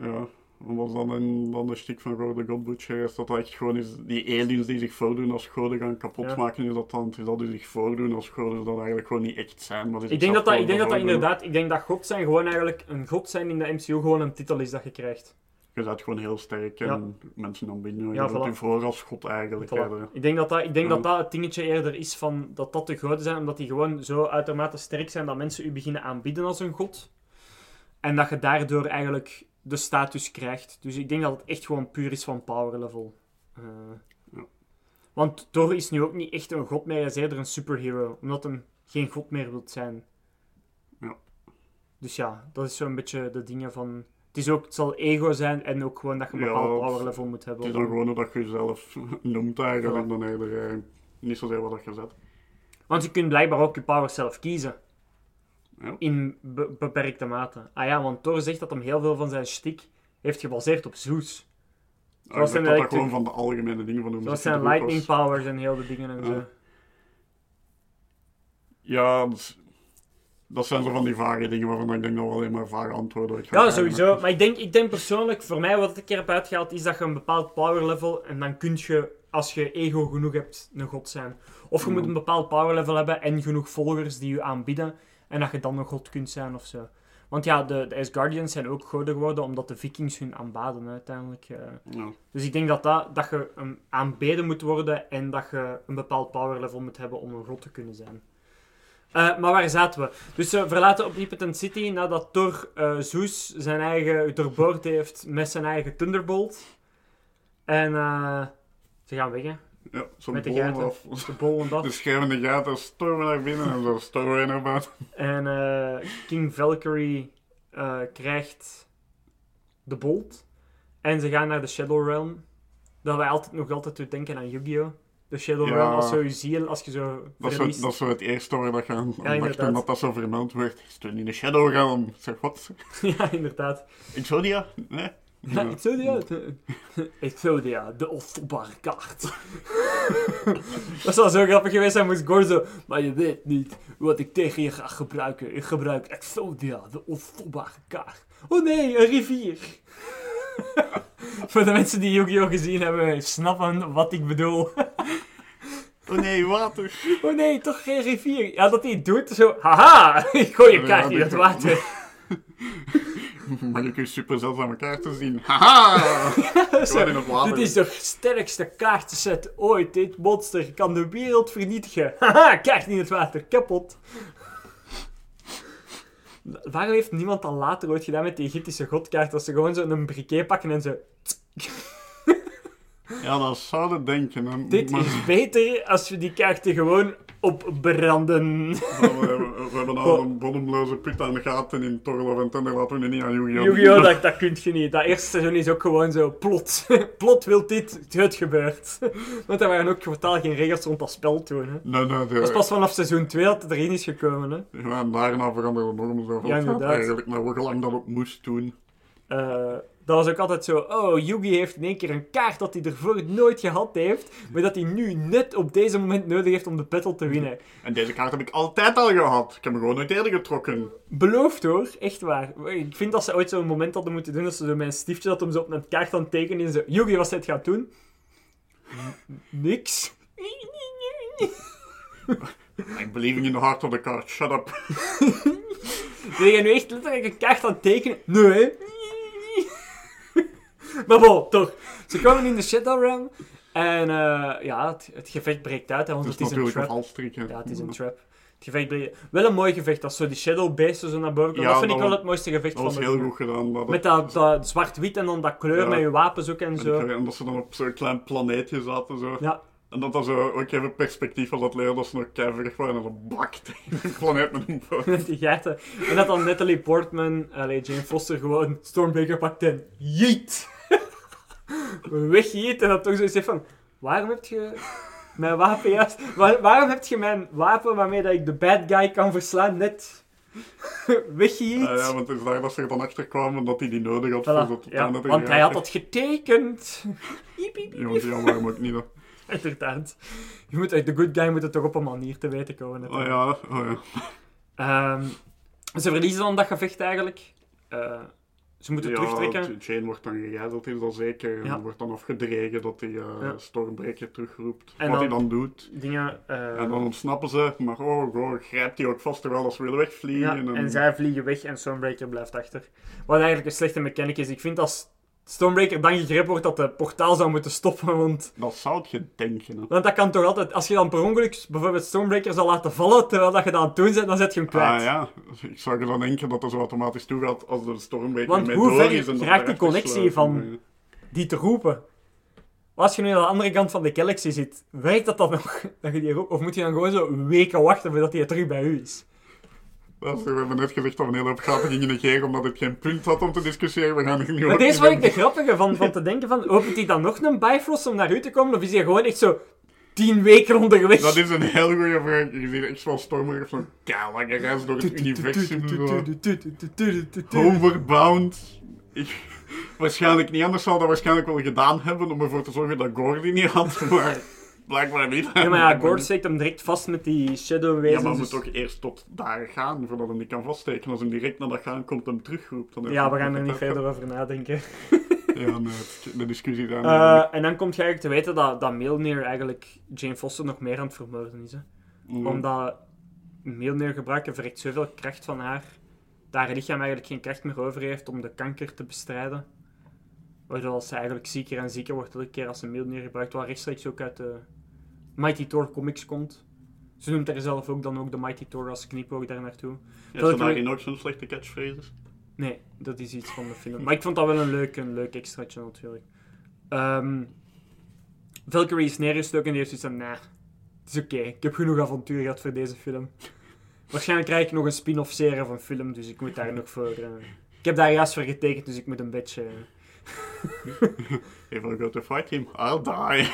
Ja, wat dan een, dan een stuk van God Butcher is dat dat echt gewoon is, die aliens die zich voordoen als goden gaan kapot Ja. maken, is dat dan, is dat die zich voordoen als goden, dat eigenlijk gewoon niet echt zijn. Maar Ik denk dat dat, ik denk dat, dat inderdaad... Ik denk dat god zijn gewoon eigenlijk... Een god zijn in de MCU gewoon een titel is dat je krijgt. Je bent gewoon heel sterk en mensen dan binnen. Je Ja, voilà. je voor als god eigenlijk. Voilà. Ik denk dat dat, ik denk Ja. dat dat het dingetje eerder is van dat dat de goden zijn, omdat die gewoon zo uitermate sterk zijn dat mensen u beginnen aanbieden als een god. En dat je daardoor eigenlijk de status krijgt. Dus ik denk dat het echt gewoon puur is van power level. Eh, Ja. Want Thor is nu ook niet echt een god meer, hij is eerder een superhero. Omdat hij geen god meer wilt zijn. Ja. Dus ja, dat is zo'n beetje de dingen van... Het, is ook, het zal ego zijn en ook gewoon dat je een bepaald power level moet hebben. Het is dan gewoon dat je jezelf noemt eigenlijk, Ja. dan eerder eh, niet zozeer wat je zet. Want je kunt blijkbaar ook je power zelf kiezen. Ja. In be- beperkte mate. Ah ja, want Thor zegt dat hem heel veel van zijn shtick heeft gebaseerd op Zeus. Ah, Zoals zijn dat gewoon van de algemene dingen van hoe Zoals zijn de lightning powers en heel de dingen en zo. Ja. Dat, zijn zo van die vage dingen waarvan ik denk dat we alleen maar vage antwoorden Ja, sowieso. Maar ik denk, ik denk persoonlijk, voor mij wat ik er heb uitgehaald, is dat je een bepaald power level en dan kun je, als je ego genoeg hebt, een god zijn. Of je moet een bepaald power level hebben en genoeg volgers die je aanbieden en dat je dan een god kunt zijn of zo. Want ja, de, de Asgardians zijn ook goden geworden omdat de vikings hun aanbaden uiteindelijk. eh. Ja. Dus ik denk dat, dat, dat je um, aanbeden moet worden en dat je een bepaald power level moet hebben om een god te kunnen zijn. Eh, maar waar zaten we? Dus ze verlaten Omnipotent City nadat Thor eh, Zeus zijn eigen doorboord heeft met zijn eigen Thunderbolt. En eh, ze gaan weg, hè. Ja, zo'n Met de bol gaten. af. De bol en dat. De schermende gaten stormen naar binnen en zo stormen naar buiten. En eh, King Valkyrie eh, krijgt de bolt. En ze gaan naar de Shadow Realm. Dat wij altijd nog altijd denken aan Yu-Gi-Oh! De Shadow Ja. Realm, als zo je ziel, als je zo Dat zo, dat is zo het eerste waar dat je aan aan dacht inderdaad. toen dat, dat zo vermeld werd. Is toen in de Shadow Realm. Zeg, wat? ja, inderdaad. Exodia? Nee? Ja, Exodia. de- Exodia, de onstopbare kaart. dat zou zo grappig geweest zijn, moest Gor zo... Maar je weet niet wat ik tegen je ga gebruiken. Ik gebruik Exodia, de onstopbare kaart. Oh nee, een rivier. Voor de mensen die Yu-Gi-Oh! gezien hebben, snappen wat ik bedoel. Oh nee, water. Oh nee, toch geen rivier. Ja, dat hij het doet, zo... Haha, ik gooi je kaart in het water. Ik uw super zeldzame kaarten zien? Haha! Gewoon in het water. Dit is de sterkste kaartenset ooit. Dit monster kan de wereld vernietigen. Haha, in het water, kapot. Waarom heeft niemand dat later ooit gedaan met die Egyptische godkaart? Dat ze gewoon zo een briquet pakken en zo... Ja, dat zouden denken. hè. Dit Maar- is beter als we die kaarten gewoon opbranden. we, hebben, we hebben al een bodemloze put aan de gaten in Thor Love and Thunder. Laten we nu niet aan Yu-Gi-Oh! Yu-Gi-Oh! Dat, dat kun je niet. Dat eerste seizoen is ook gewoon zo plot. plot wil dit, het gebeurt. Want er waren ook totaal geen regels rond dat spel toen. Hè. Nee, nee, de, Dat is pas vanaf seizoen 2 dat het erin is gekomen. Hè. Ja, en daarna veranderde de normen zo. Ja, inderdaad. Eigenlijk naar hoe lang dat ook moest doen. Eh, dat was ook altijd zo, oh, Yugi heeft in één keer een kaart dat hij ervoor nooit gehad heeft, maar dat hij nu net op deze moment nodig heeft om de battle te winnen. En deze kaart heb ik altijd al gehad. Ik heb hem gewoon nooit eerder getrokken. Beloofd hoor, echt waar. Ik vind dat ze ooit zo'n moment hadden moeten doen, dat ze zo een stiftje dat hem zo op een kaart aan tekenen en zo, Yugi, wat het gaat doen? Niks. I'm believing in the heart of the card. Shut up. Ben je nu echt letterlijk een kaart aan tekenen? Nee. maar bon, toch. Ze komen in de Shadow Realm en eh, ja, het, het gevecht breekt uit, hè, want Het het is een natuurlijk een trap. Ja, het is een trap. Het gevecht breekt... Wel een mooi gevecht, als zo die Shadow Beasts zo naar boven komen. Ja, dat vind ik wel het mooiste gevecht Dat was van heel goed gedaan. Dat Met dat, dat zwart-wit en dan dat kleur Ja. met je wapens ook en en, zo. en dat ze dan op zo'n klein planeetje zaten. Zo. Ja, En dat dat zo ook even perspectief was dat leren dat ze nog keihard waren en zo bak tegen de planeet met een boot. met die gaten. En dat dan Natalie Portman, allee, Jane Foster, gewoon Stormbreaker pakt en jeet. Wegjeet en dat toch zo zegt van... Waarom heb je mijn wapen juist... Waar- waarom heb je mijn wapen waarmee dat ik de bad guy kan verslaan net weggejeet? Ah, ja, want het is daar dat ze er dan achter kwamen dat hij die nodig had Voilà, voor ja, want hij had dat getekend. Iep, iep, Ja, want ja, waarom ook niet? dan? Inderdaad. Je moet, de good guy moet het toch op een manier te weten komen. Oh ja, oh ja. Ehm, ze verliezen dan dat gevecht eigenlijk. Eh, ze moeten ja, terugtrekken. Jane wordt dan gegijzeld, is dat zeker. En wordt dan afgedreven dat hij Ja. Stormbreaker terugroept. En Wat hij dan doet. Dingen. eh, En dan ontsnappen ze, maar oh, oh grijpt hij ook vast terwijl als ze willen wegvliegen. en, en zij vliegen weg en Stormbreaker blijft achter. Wat eigenlijk een slechte mechanic is. Ik vind als Stormbreaker dan gegrepen wordt dat de portaal zou moeten stoppen, want... Dat zou je denken. Hè. Want dat kan toch altijd... Als je dan per ongeluk bijvoorbeeld Stormbreaker zal laten vallen, terwijl dat je dat aan het doen bent, dan zet je hem kwijt. Ah ja, ik zou er dan denken dat dat zo automatisch toegaat als de Stormbreaker Want met hoe door ver is. en dat geraakt daar die connectie van- Die te roepen. Als je nu aan de andere kant van de galaxy zit, werkt dat dan nog? Dat je die roept? Of moet je dan gewoon zo weken wachten voordat hij terug bij u is? Is, we hebben net gezegd dat we een hele hoop gaten gingen negeren omdat het geen punt had om te discussiëren. We gaan er nu Maar ook deze niet vond ik de grappige van, van te denken van, opent hij dan nog een Bifrost om naar u te komen? Of is hij gewoon echt zo tien weken onderweg? Dat is een heel goede vraag. Je ziet echt zo'n Stormbreaker zo'n keilange reis door het universum. Ik, waarschijnlijk niet, anders zou dat waarschijnlijk wel gedaan hebben om ervoor te zorgen dat Gore die niet had, maar blijkbaar niet. Ja, maar ja, Gord steekt hem direct vast met die shadow Ja, wezens. maar hij dus- moet toch eerst tot daar gaan voordat hij die kan vaststeken. Als hij direct naar dat gaan komt en terugroept. Dan Ja, we gaan er niet verder over nadenken. Ja, nee, de discussie daar. Eh, en dan komt je eigenlijk te weten dat, dat eigenlijk Jane Foster nog meer aan het vermoorden is. Hè? Mm. Omdat Mjolnir gebruiken verrekt zoveel kracht van haar, dat haar lichaam eigenlijk geen kracht meer over heeft om de kanker te bestrijden. Waardoor ze eigenlijk zieker en zieker wordt elke keer als ze Mjolnir gebruikt, wat rechtstreeks ook uit de Mighty Thor comics komt. Ze noemt er zelf ook dan ook de Mighty Thor als knipoog daar naartoe. Ja, is daarin ook zo'n slechte catchphrases? Nee, dat is iets van de film. Maar ik vond dat wel een leuk, een leuk extraatje natuurlijk. Ehm Valkyrie is neergestoken en die heeft zoiets van, nah, het is oké. Ik heb genoeg avontuur gehad voor deze film. Waarschijnlijk krijg ik nog een spin-off serie van film, dus ik moet daar nog voor... eh, Ik heb daar juist voor getekend, dus ik moet een beetje... If I go to fight him, I'll die.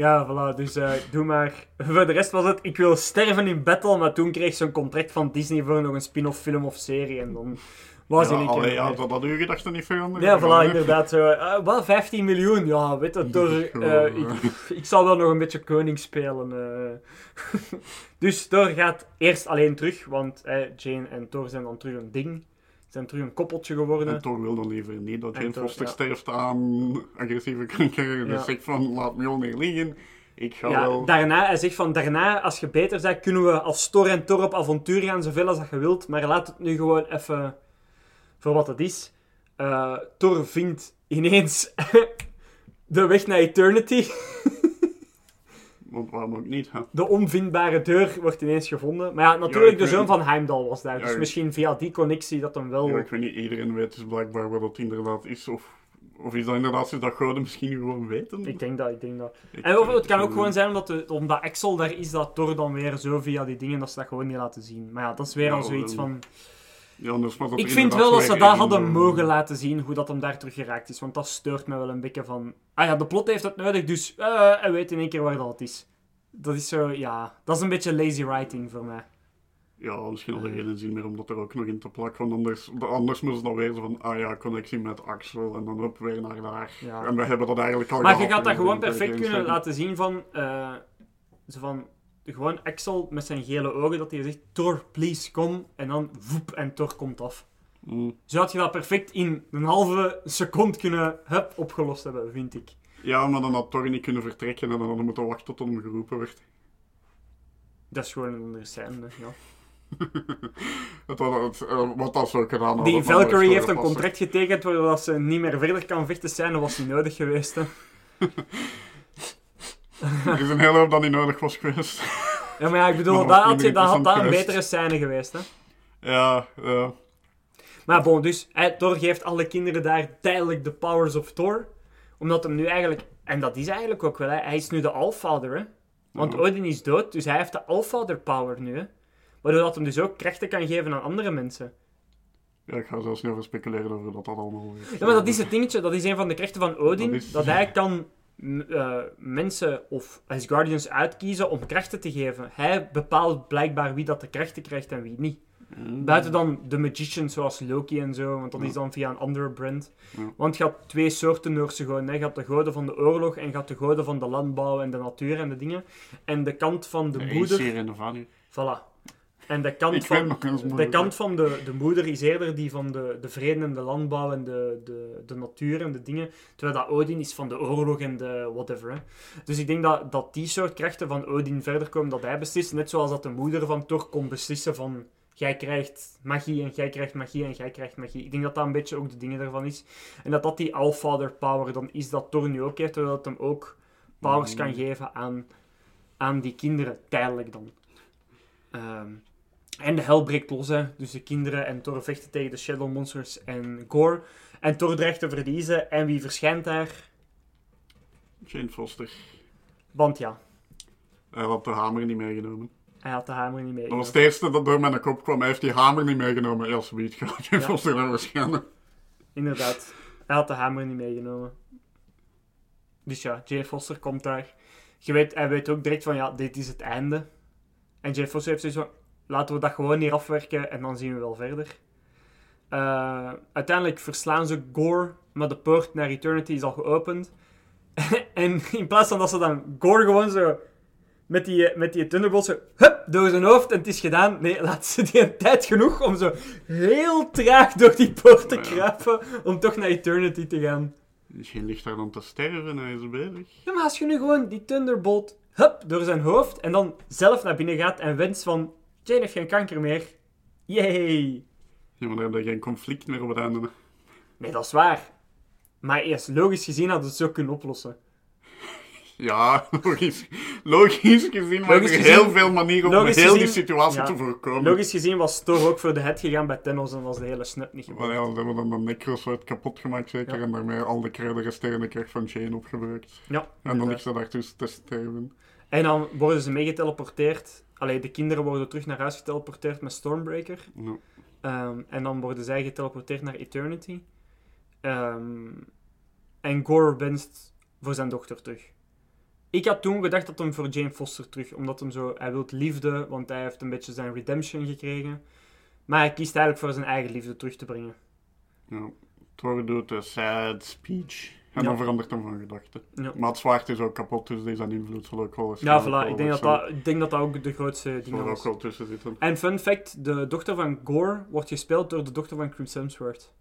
Ja, voilà, dus eh, doe maar. Voor de rest was het, ik wil sterven in battle, maar toen kreeg ze een contract van Disney voor nog een spin-off film of serie en dan was ja, hij niet allee, ja, dat had uw gedachten niet veranderd. Ja, voilà, inderdaad. Zo. Eh, wel 15 miljoen, ja, weet je, door, eh, ik, ik zal wel nog een beetje koning spelen. dus Thor gaat eerst alleen terug, want Jane en Thor zijn dan terug een ding. Zijn terug een koppeltje geworden. En wil dan liever niet dat Jane Foster ja. sterft aan agressieve kanker. Dus zegt van, laat Mjolnir liggen. Ik ga Ja, wel... daarna, hij zegt van, daarna, als je beter bent, kunnen we als Thor en Thor op avontuur gaan, zoveel als dat je wilt. Maar laat het nu gewoon even voor wat het is. Eh, Thor vindt ineens de weg naar Eternity. Want waarom ook niet, hè? De onvindbare deur wordt ineens gevonden. Maar ja, natuurlijk, de zoon van Heimdall was daar. Ja, dus misschien via die connectie dat hem wel... Ja, ik weet niet, iedereen weet dus blijkbaar wat dat inderdaad is. Of, of is dat inderdaad zo dat goden misschien gewoon weten? Ik denk dat, ik denk dat. Ik En of, het kan ook gewoon zijn omdat, de, omdat Axel daar is, dat Thor dan weer zo via die dingen, dat ze dat gewoon niet laten zien. Maar ja, dat is weer al zoiets van... Ja, Ik vind wel dat ze in hadden de- mogen laten zien, hoe dat hem daar terug geraakt is. Want dat steurt me wel een beetje van... Ah ja, de plot heeft het nodig, dus eh hij weet in één keer waar dat is. Dat is zo, ja... Dat is een beetje lazy writing voor mij. Ja, misschien hadden geen zin meer om dat er ook nog in te plakken. Want anders, anders moesten ze dan weer zo van, ah ja, connectie met Axel. En dan op weer naar daar. Ja. En we hebben dat eigenlijk al Maar je gaat dat gewoon perfect kunnen laten zien van... eh, zo van gewoon Axel met zijn gele ogen, dat hij zegt, Thor, please, kom. En dan, voep, en Thor komt af. Mm. Zo had je dat perfect in een halve seconde kunnen, hup, opgelost hebben, vind ik. Ja, maar dan had Thor niet kunnen vertrekken en dan hadden we moeten wachten tot hem geroepen werd. Dat is gewoon een andere scène, ja. Het het, eh, wat dat zo gedaan hadden. Die Valkyrie heeft een contract getekend waardoor ze niet meer verder kan vechten zijn. Dat was niet nodig geweest. Hè. Er is een hele hoop dat niet nodig was geweest. Ja, maar ja, ik bedoel, dat had, je, had dat een betere scène geweest. Hè. ja, ja. Maar bon, dus Thor geeft alle kinderen daar tijdelijk de powers of Thor. Omdat hem nu eigenlijk... En dat is eigenlijk ook wel, hè. hij is nu de Allfather. Hè. Want. Odin is dood, dus hij heeft de Allfather power nu. Hè. Waardoor dat hem dus ook krachten kan geven aan andere mensen. Ja, ik ga zelfs niet over speculeren over dat dat allemaal is. Ja, maar dat is het dingetje. Dat is een van de krachten van Odin. Dat Dat, hij kan eh, mensen of Asgardians uitkiezen om krachten te geven. Hij bepaalt blijkbaar wie dat de krachten krijgt en wie niet. Mm. Buiten dan de magicians zoals Loki en zo, want dat is dan via een andere brand. Want je had twee soorten Noorse goden. hè. Je had de goden van de oorlog en je had de goden van de landbouw en de natuur en de dingen. En de kant van de De moeder... En de. Voilà. En de kant van... De kant van de, de moeder is eerder die van de, de vrede en de landbouw en de, de, de natuur en de dingen. Terwijl dat Odin is van de oorlog en de whatever. Hè. Dus ik denk dat, dat die soort krachten van Odin verder komen, dat hij beslist. Net zoals dat de moeder van Thor kon beslissen van jij krijgt magie en jij krijgt magie en jij krijgt magie. Ik denk dat dat een beetje ook de dingen daarvan is. En dat dat die Allfather power dan is dat Thor nu ook heeft, zodat hem ook powers kan Mm. geven aan, aan die kinderen, tijdelijk dan. Ehm, en de hel breekt los, hè. Dus de kinderen en Thor vechten tegen de Shadow Monsters en Gore. En Thor dreigt te verliezen. En wie verschijnt daar? Jane Foster. Want ja, Hij had de hamer niet meegenomen. hij had de hamer niet mee. Dat was het eerste dat door mijn kop kwam. Hij heeft die hamer niet meegenomen. Ja, zoiets gaat Jane Ja. Foster naar waarschijnlijk. Inderdaad. Hij had de hamer niet meegenomen. Dus ja, Jane Foster komt daar. Je weet, hij weet ook direct van, ja, dit is het einde. En Jane Foster heeft zoiets van, laten we dat gewoon hier afwerken en dan zien we wel verder. Eh, uiteindelijk verslaan ze Gore, maar de poort naar Eternity is al geopend. en in plaats van dat ze dan Gore gewoon zo met die, met die Thunderbolt zo, hup, door zijn hoofd en het is gedaan. Nee, laat ze die een tijd genoeg om zo heel traag door die poort te Ja. kruipen om toch naar Eternity te gaan. Jane ligt daar dan te sterven. Hij is bezig. Ja, maar als je nu gewoon die Thunderbolt, hup, door zijn hoofd en dan zelf naar binnen gaat en wenst van, Jane heeft geen kanker meer. Yay! Ja, maar dan heb je geen conflict meer op het einde. Nee, dat is waar. Maar eerst, logisch gezien hadden ze het zo kunnen oplossen. Ja, logisch, logisch gezien waren er heel veel manieren om heel die gezien- situatie ja. te voorkomen. Logisch gezien was Thor ook voor de head gegaan bij Thanos en was de hele snap niet gebeurd. ja, ze hebben dan de necrosoort kapot gemaakt zeker. Ja. En daarmee al de de resterende kracht van Jane opgebruikt. Ja, En dan ligt ze daartussen te sterven. En dan worden ze meegeteleporteerd. Allee, de kinderen worden terug naar huis geteleporteerd met Stormbreaker. Ehm, en dan worden zij geteleporteerd naar Eternity. Ehm, en Gore wenst voor zijn dochter terug. Ik had toen gedacht dat hem voor Jane Foster terug, omdat hem zo, hij wil liefde, want hij heeft een beetje zijn redemption gekregen. Maar hij kiest eigenlijk voor zijn eigen liefde terug te brengen. Ja. Thor doet de sad speech. En dan verandert hem van gedachten. Maar het zwaard is ook kapot, dus zijn invloed zal ook wel eens... Ja, voilà. Ik denk dat dat, ik denk dat, dat ook de grootste dingen er ook wel tussen zitten. En fun fact, de dochter van Gore wordt gespeeld door de dochter van Chris Hemsworth.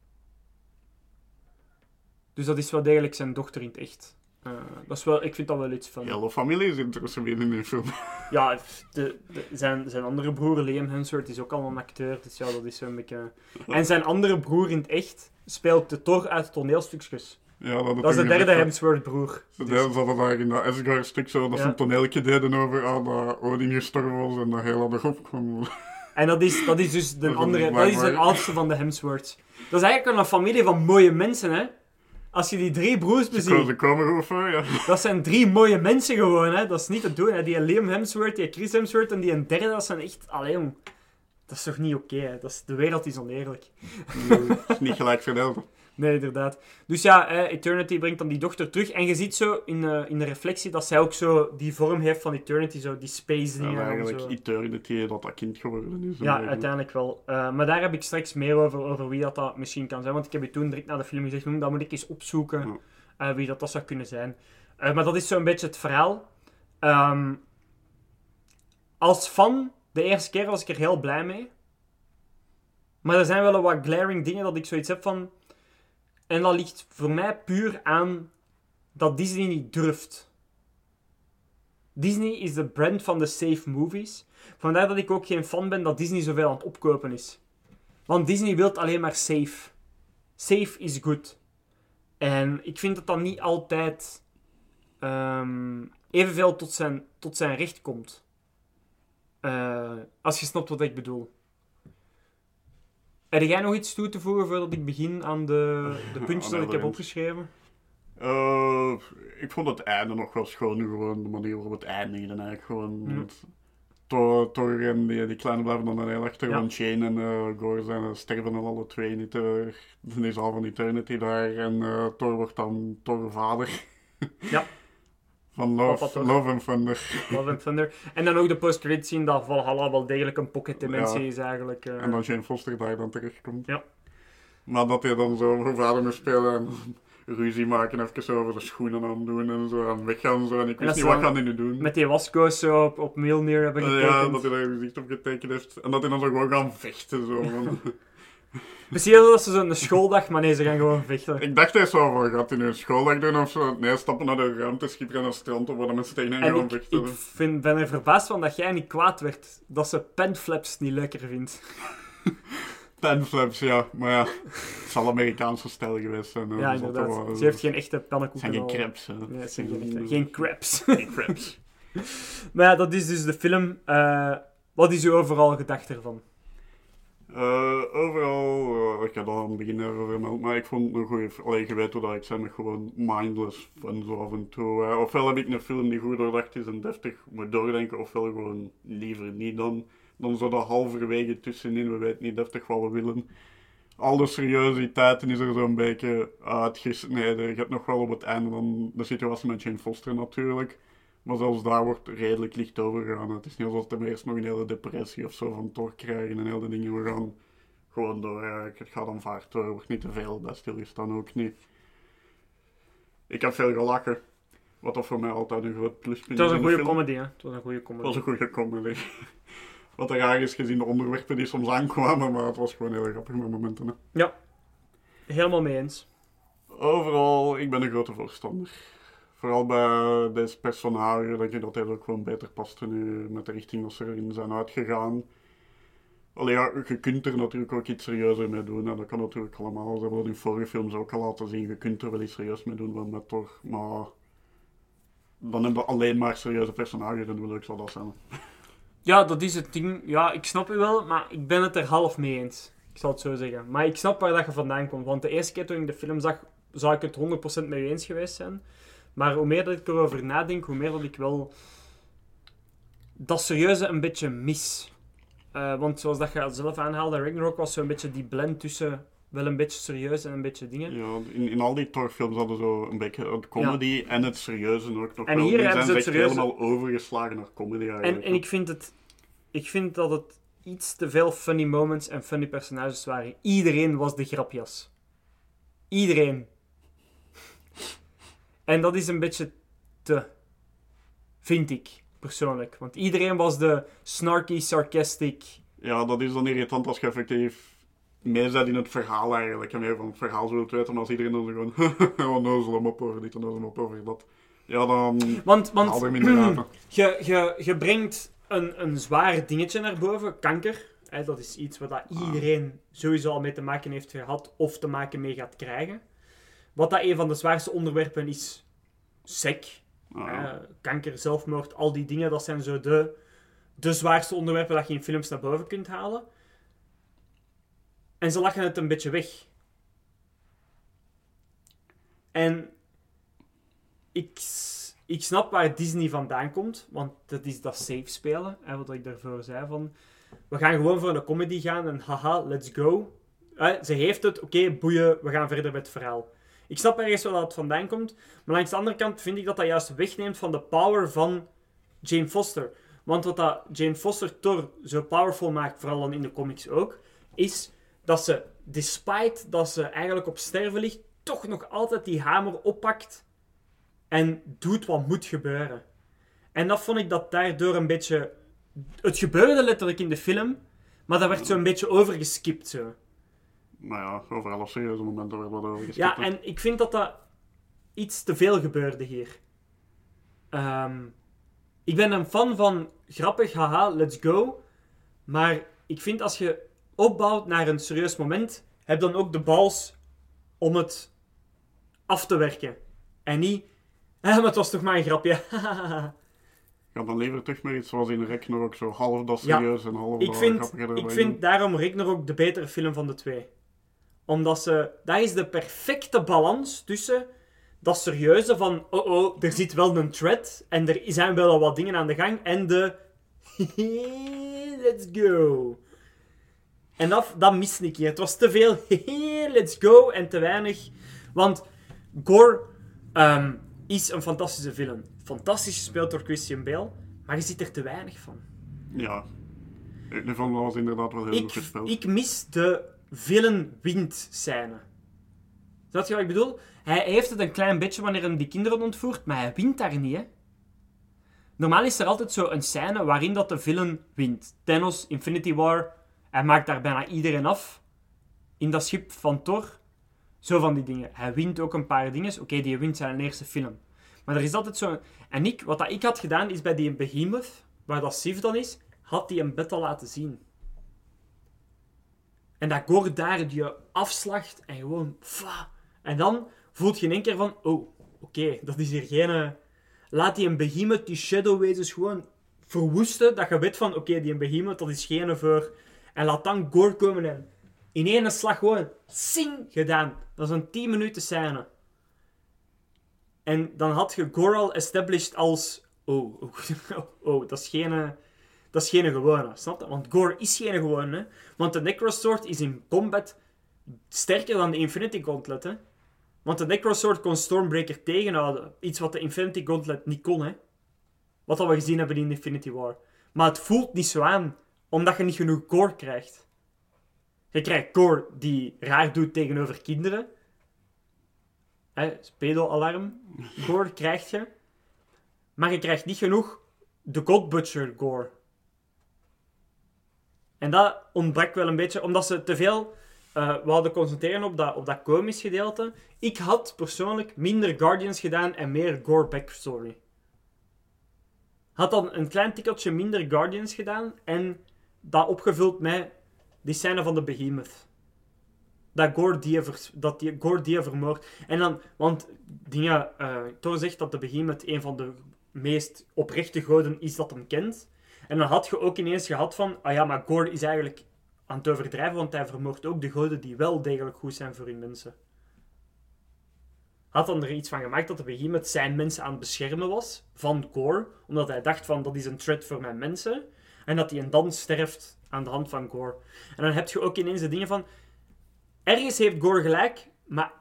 Dus dat is wel degelijk zijn dochter in het echt. Eh, dat is wel, ik vind dat wel iets van... Hele familie is weer in die film. Ja, de, de- zijn, zijn andere broer, Liam Hemsworth, is ook al een acteur. Dus ja, dat is zo'n beetje... En zijn andere broer in het echt speelt de Thor uit toneelstukjes. Ja, dat, Dat is de derde Hemsworth broer. Ze Dus- deden- ze hadden daar in dat Asgard-stuk zo dat ze een toneeltje deden over ah, dat Odin gestorven was en dat heel hadden opkwam. En dat is, dat is dus de Dat andere, dat is de oudste van de Hemsworths. Dat is eigenlijk een familie van mooie mensen, hè. Als je die drie broers beziet, ze komen voor, ja. dat zijn drie mooie mensen gewoon, hè. Dat is niet te doen, hè. Die Liam Hemsworth, die Chris Hemsworth en die een derde, dat zijn echt... Allee, jong. Dat is toch niet oké, hè. Dat is, de wereld is oneerlijk. Is niet gelijk verdeeld. Nee, inderdaad. Dus ja, eh, Eternity brengt dan die dochter terug. En je ziet zo in, eh, in de reflectie dat zij ook zo die vorm heeft van Eternity, zo die space dingen. en eigenlijk zo. Eternity dat dat kind geworden is. Ja, uiteindelijk wel. Eh, maar daar heb ik straks meer over, over wie dat, dat misschien kan zijn. Want ik heb je toen direct na de film gezegd, hm, dat moet ik eens opzoeken eh, wie dat, dat zou kunnen zijn. Maar dat is zo'n beetje het verhaal. Ehm, als fan, de eerste keer was ik er heel blij mee. Maar er zijn wel wat glaring dingen dat ik zoiets heb van... En dat ligt voor mij puur aan dat Disney niet durft. Disney is de brand van de safe movies. Vandaar dat ik ook geen fan ben dat Disney zoveel aan het opkopen is. Want Disney wil alleen maar safe. Safe is good. En ik vind dat dat niet altijd ehm, evenveel tot zijn, tot zijn recht komt. Eh, als je snapt wat ik bedoel. Heb jij nog iets toe te voegen voordat ik begin aan de, de puntjes dat ik heb opgeschreven? Eh, ik vond het einde nog wel schoon, gewoon de manier waarop het eindigde eigenlijk gewoon. Ja. want Thor, Thor en die, die kleine blijven dan heel achter, Ja. want Shane en eh, Gore zijn, sterven dan alle twee niet. Uh, is al van Eternity daar en eh, Thor wordt dan Thor vader. Ja. Van Love. Love and Thunder. Love and Thunder. En dan ook de post-credit scene dat Valhalla wel degelijk een pocket dimensie Ja. is eigenlijk. eh. En dan Jane Foster daar dan terechtkomt. Ja. Maar dat hij dan zo voor vader moet spelen en ruzie maken, even over de schoenen aan doen en zo, en weggaan en zo. En ik dat wist is niet wat gaan die nu doen. Met die waskoos zo op, op Mjolnir hebben getekend. ja, dat hij daar gezicht op getekend heeft. En dat hij dan zo gewoon gaan vechten. Zo, Misschien dat ze zo'n schooldag, maar nee, ze gaan gewoon vechten. Ik dacht eerst wel van, gaat hij nu een schooldag doen of zo? Nee, stappen naar de ruimteschip en naar het strand, of waar de mensen tegen hen En gaan ik, vechten. ik vind, ben er verbaasd van dat jij niet kwaad werd. Dat ze penflaps niet leuker vindt. Penflaps, ja. Maar ja, het zal Amerikaanse stijl geweest zijn. hè. Ja, toch inderdaad. wel- Ze heeft geen echte pannenkoeken. zijn geen crepes, hè. Nee, zijn geen, echte- geen crepes. Geen crepes. maar ja, dat is dus de film. Eh, wat is u overal gedacht ervan? Eh, overal, eh, ik had al aan begin maar ik vond het een goede film. Allee, je weet dat ik zei, met gewoon mindless fun zo af en toe. ofwel heb ik een film die goed doordacht is en deftig moet doordenken, ofwel gewoon liever niet dan, dan zo dat halverwege tussenin, we weten niet deftig wat we willen. Al de seriositeiten is er zo'n beetje uitgesneden. Je hebt nog wel op het einde dan de situatie met Jane Foster natuurlijk. Maar zelfs daar wordt redelijk licht over gegaan. Het is niet alsof we eerst nog een hele depressie of zo van toch krijgen en heel de dingen. We gaan gewoon door. Ja, het gaat dan vaart door. Er wordt niet te veel bij stilgestaan ook niet. Ik heb veel gelachen. Wat dat voor mij altijd een groot pluspunt Het was is een goede comedy, hè? Het was een goede Het comedy. was een goede comedy. Wat er raar is gezien de onderwerpen die soms aankwamen, maar het was gewoon heel grappig met momenten. Hè. Helemaal mee eens. Overal, ik ben een grote voorstander. Vooral bij deze personage, denk ik dat hij ook gewoon beter past nu met de richting dat ze erin zijn uitgegaan. Allee, ja, je kunt er natuurlijk ook iets serieuzer mee doen. En dat kan natuurlijk allemaal. Ze hebben in vorige films ook al laten zien. Je kunt er wel iets serieus mee doen, wel met toch. Maar dan hebben we alleen maar serieuze personages en hoe leuk zal dat zijn. Ja, dat is het ding. Ja, ik snap u wel, maar ik ben het er half mee eens. Ik zal het zo zeggen. Maar ik snap waar dat je vandaan komt. Want de eerste keer toen ik de film zag, zou ik het 100% mee eens geweest zijn. Maar hoe meer dat ik erover nadenk, hoe meer dat ik wel dat serieuze een beetje mis. Eh, want zoals dat je zelf aanhaalde, Ragnarok was zo'n beetje die blend tussen wel een beetje serieus en een beetje dingen. Ja, in, in al die Thor-films hadden zo een beetje het comedy en het serieuze ook nog En wel. hier hebben ze het serieuze- helemaal overgeslagen naar comedy eigenlijk. En, en ik vind het... Ik vind dat het iets te veel funny moments en funny personages waren. Iedereen was de grapjas. Iedereen. En dat is een beetje te... Vind ik, persoonlijk. Want iedereen was de snarky, sarcastic... Ja, dat is dan irritant als je effectief mee bent in het verhaal eigenlijk. En meer van het verhaal zult weten, maar als iedereen dan gewoon onnozel hem op over dit onnozel op over dat. Ja, dan Want, haal want er minder uit. je, je, je brengt een, een zwaar dingetje naar boven, kanker. Hè, dat is iets waar dat iedereen sowieso al mee te maken heeft gehad of te maken mee gaat krijgen. Wat dat een van de zwaarste onderwerpen is, sec. Ah, kanker, zelfmoord, al die dingen, dat zijn zo de, de zwaarste onderwerpen dat je in films naar boven kunt halen. En ze lachen het een beetje weg. En ik, ik snap waar Disney vandaan komt, want dat is dat safe spelen, hè, wat ik daarvoor zei van... We gaan gewoon voor een comedy gaan en haha, let's go. Eh, ze heeft het, oké, boeien, we gaan verder met het verhaal. Ik snap ergens waar dat het vandaan komt, maar langs de andere kant vind ik dat dat juist wegneemt van de power van Jane Foster. Want wat dat Jane Foster Thor zo powerful maakt, vooral dan in de comics ook, is dat ze, despite dat ze eigenlijk op sterven ligt, toch nog altijd die hamer oppakt en doet wat moet gebeuren. En dat vond ik dat daardoor een beetje... Het gebeurde letterlijk in de film, maar dat werd zo een beetje overgeskipt zo. Maar ja, over alle serieuze momenten werden we erover Ja, en ik vind dat dat iets te veel gebeurde hier. Ehm, ik ben een fan van grappig, haha, let's go. Maar ik vind als je opbouwt naar een serieus moment, heb dan ook de bals om het af te werken. En niet, ah, maar het was toch maar een grapje. Ja, dan liever terug maar iets zoals in ook zo half dat Ja. serieus en half ik dat vind, ik vind daarom Ragnarok de betere film van de twee. Omdat ze... Dat is de perfecte balans tussen dat serieuze van... Oh oh, er zit wel een thread en er zijn wel al wat dingen aan de gang. En de... Let's go. En dat, dat miste ik hier. Het was te veel let's go en te weinig... Want Gore ehm, is een fantastische film. Fantastisch gespeeld door Christian Bale. Maar je ziet er te weinig van. Ja. De film was inderdaad wel heel goed Ik, gespeeld. ik mis de villain wind scène. Snap je wat ik bedoel? Hij heeft het een klein beetje wanneer hij die kinderen ontvoert, maar hij wint daar niet. Normaal is er altijd zo een scène waarin dat de villain wint. Thanos, Infinity War, hij maakt daar bijna iedereen af. in dat schip van Thor. Zo van die dingen. Hij wint ook een paar dingen. Oké, die wint zijn eerste film. Maar er is altijd zo... En ik, wat dat ik had gedaan, is bij die Behemoth, waar dat Sif dan is, had die een battle laten zien. En dat Gore daar die afslacht en gewoon... Fa, en dan voelt je in één keer van... Oh, oké, dat is hier geen... eh, Laat die een Behemoth, die Shadow wezens gewoon verwoesten. Dat je weet van... Oké, die een Behemoth, dat is geen voor... En laat dan Gore komen en in één slag gewoon... Sing! Gedaan. Dat is een 10 minuten scène. En dan had je Gore al established als... Oh, oh, oh dat is geen... Dat is geen gewone, snap je? Want Gore is geen gewone. Want de Necrosword is in combat sterker dan de Infinity Gauntlet. Want de Necrosword kon Stormbreaker tegenhouden. Iets wat de Infinity Gauntlet niet kon. Hè? Wat dat we gezien hebben in Infinity War. Maar het voelt niet zo aan, omdat je niet genoeg Gore krijgt. Je krijgt Gore die raar doet tegenover kinderen. Hè, Spedo-alarm. Gore krijg je. Maar je krijgt niet genoeg de God Butcher Gore. En dat ontbrak wel een beetje, omdat ze te veel eh wilden concentreren op dat, op dat komisch gedeelte. Ik had persoonlijk minder Guardians gedaan en meer Gore backstory. Had dan een klein tikkeltje minder Guardians gedaan en dat opgevuld met die scène van de Behemoth. Dat Gore die, dat die Gore vermoord. En dan, want dingen, eh Thor zegt dat de Behemoth een van de meest oprechte goden is dat hem kent. En dan had je ook ineens gehad van, ah ja, maar Gore is eigenlijk aan het overdrijven, want hij vermoordt ook de goden die wel degelijk goed zijn voor hun mensen. Had dan er iets van gemaakt dat de Behemoth zijn mensen aan het beschermen was van Gore, omdat hij dacht van, dat is een threat voor mijn mensen. En dat hij dan sterft aan de hand van Gore. En dan heb je ook ineens de dingen van, ergens heeft Gore gelijk, maar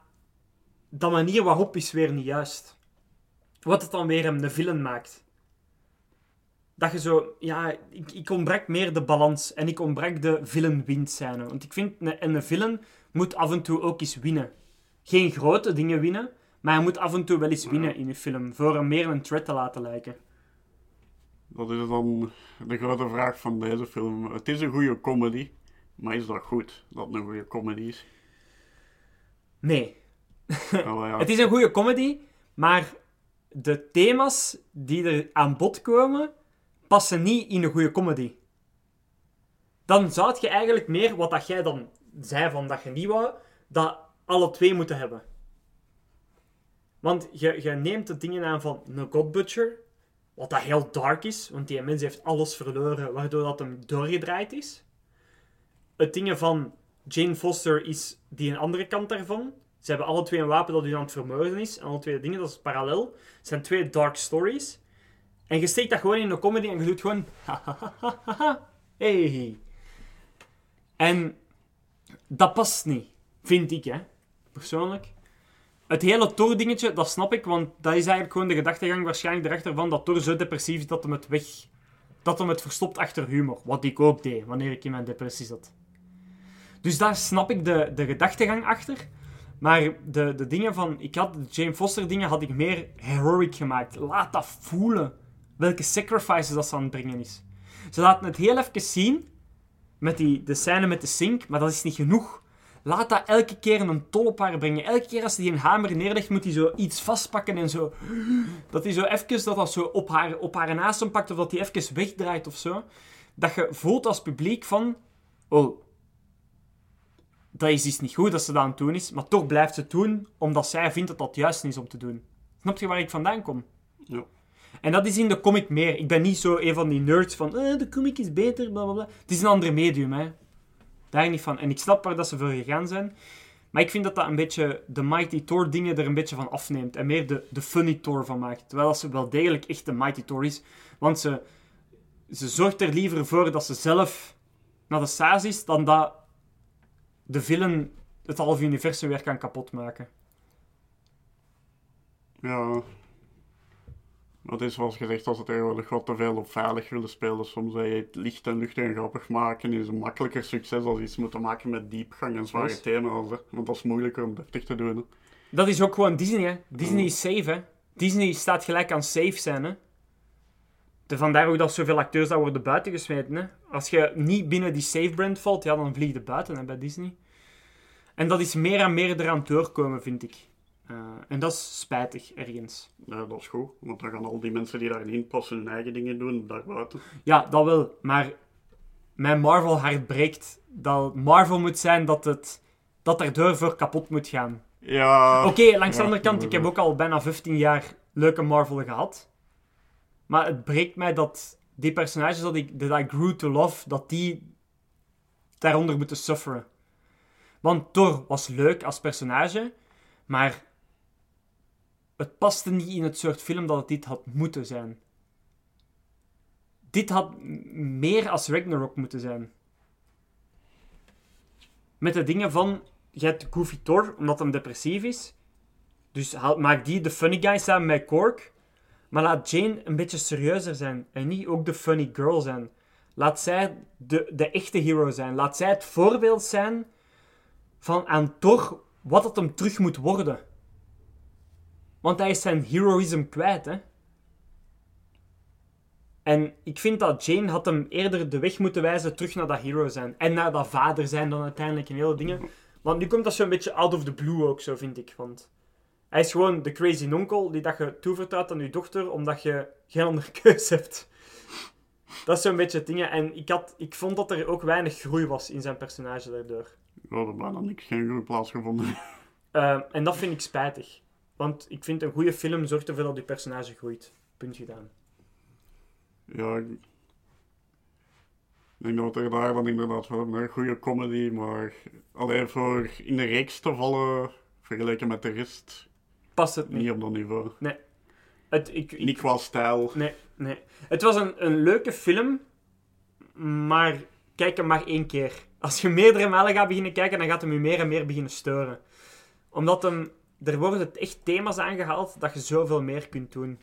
de manier waarop is weer niet juist. Wat het dan weer hem de villain maakt. Dat je zo, ja, ik, ik ontbrak meer de balans en ik ontbrak de villain-win scène. Want ik vind, een, en een villain moet af en toe ook eens winnen. Geen grote dingen winnen, maar hij moet af en toe wel eens winnen in een film, voor hem meer een threat te laten lijken. Dat is dan de grote vraag van deze film. Het is een goede comedy, maar is dat goed dat het een goede comedy is? Nee, ja, Het is een goede comedy, maar de thema's die er aan bod komen, passen niet in een goede comedy. Dan zou je eigenlijk meer, wat dat jij dan zei van dat je niet wou, dat alle twee moeten hebben. Want je, je neemt de dingen aan van een God Butcher, wat dat heel dark is, want die mens heeft alles verloren, waardoor dat hem doorgedraaid is. Het dingen van Jane Foster is die een andere kant daarvan. Ze hebben alle twee een wapen dat u aan het vermoorden is. En alle twee dingen, dat is parallel. Het zijn twee dark stories. En je steekt dat gewoon in een comedy en je doet gewoon... hey. En dat past niet. Vind ik, hè. Persoonlijk. Het hele Thor-dingetje, dat snap ik, want dat is eigenlijk gewoon de gedachtegang waarschijnlijk erachter van dat Thor zo depressief is dat hem het weg... Dat hem het verstopt achter humor. Wat ik ook deed, wanneer ik in mijn depressie zat. Dus daar snap ik de, de gedachtegang achter. Maar de, de dingen van... Ik had de Jane Foster dingen had ik meer heroic gemaakt. Laat dat voelen. Welke sacrifices dat ze aan het brengen is. Ze laten het heel even zien. Met die, de scène met de sink. Maar dat is niet genoeg. Laat dat elke keer een tol op haar brengen. Elke keer als ze die een hamer neerlegt, moet hij zo iets vastpakken en zo... Dat hij zo even dat dat zo op haar, op haar naast pakt. Of dat hij even wegdraait of zo. Dat je voelt als publiek van... Oh, dat is iets niet goed dat ze dat aan het doen is, maar toch blijft ze het doen omdat zij vindt dat dat juist is om te doen. Snap je waar ik vandaan kom? Ja. En dat is in de comic meer. Ik ben niet zo een van die nerds van eh, de comic is beter, bla bla bla. Het is een ander medium, hè. Daar niet van. En ik snap waar dat ze voor gegaan zijn. Maar ik vind dat dat een beetje de Mighty Thor dingen er een beetje van afneemt. En meer de, de funny Thor van maakt. Terwijl ze wel degelijk echt de Mighty Thor is. Want ze, ze zorgt er liever voor dat ze zelf naar de saas is, dan dat de villain het halve universum weer kan kapotmaken. ja. Het is zoals gezegd, als het tegenwoordig wat te veel op veilig willen spelen. Soms dat je het licht en luchtig en grappig maken is een makkelijker succes als iets moeten maken met diepgang en zware thema's. Hè. Want dat is moeilijker om deftig te doen. Hè. Dat is ook gewoon Disney, hè. Disney is safe, hè. Disney staat gelijk aan safe zijn, hè. De, vandaar ook dat zoveel acteurs daar worden buitengesmeten, hè. Als je niet binnen die safe brand valt, ja, dan vlieg je buiten, hè, bij Disney. En dat is meer en meer eraan doorkomen, vind ik. Eh, en dat is spijtig, ergens. Ja, dat is goed. Want dan gaan al die mensen die daarin passen hun eigen dingen doen, daarbuiten. Ja, dat wel. Maar mijn Marvel hart breekt dat Marvel moet zijn dat het dat daardoor voor kapot moet gaan. Ja. Oké, langs de ja, andere kant, ik heb ook al bijna 15 jaar leuke Marvel gehad. Maar het breekt mij dat die personages dat ik, dat I grew to love, dat die daaronder moeten sufferen. Want Thor was leuk als personage, maar het paste niet in het soort film dat het dit had moeten zijn. Dit had meer als Ragnarok moeten zijn. Met de dingen van, je hebt Goofy Thor, omdat hem depressief is. Dus maak die de funny guy samen met Kork. Maar laat Jane een beetje serieuzer zijn. En niet ook de funny girl zijn. Laat zij de, de echte hero zijn. Laat zij het voorbeeld zijn van aan Thor wat het hem terug moet worden. Want hij is zijn heroïsme kwijt, hè. En ik vind dat Jane had hem eerder de weg moeten wijzen terug naar dat hero zijn. En naar dat vader zijn dan uiteindelijk en hele dingen. Want nu komt dat zo'n beetje out of the blue ook, zo vind ik. Want hij is gewoon de crazy nonkel die dat je toevertrouwt aan je dochter, omdat je geen andere keus hebt. Dat is zo'n beetje het ding. En ik, had, ik vond dat er ook weinig groei was in zijn personage daardoor. We hadden bijna niks, geen goed plaatsgevonden. Eh, en dat vind ik spijtig. Want ik vind een goede film zorgt ervoor dat je personage groeit. Punt gedaan. Ja, ik denk dat er daar dan inderdaad wel een goede comedy, maar alleen voor in de reeks te vallen, vergeleken met de rest, Past het niet. niet op dat niveau. Het, ik, ik- Niet qua stijl. Nee, nee. Het was een, een leuke film, maar kijk hem maar één keer. Als je meerdere malen gaat beginnen kijken, dan gaat hem je meer en meer beginnen storen. Omdat hem, er worden echt thema's aangehaald dat je zoveel meer kunt doen.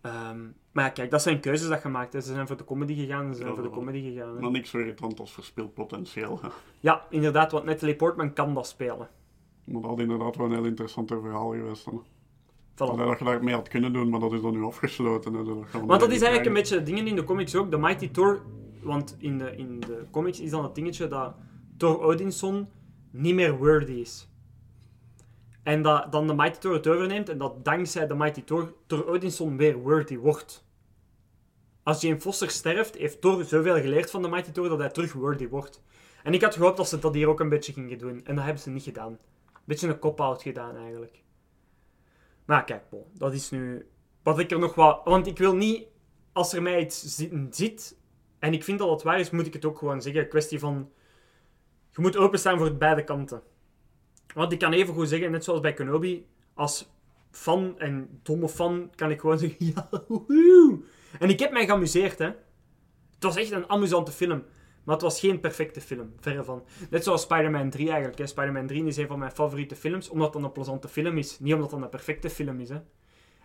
Ehm, maar ja, kijk, dat zijn keuzes dat je maakt. Hè. Ze zijn voor de comedy gegaan, ze zijn Ja, voor de comedy gegaan. hè. Maar niks irritant als verspild potentieel. hè. Ja, inderdaad, want Natalie Portman kan dat spelen. Maar dat had inderdaad wel een heel interessant verhaal geweest. Dan. Voilà. Dat je daar mee had kunnen doen, maar dat is dan nu afgesloten. Hè. Dat Want dat is eigenlijk een beetje dingen in de comics ook. De Mighty Thor, want in de, in de comics is dan het dingetje dat Thor Odinson niet meer worthy is. En dat dan de Mighty Thor het overneemt en dat dankzij de Mighty Thor Thor Odinson weer worthy wordt. Als Jane Foster sterft, heeft Thor zoveel geleerd van de Mighty Thor dat hij terug worthy wordt. En ik had gehoopt dat ze dat hier ook een beetje gingen doen. En dat hebben ze niet gedaan. Een beetje een cop-out gedaan eigenlijk. Maar kijk, bon, dat is nu wat ik er nog wat... Want ik wil niet, als er mij iets zi- zit, en ik vind dat het waar is, moet ik het ook gewoon zeggen. Een kwestie van... Je moet openstaan voor beide kanten. Want ik kan even goed zeggen, net zoals bij Kenobi, als fan en domme fan, kan ik gewoon zeggen, ja. En ik heb mij geamuseerd, hè. Het was echt een amusante film. Maar het was geen perfecte film, verre van. Net zoals Spider-Man 3 eigenlijk. hè. Spider-Man 3 is een van mijn favoriete films, omdat het een plezante film is. Niet omdat het een perfecte film is, hè.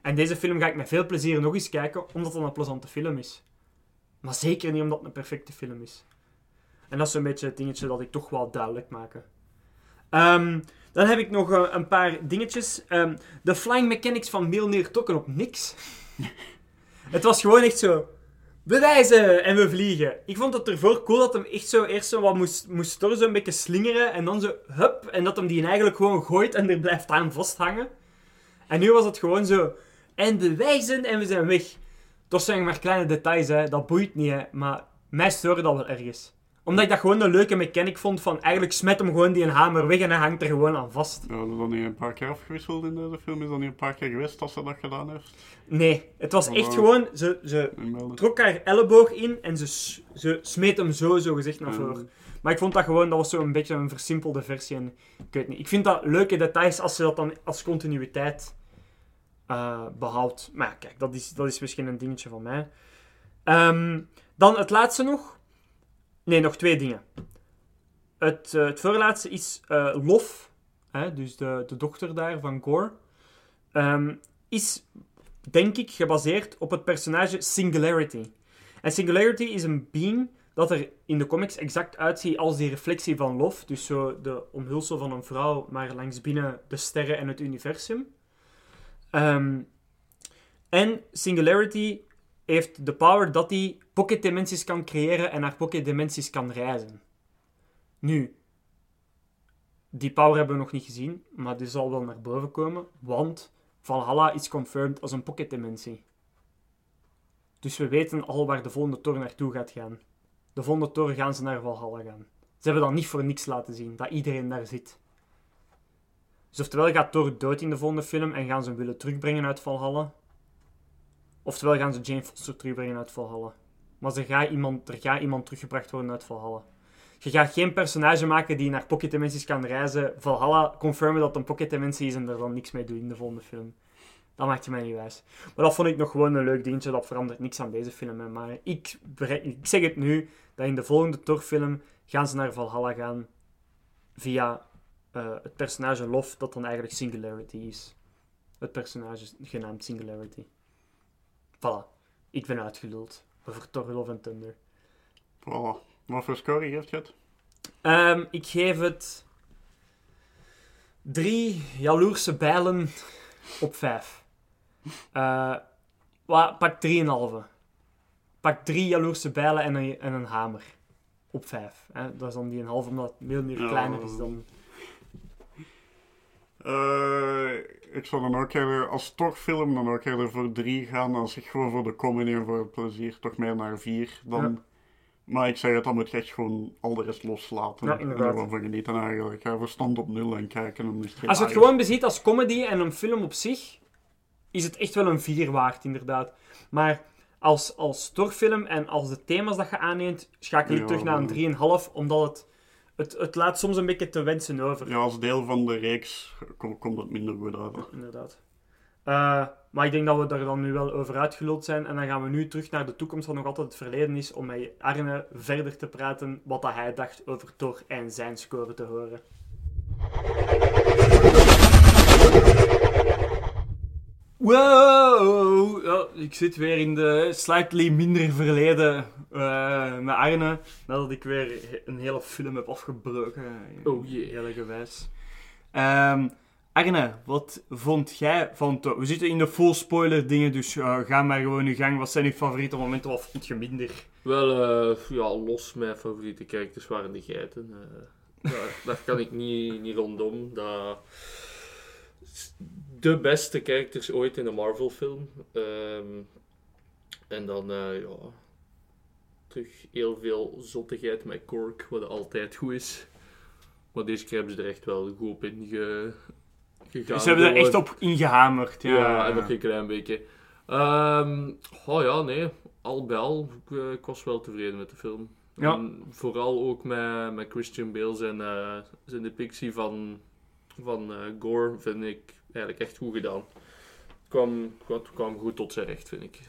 En deze film ga ik met veel plezier nog eens kijken, omdat het een plezante film is. Maar zeker niet omdat het een perfecte film is. En dat is een beetje het dingetje dat ik toch wel duidelijk maak. Ehm, dan heb ik nog eh, een paar dingetjes. Ehm, de flying mechanics van Milner tokken op niks. het was gewoon echt zo... Bewijzen! En we vliegen. Ik vond het ervoor cool dat hem echt zo eerst zo wat moest, moest door zo'n beetje slingeren. En dan zo, hup. En dat hem die eigenlijk gewoon gooit en er blijft aan vasthangen. En nu was het gewoon zo... En bewijzen en we zijn weg. Dat zijn maar kleine details, hè. Dat boeit niet, hè. Maar mij stoorde dat wel ergens. Omdat ik dat gewoon een leuke mechanic vond van... Eigenlijk smet hem gewoon die een hamer weg en hij hangt er gewoon aan vast. Ja, dat dan niet een paar keer afgewisseld in deze film? Is dat niet een paar keer geweest dat ze dat gedaan heeft? Nee, het was echt Oh. gewoon... Ze, ze trok haar elleboog in en ze, ze smeet hem zo, zo gezegd naar voren. Maar ik vond dat gewoon... Dat was zo'n beetje een versimpelde versie. En ik weet niet. Ik vind dat leuke details als ze dat dan als continuïteit eh, behoudt. Maar ja, kijk, dat is, dat is misschien een dingetje van mij. Ehm, dan het laatste nog. Nee, nog twee dingen. Het, eh, het voorlaatste is eh, Lof, hè, dus de, de dochter daar van Gore, ehm, is, denk ik, gebaseerd op het personage Singularity. En Singularity is een being dat er in de comics exact uitziet als die reflectie van Lof, dus zo de omhulsel van een vrouw, maar langs binnen de sterren en het universum. Ehm, en Singularity heeft de power dat hij pocket dimensies kan creëren en naar pocket dimensies kan reizen. Nu, Die power hebben we nog niet gezien, maar die zal wel naar boven komen, want Valhalla is confirmed als een pocket dimensie. Dus we weten al waar de volgende Thor naartoe gaat gaan. De volgende Thor gaan ze naar Valhalla gaan. Ze hebben dat niet voor niks laten zien, dat iedereen daar zit. Dus oftewel gaat Thor dood in de volgende film en gaan ze hem willen terugbrengen uit Valhalla. Oftewel gaan ze Jane Foster terugbrengen uit Valhalla. Maar er gaat iemand, er gaat iemand teruggebracht worden uit Valhalla. Je gaat geen personage maken die naar Pocket Dimensions kan reizen. Valhalla confirmen dat het een Pocket Dimensie is en er dan niks mee doen in de volgende film. Dat maakt je mij niet wijs. Maar dat vond ik nog gewoon een leuk dingetje. Dat verandert niks aan deze film. Maar ik, ik zeg het nu, dat in de volgende Thor-film gaan ze naar Valhalla gaan via eh, het personage Lof, dat dan eigenlijk Singularity is. Het personage genaamd Singularity. Voilà. Ik ben uitgeluld over Thor Love and Thunder. Voilà. Wat voor score geeft je het? Ehm, ik geef het drie jaloerse bijlen op vijf. Wa- pak drieënhalve. Pak drie jaloerse bijlen en een, en een hamer. Op vijf. Hè? Dat is dan die een halve, omdat het veel meer kleiner is dan... Eh, ik zou dan ook eerder, als Thor-film, dan ook eerder voor drie gaan. Als ik gewoon voor de comedy en voor het plezier toch meer naar vier. Dan... Ja. Maar ik zeg het, dan moet je echt gewoon al de rest loslaten. Ja, en er voor genieten eigenlijk. Ga verstand op nul en kijken. En dan is het Als je het gewoon beziet als comedy en een film op zich, is het echt wel een vier waard, inderdaad. Maar als, als storfilm en als de thema's dat je aanneemt, schakel ik Ja, terug naar een 3,5, omdat het, het, het laat soms een beetje te wensen over. Ja, als deel van de reeks kom- komt het minder goed uit. Inderdaad. Eh, maar ik denk dat we daar dan nu wel over uitgeluld zijn. En dan gaan we nu terug naar de toekomst, wat nog altijd het verleden is, om met Arne verder te praten wat dat hij dacht over Thor en zijn score te horen. Wow! Ik zit weer in de slightly minder verleden eh, met Arne. Nadat ik weer een hele film heb afgebroken. Oh jee. Hele gewijs. Ehm, Arne, wat vond jij van? We zitten in de full spoiler dingen, dus eh, ga maar gewoon je gang. Wat zijn je favoriete momenten? Wat vond je minder? Wel, eh, ja, los mijn favoriete characters waren de geiten. eh. daar, daar kan ik niet, niet rondom. Dat de beste characters ooit in een Marvel film. Ehm, en dan, eh, ja, terug heel veel zottigheid met Kork, wat altijd goed is. Maar deze keer hebben ze er echt wel goed op in ge- gegaan. Ze hebben er echt op ingehamerd. Ja, ja, en nog een klein beetje. Ehm, oh ja, nee. Al bij al, ik, eh, ik was wel tevreden met de film. Ja. En vooral ook met, met Christian Bale zijn, eh, zijn depictie van, van Gore vind ik eigenlijk echt goed gedaan. Het kwam, het kwam goed tot zijn recht, vind ik.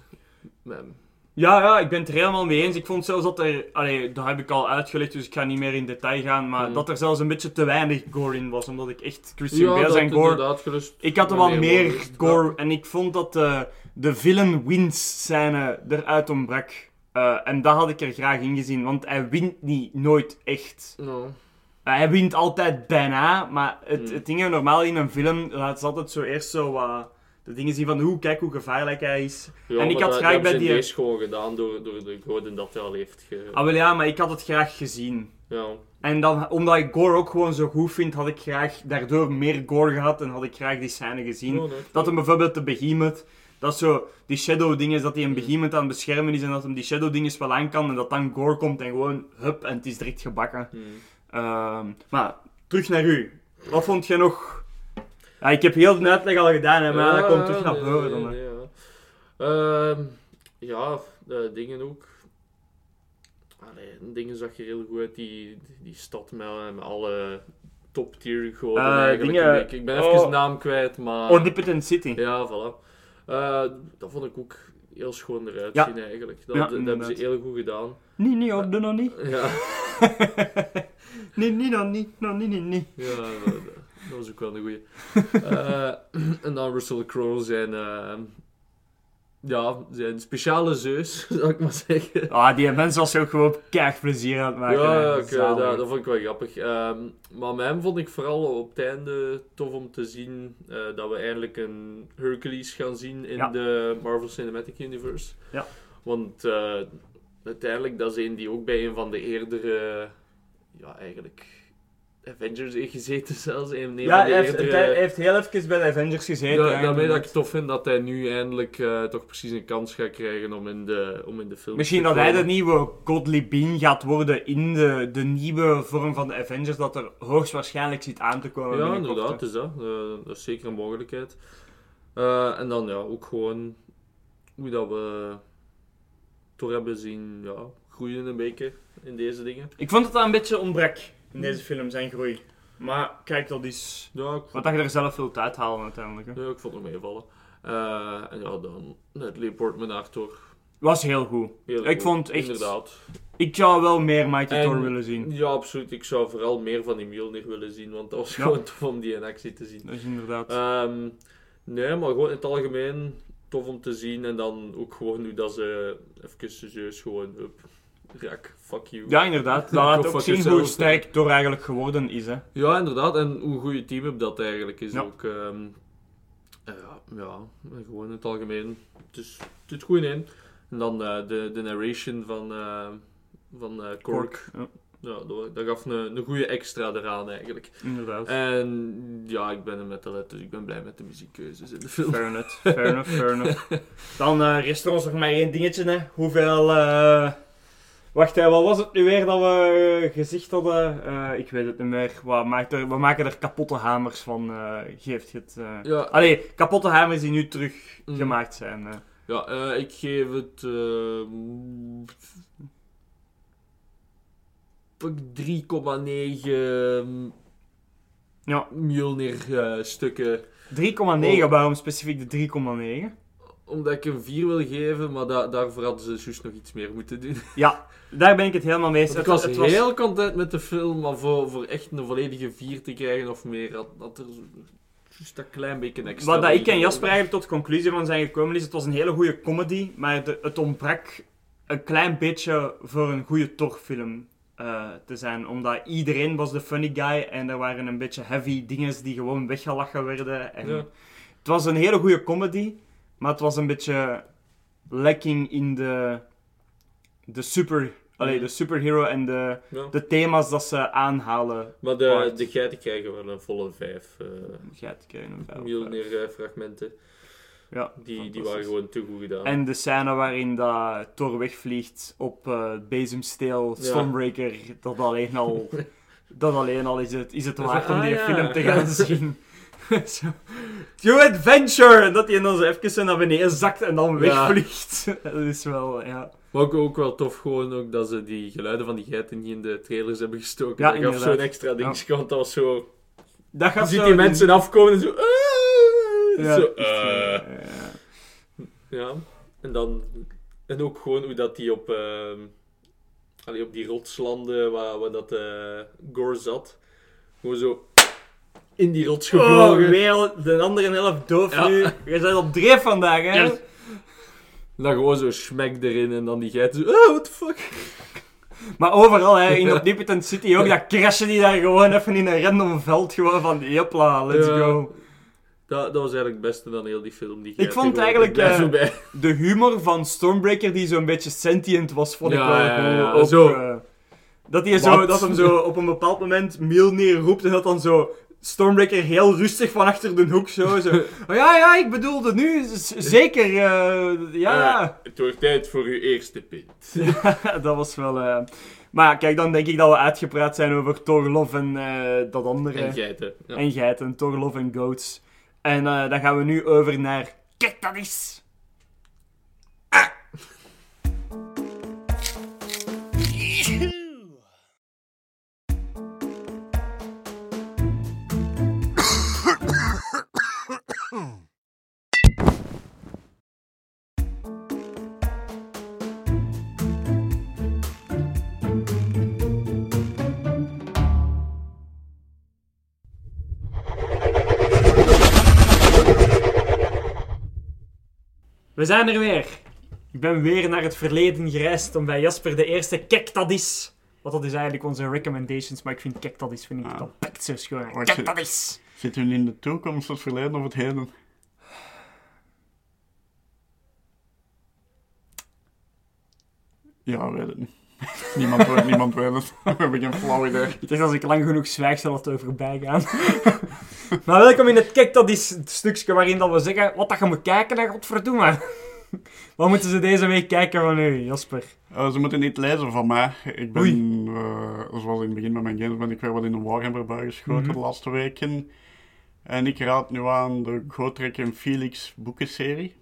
Ja, ja, ik ben het er helemaal mee eens. Ik vond zelfs dat er, allee, dat heb ik al uitgelegd, dus ik ga niet meer in detail gaan, maar Mm. dat er zelfs een beetje te weinig gore in was, omdat ik echt Christian Bale dat en Gore... gerust. Ik had er wel meer gore en ik vond dat de, de villain wins scène eruit ontbrak. Eh, en dat had ik er graag in gezien, want hij wint niet nooit echt. Ja. Hij wint altijd bijna, maar het, Hmm. het ding normaal in een film laat ze altijd zo eerst zo wat de dingen zien van hoe, kijk hoe gevaarlijk hij is. Ja, En ik had dat, graag dat bij die- deze gewoon gedaan door, door de goden dat hij al heeft ge... Ah wel ja, maar ik had het graag gezien. Ja. En dan, omdat ik gore ook gewoon zo goed vind, had ik graag daardoor meer gore gehad en had ik graag die scène gezien. Ja, nee. Dat hem bijvoorbeeld de behemoth, dat zo die shadow ding is, dat hij een Mm. behemoth aan het beschermen is en dat hem die shadow dinges wel aan kan en dat dan gore komt en gewoon hup en het is direct gebakken. Hmm. Ehm, maar terug naar u. Wat vond je nog? Ja, ik heb heel de uitleg al gedaan, hè, maar dat komt terug naar voren dan. nee, hè. nee, ja. Ehm, ja, de dingen ook. Allee, dingen zag je heel goed uit, die, die stad met, met alle top tier goden Eh, eigenlijk. dingen-. Ik ben even oh. de naam kwijt, maar... Omnipotent City. Ja, voilà. Eh, dat vond ik ook heel schoon eruit Ja. zien eigenlijk. Dat, Ja, dat hebben ze heel goed gedaan. Nee, nee, hoor, doe nog niet. Ja, nee, nee, nog niet. Nog niet, nee, nee. ja dat, was ook wel een goeie. Eh, en dan Russell Crowe zijn... eh, ja, zijn speciale zeus, zou ik maar zeggen. Ah, die mensen was ook gewoon keihard plezier aan het maken. Ja, oké, dat, dat vond ik wel grappig. Ehm, maar met hem vond ik vooral op het einde tof om te zien eh, dat we eindelijk een Hercules gaan zien in Ja. de Marvel Cinematic Universe. Ja. Want eh, uiteindelijk, dat is een die ook bij een van de eerdere, ja, eigenlijk Avengers heeft gezeten zelfs. Een, Ja, hij heeft, eerdere- hij heeft heel even bij de Avengers gezeten. Ja, daarmee dat ik tof vind dat hij nu eindelijk eh, toch precies een kans gaat krijgen om in de, om in de film Misschien te dat hij de nieuwe Godly Bean gaat worden in de, de nieuwe vorm van de Avengers, dat er hoogstwaarschijnlijk zit aan te komen. Ja, inderdaad, is dat. Eh, dat is zeker een mogelijkheid. Eh, en dan ja, ook gewoon hoe dat we toch hebben zien ja, groeien een beetje in deze dingen. Ik vond dat dat een beetje ontbrak in deze film, zijn groei. Maar kijk, dat is Ja, ik, wat dat je er zelf wilt uithalen uiteindelijk. Hè. ja, ik vond het meevallen. Eh, en ja, dan Natalie Portman actor. Was heel goed. Heel Ik goed, vond echt- Inderdaad. Ik zou wel meer Mighty En- Thor willen zien. Ja, absoluut. Ik zou vooral meer van die Mjolnir willen zien, want dat was Ja. gewoon tof om die in actie te zien. Dat is inderdaad. Ehm, nee, maar gewoon in het algemeen tof om te zien. En dan ook gewoon nu dat ze even serieus gewoon, up, rak, fuck you. ja, inderdaad. Dat laat ook zien hoe sterk Thor eigenlijk geworden is. Hè. Ja, inderdaad. En hoe goed je team dat eigenlijk is Ja. ook. ehm, ja, ja, gewoon in het algemeen. Het is, het zit goed in. En dan eh, de, de narration van, eh, van eh, Kork. Ja, Ja, dat, gaf een, een goede extra eraan eigenlijk. inderdaad. En ja, ik ben een metalhead, dus ik ben blij met de muziekkeuzes in de film. Fair enough, fair enough, fair enough. Dan eh rest er ons nog maar één dingetje, hè. Hoeveel... Wacht, hè, wat was het nu weer dat we eh, gezegd hadden? Eh, ik weet het niet meer. Wat maakt er, we maken er kapotte hamers van, eh, geeft het... Ja, Allee, kapotte hamers die nu terug Mm. gemaakt zijn. eh. ja ik geef het. eh, pak 3,9 Ja, Mjolnir stukken. 3,9. Oh. Waarom specifiek de 3,9? Omdat ik een 4 wil geven, maar da daarvoor hadden ze juist nog iets meer moeten doen. Ja, daar ben ik het helemaal mee eens. Ik Het- was het heel content met de film, maar voor, voor echt een volledige 4 te krijgen of meer, had, had er juist dat klein beetje extra. Wat dat ik en Jasper eigenlijk tot de conclusie van zijn gekomen is, het was een hele goede comedy, maar de- het ontbrak een klein beetje voor een goede Thor-film eh, te zijn. Omdat iedereen was de funny guy en er waren een beetje heavy dingen die gewoon weggelachen werden. En Ja. Het was een hele goede comedy, maar het was een beetje lacking in de, de, super, allee, de superhero en de, Ja. de thema's dat ze aanhalen. Maar de, de geiten krijgen wel een volle 5 Geit krijgen of wel. Mjolnir eh, fragmenten. Ja, Die, die waren gewoon te goed gedaan. En de scène waarin dat Thor wegvliegt op eh bezemsteel, Ja. Stormbreaker, dat alleen al, dat alleen al is het, is het waard om die ah, ja. film te gaan zien. Zo. Adventure! En dat hij dan zo even naar beneden zakt en dan Ja. wegvliegt. Dat is wel, ja. Maar ook, ook wel tof gewoon ook dat ze die geluiden van die geiten niet in de trailers hebben gestoken. Ja, dat gaf zo'n extra ding. Want dat was zo... Dat Je ziet zo die mensen afkomen en zo... Ja, zo eh. ja. Ja, en dan... En ook gewoon hoe dat die op... allee, op die rotslanden waar, waar dat eh Gore zat. Gewoon zo... In die rots Oh, gevlogen. weer de andere helft doof Ja. nu. Je bent op dreef vandaag, hè? En dan gewoon zo smek erin en dan die geiten zo... Oh, what the fuck? Maar overal, hè, in Omnipotent City ook, dat crashen die daar gewoon even in een random veld. Gewoon van, jepla, let's Ja. go. Dat, dat was eigenlijk het beste dan heel die film. Die Ik vond eigenlijk, eh, bij. De humor van Stormbreaker, die zo'n beetje sentient was, vond ik Ja, wel ja, ja, Ook, zo. eh, dat, hij zo, dat hem zo op een bepaald moment Mjolnir roept en dat dan zo... Stormbreaker heel rustig van achter de hoek zo. zo oh, ja, ja, ik bedoelde nu, zeker. eh, ja, Eh, het wordt tijd voor uw eerste pint. dat was wel... eh, Maar kijk, dan denk ik dat we uitgepraat zijn over Thor Love en eh, dat andere. En geiten. Ja. En geiten, Thor Love en Goats. En eh, dan gaan we nu over naar... Kijk, We zijn er weer. Ik ben weer naar het verleden gereisd om bij Jasper de eerste Kijk, dat is... Want dat is eigenlijk onze recommendations, maar ik vind Kijk, dat is vind ik Ah. dat pakt zo schoon. Wat Kijk, je- dat is... Zitten we in de toekomst, het verleden of het heden? Ja, weet het niet. Niemand, weet- niemand weet het. We hebben geen flauw idee. Ik dacht, als ik lang genoeg zwijg, zal het er voorbij gaan. maar welkom in het Kijk, dat is het stukje waarin dat we zeggen wat dat je moet kijken naar godverdomme. wat moeten ze deze week kijken van u, Jasper? Eh, ze moeten niet lezen van mij. Ik ben, eh, zoals in het begin met mijn games, ben ik weer wat in een Warhammer bui geschoten Mhm. de laatste weken. En ik raad nu aan de Gotrek en Felix boekenserie.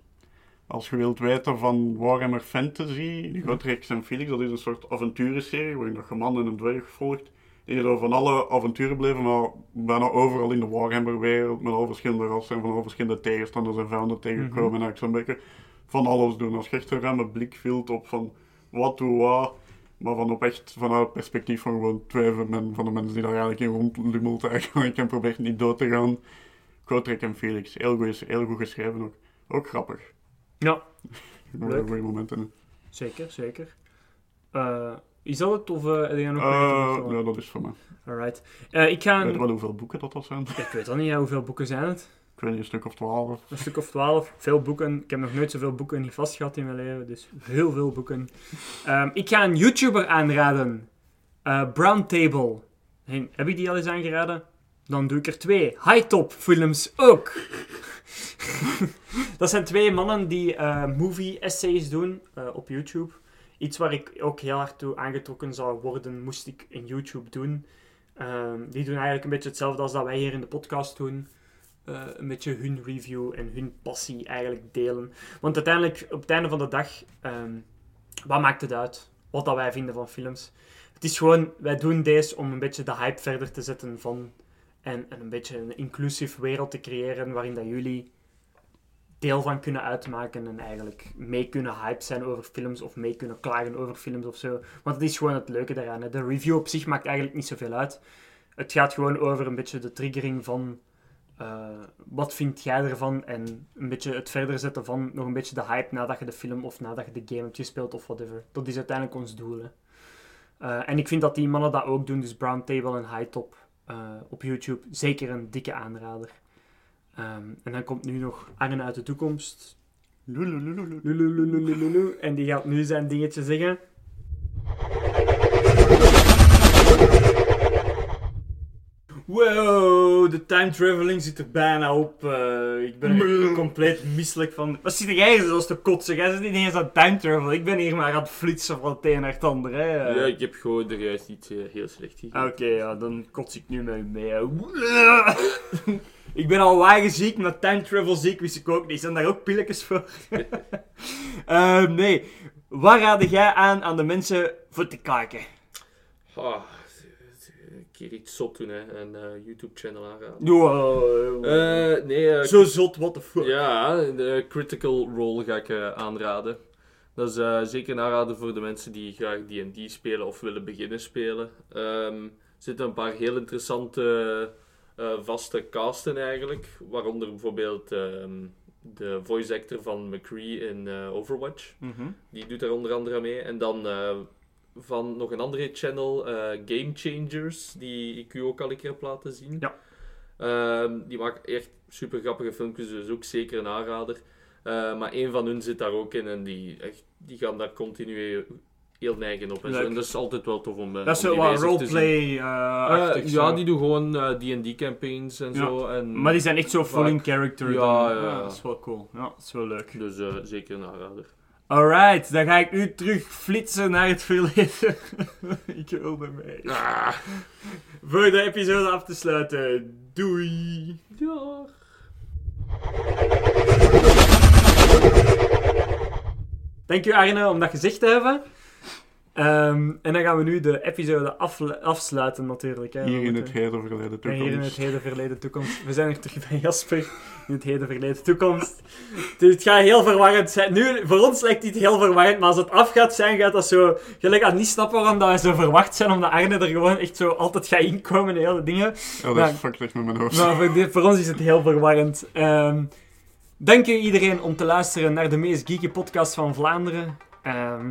Als je wilt weten van Warhammer Fantasy, de Gotrek en Felix, dat is een soort avonturenserie waarin je een man en een dwerg volgt. Die zo van alle avonturen bleven, maar bijna overal in de Warhammer-wereld, met al verschillende rassen en van al verschillende tegenstanders en vijanden tegenkomen. En eigenlijk zo'n beetje van alles doen. Als je echt een ruime blik vult op van wat doe wat, maar van op echt vanuit het perspectief van gewoon twee van, de mensen die daar eigenlijk in rondlummelt eigenlijk en probeert niet dood te gaan. Kotrek en Felix, heel goed, heel goed geschreven ook. Ook grappig. Ja, Leuk. goeie momenten. in. zeker, zeker. Eh, is dat het, of uh, heb je nog Eh, ja, dat is voor mij. Alright. Eh, ik ga... Weet Een... wel hoeveel boeken dat, dat zijn. Ik weet al niet, ja, hoeveel boeken zijn het? Ik weet niet, een stuk of twaalf. Een stuk of twaalf. Veel boeken. Ik heb nog nooit zoveel boeken niet vast gehad in mijn leven. Dus heel veel boeken. Ehm, ik ga een YouTuber aanraden. Brown Table. Hey, heb ik die al eens aangeraden? Dan doe ik er twee. High Top films ook. dat zijn twee mannen die eh, movie essays doen eh, op YouTube. Iets waar ik ook heel hard toe aangetrokken zou worden, moest ik in YouTube doen. Ehm, die doen eigenlijk een beetje hetzelfde als dat wij hier in de podcast doen. Eh, een beetje hun review en hun passie eigenlijk delen. Want uiteindelijk, op het einde van de dag, ehm, wat maakt het uit? Wat dat wij vinden van films. Het is gewoon, wij doen deze om een beetje de hype verder te zetten van... En, en een beetje een inclusive wereld te creëren waarin dat jullie deel van kunnen uitmaken en eigenlijk mee kunnen hype zijn over films of mee kunnen klagen over films of zo. Want het is gewoon het leuke daaraan. Hè. De review op zich maakt eigenlijk niet zoveel uit. Het gaat gewoon over een beetje de triggering van eh, wat vind jij ervan en een beetje het verder zetten van nog een beetje de hype nadat je de film of nadat je de game hebt gespeeld of whatever. Dat is uiteindelijk ons doel. Eh, en ik vind dat die mannen dat ook doen, dus Brown Table en High Top eh, op YouTube, zeker een dikke aanrader. Ehm, en dan komt nu nog Arne uit de toekomst. En die gaat nu zijn dingetje zeggen. Wow, de time traveling zit er bijna op. Eh, ik ben er compleet misselijk van. Wat zit jij hier zoals te kotsen? Jij zit niet eens aan time travel. Ik ben hier maar aan het flitsen van het een naar het ander. Hè. Ja, ik heb gewoon er juist iets eh, heel slecht Ah, gegeven. Oké, ja, dan kots ik nu met u mee. ik ben al wagenziek, maar time travel ziek wist ik ook niet. Zijn daar ook pilletjes voor? Ehm, nee, waar raad jij aan aan de mensen voor te kijken? Ah, keer iets zot doen, hè. Een eh, YouTube-channel aanraden. Wow. Eh, nee, eh, Zo zot, what the fuck. Ja, de Critical Role ga ik aanraden. Dat is zeker een aanrader voor de mensen die graag D&D spelen of willen beginnen spelen. Ehm, er zitten een paar heel interessante vaste casten eigenlijk. Waaronder bijvoorbeeld ehm, de voice actor van McCree in Overwatch. Mhm. Die doet daar onder andere mee. En dan van nog een andere channel, eh, Game Changers, die ik u ook al een keer heb laten zien. Ja. Ehm, die maken echt super grappige filmpjes, dus ook zeker een aanrader. Eh, maar één van hun zit daar ook in en die, echt, die gaan daar continu heel neigen op. En, zo. En dat is altijd wel tof om, eh, Dat is wat zien. roleplay uh, ja, die doen gewoon D&D campaigns en Ja. zo. En, Maar die zijn echt zo full in character. Ja, dan. ja, ja. Dat is wel cool. Ja, dat is wel leuk. Dus zeker een aanrader. Alright, dan ga ik nu terug flitsen naar het verleden. ik wil ermee. Ah. Voor de episode af te sluiten. Doei. Ja. Dank u Arne om dat gezegd te hebben. Ehm, en dan gaan we nu de episode afsluiten natuurlijk. Hè. Hier in het heden verleden toekomst. hier in het heden, verleden, toekomst. We zijn er terug bij Jasper. In het heden, verleden, toekomst. Dit gaat heel verwarrend zijn. Nu, voor ons lijkt dit heel verwarrend, maar als het af gaat zijn, gaat dat zo... Gelijk aan niet snappen waarom dat wij zo verwacht zijn, omdat Arne er gewoon echt zo altijd gaat inkomen en hele dingen. Ja, dat fucked echt met mijn hoofd. Maar voor, dit- voor ons is het heel verwarrend. Ehm, dank u iedereen om te luisteren naar de meest geeky podcast van Vlaanderen. Ehm,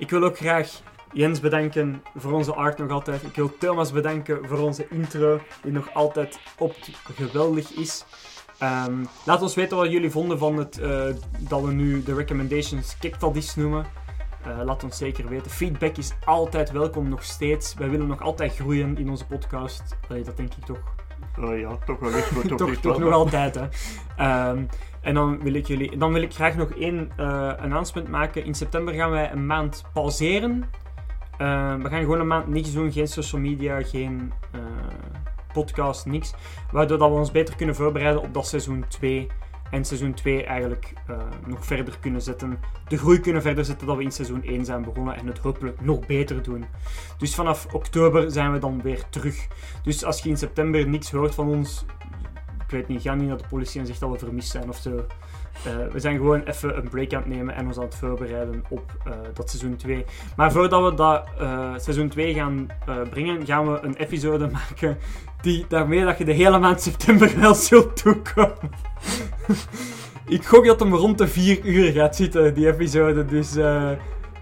ik wil ook graag Jens bedanken voor onze art nog altijd. Ik wil Thomas bedanken voor onze intro, die nog altijd op geweldig is. Ehm, laat ons weten wat jullie vonden van het, eh, dat we nu de recommendations kickstaddies noemen. Eh, laat ons zeker weten. Feedback is altijd welkom, nog steeds. Wij willen nog altijd groeien in onze podcast. Allee, dat denk ik toch Eh, ja, toch wel maar toch toch, nog altijd, hè. Ehm, en dan wil, ik jullie, dan wil ik graag nog één eh announcement maken. In september gaan wij een maand pauzeren. Eh, we gaan gewoon een maand niks doen. Geen social media, geen eh, podcast, niks. Waardoor dat we ons beter kunnen voorbereiden op dat seizoen 2. En seizoen 2 eigenlijk nog verder kunnen zetten. De groei kunnen verder zetten dat we in seizoen 1 zijn begonnen. En het hopelijk nog beter doen. Dus vanaf oktober zijn we dan weer terug. Dus als je in september niks hoort van ons, ik weet niet, ga niet naar de politie en zeg dat we vermist zijn of zo. Eh, we zijn gewoon even een break aan nemen en ons aan het voorbereiden op eh, dat seizoen 2. Maar voordat we dat eh, seizoen 2 gaan brengen, gaan we een episode maken die daarmee dat je de hele maand september wel zult toekomen. ik gok dat hem rond de 4 uur gaat zitten, die episode. Dus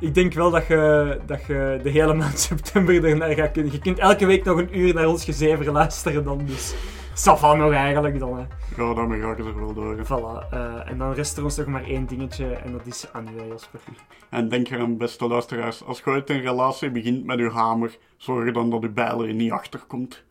ik denk wel dat je, dat je de hele maand september ernaar gaat kunnen. Je kunt elke week nog een uur naar ons gezever luisteren dan. Dus Safa nog eigenlijk dan. Hè. Ja, daarmee ga ik er wel door. Voilà. eh, en dan rest er ons nog maar één dingetje en dat is aan u, hè, Jasper. En denk eraan, beste luisteraars, als je ooit een relatie begint met uw hamer, zorg dan dat uw bijl er niet achterkomt.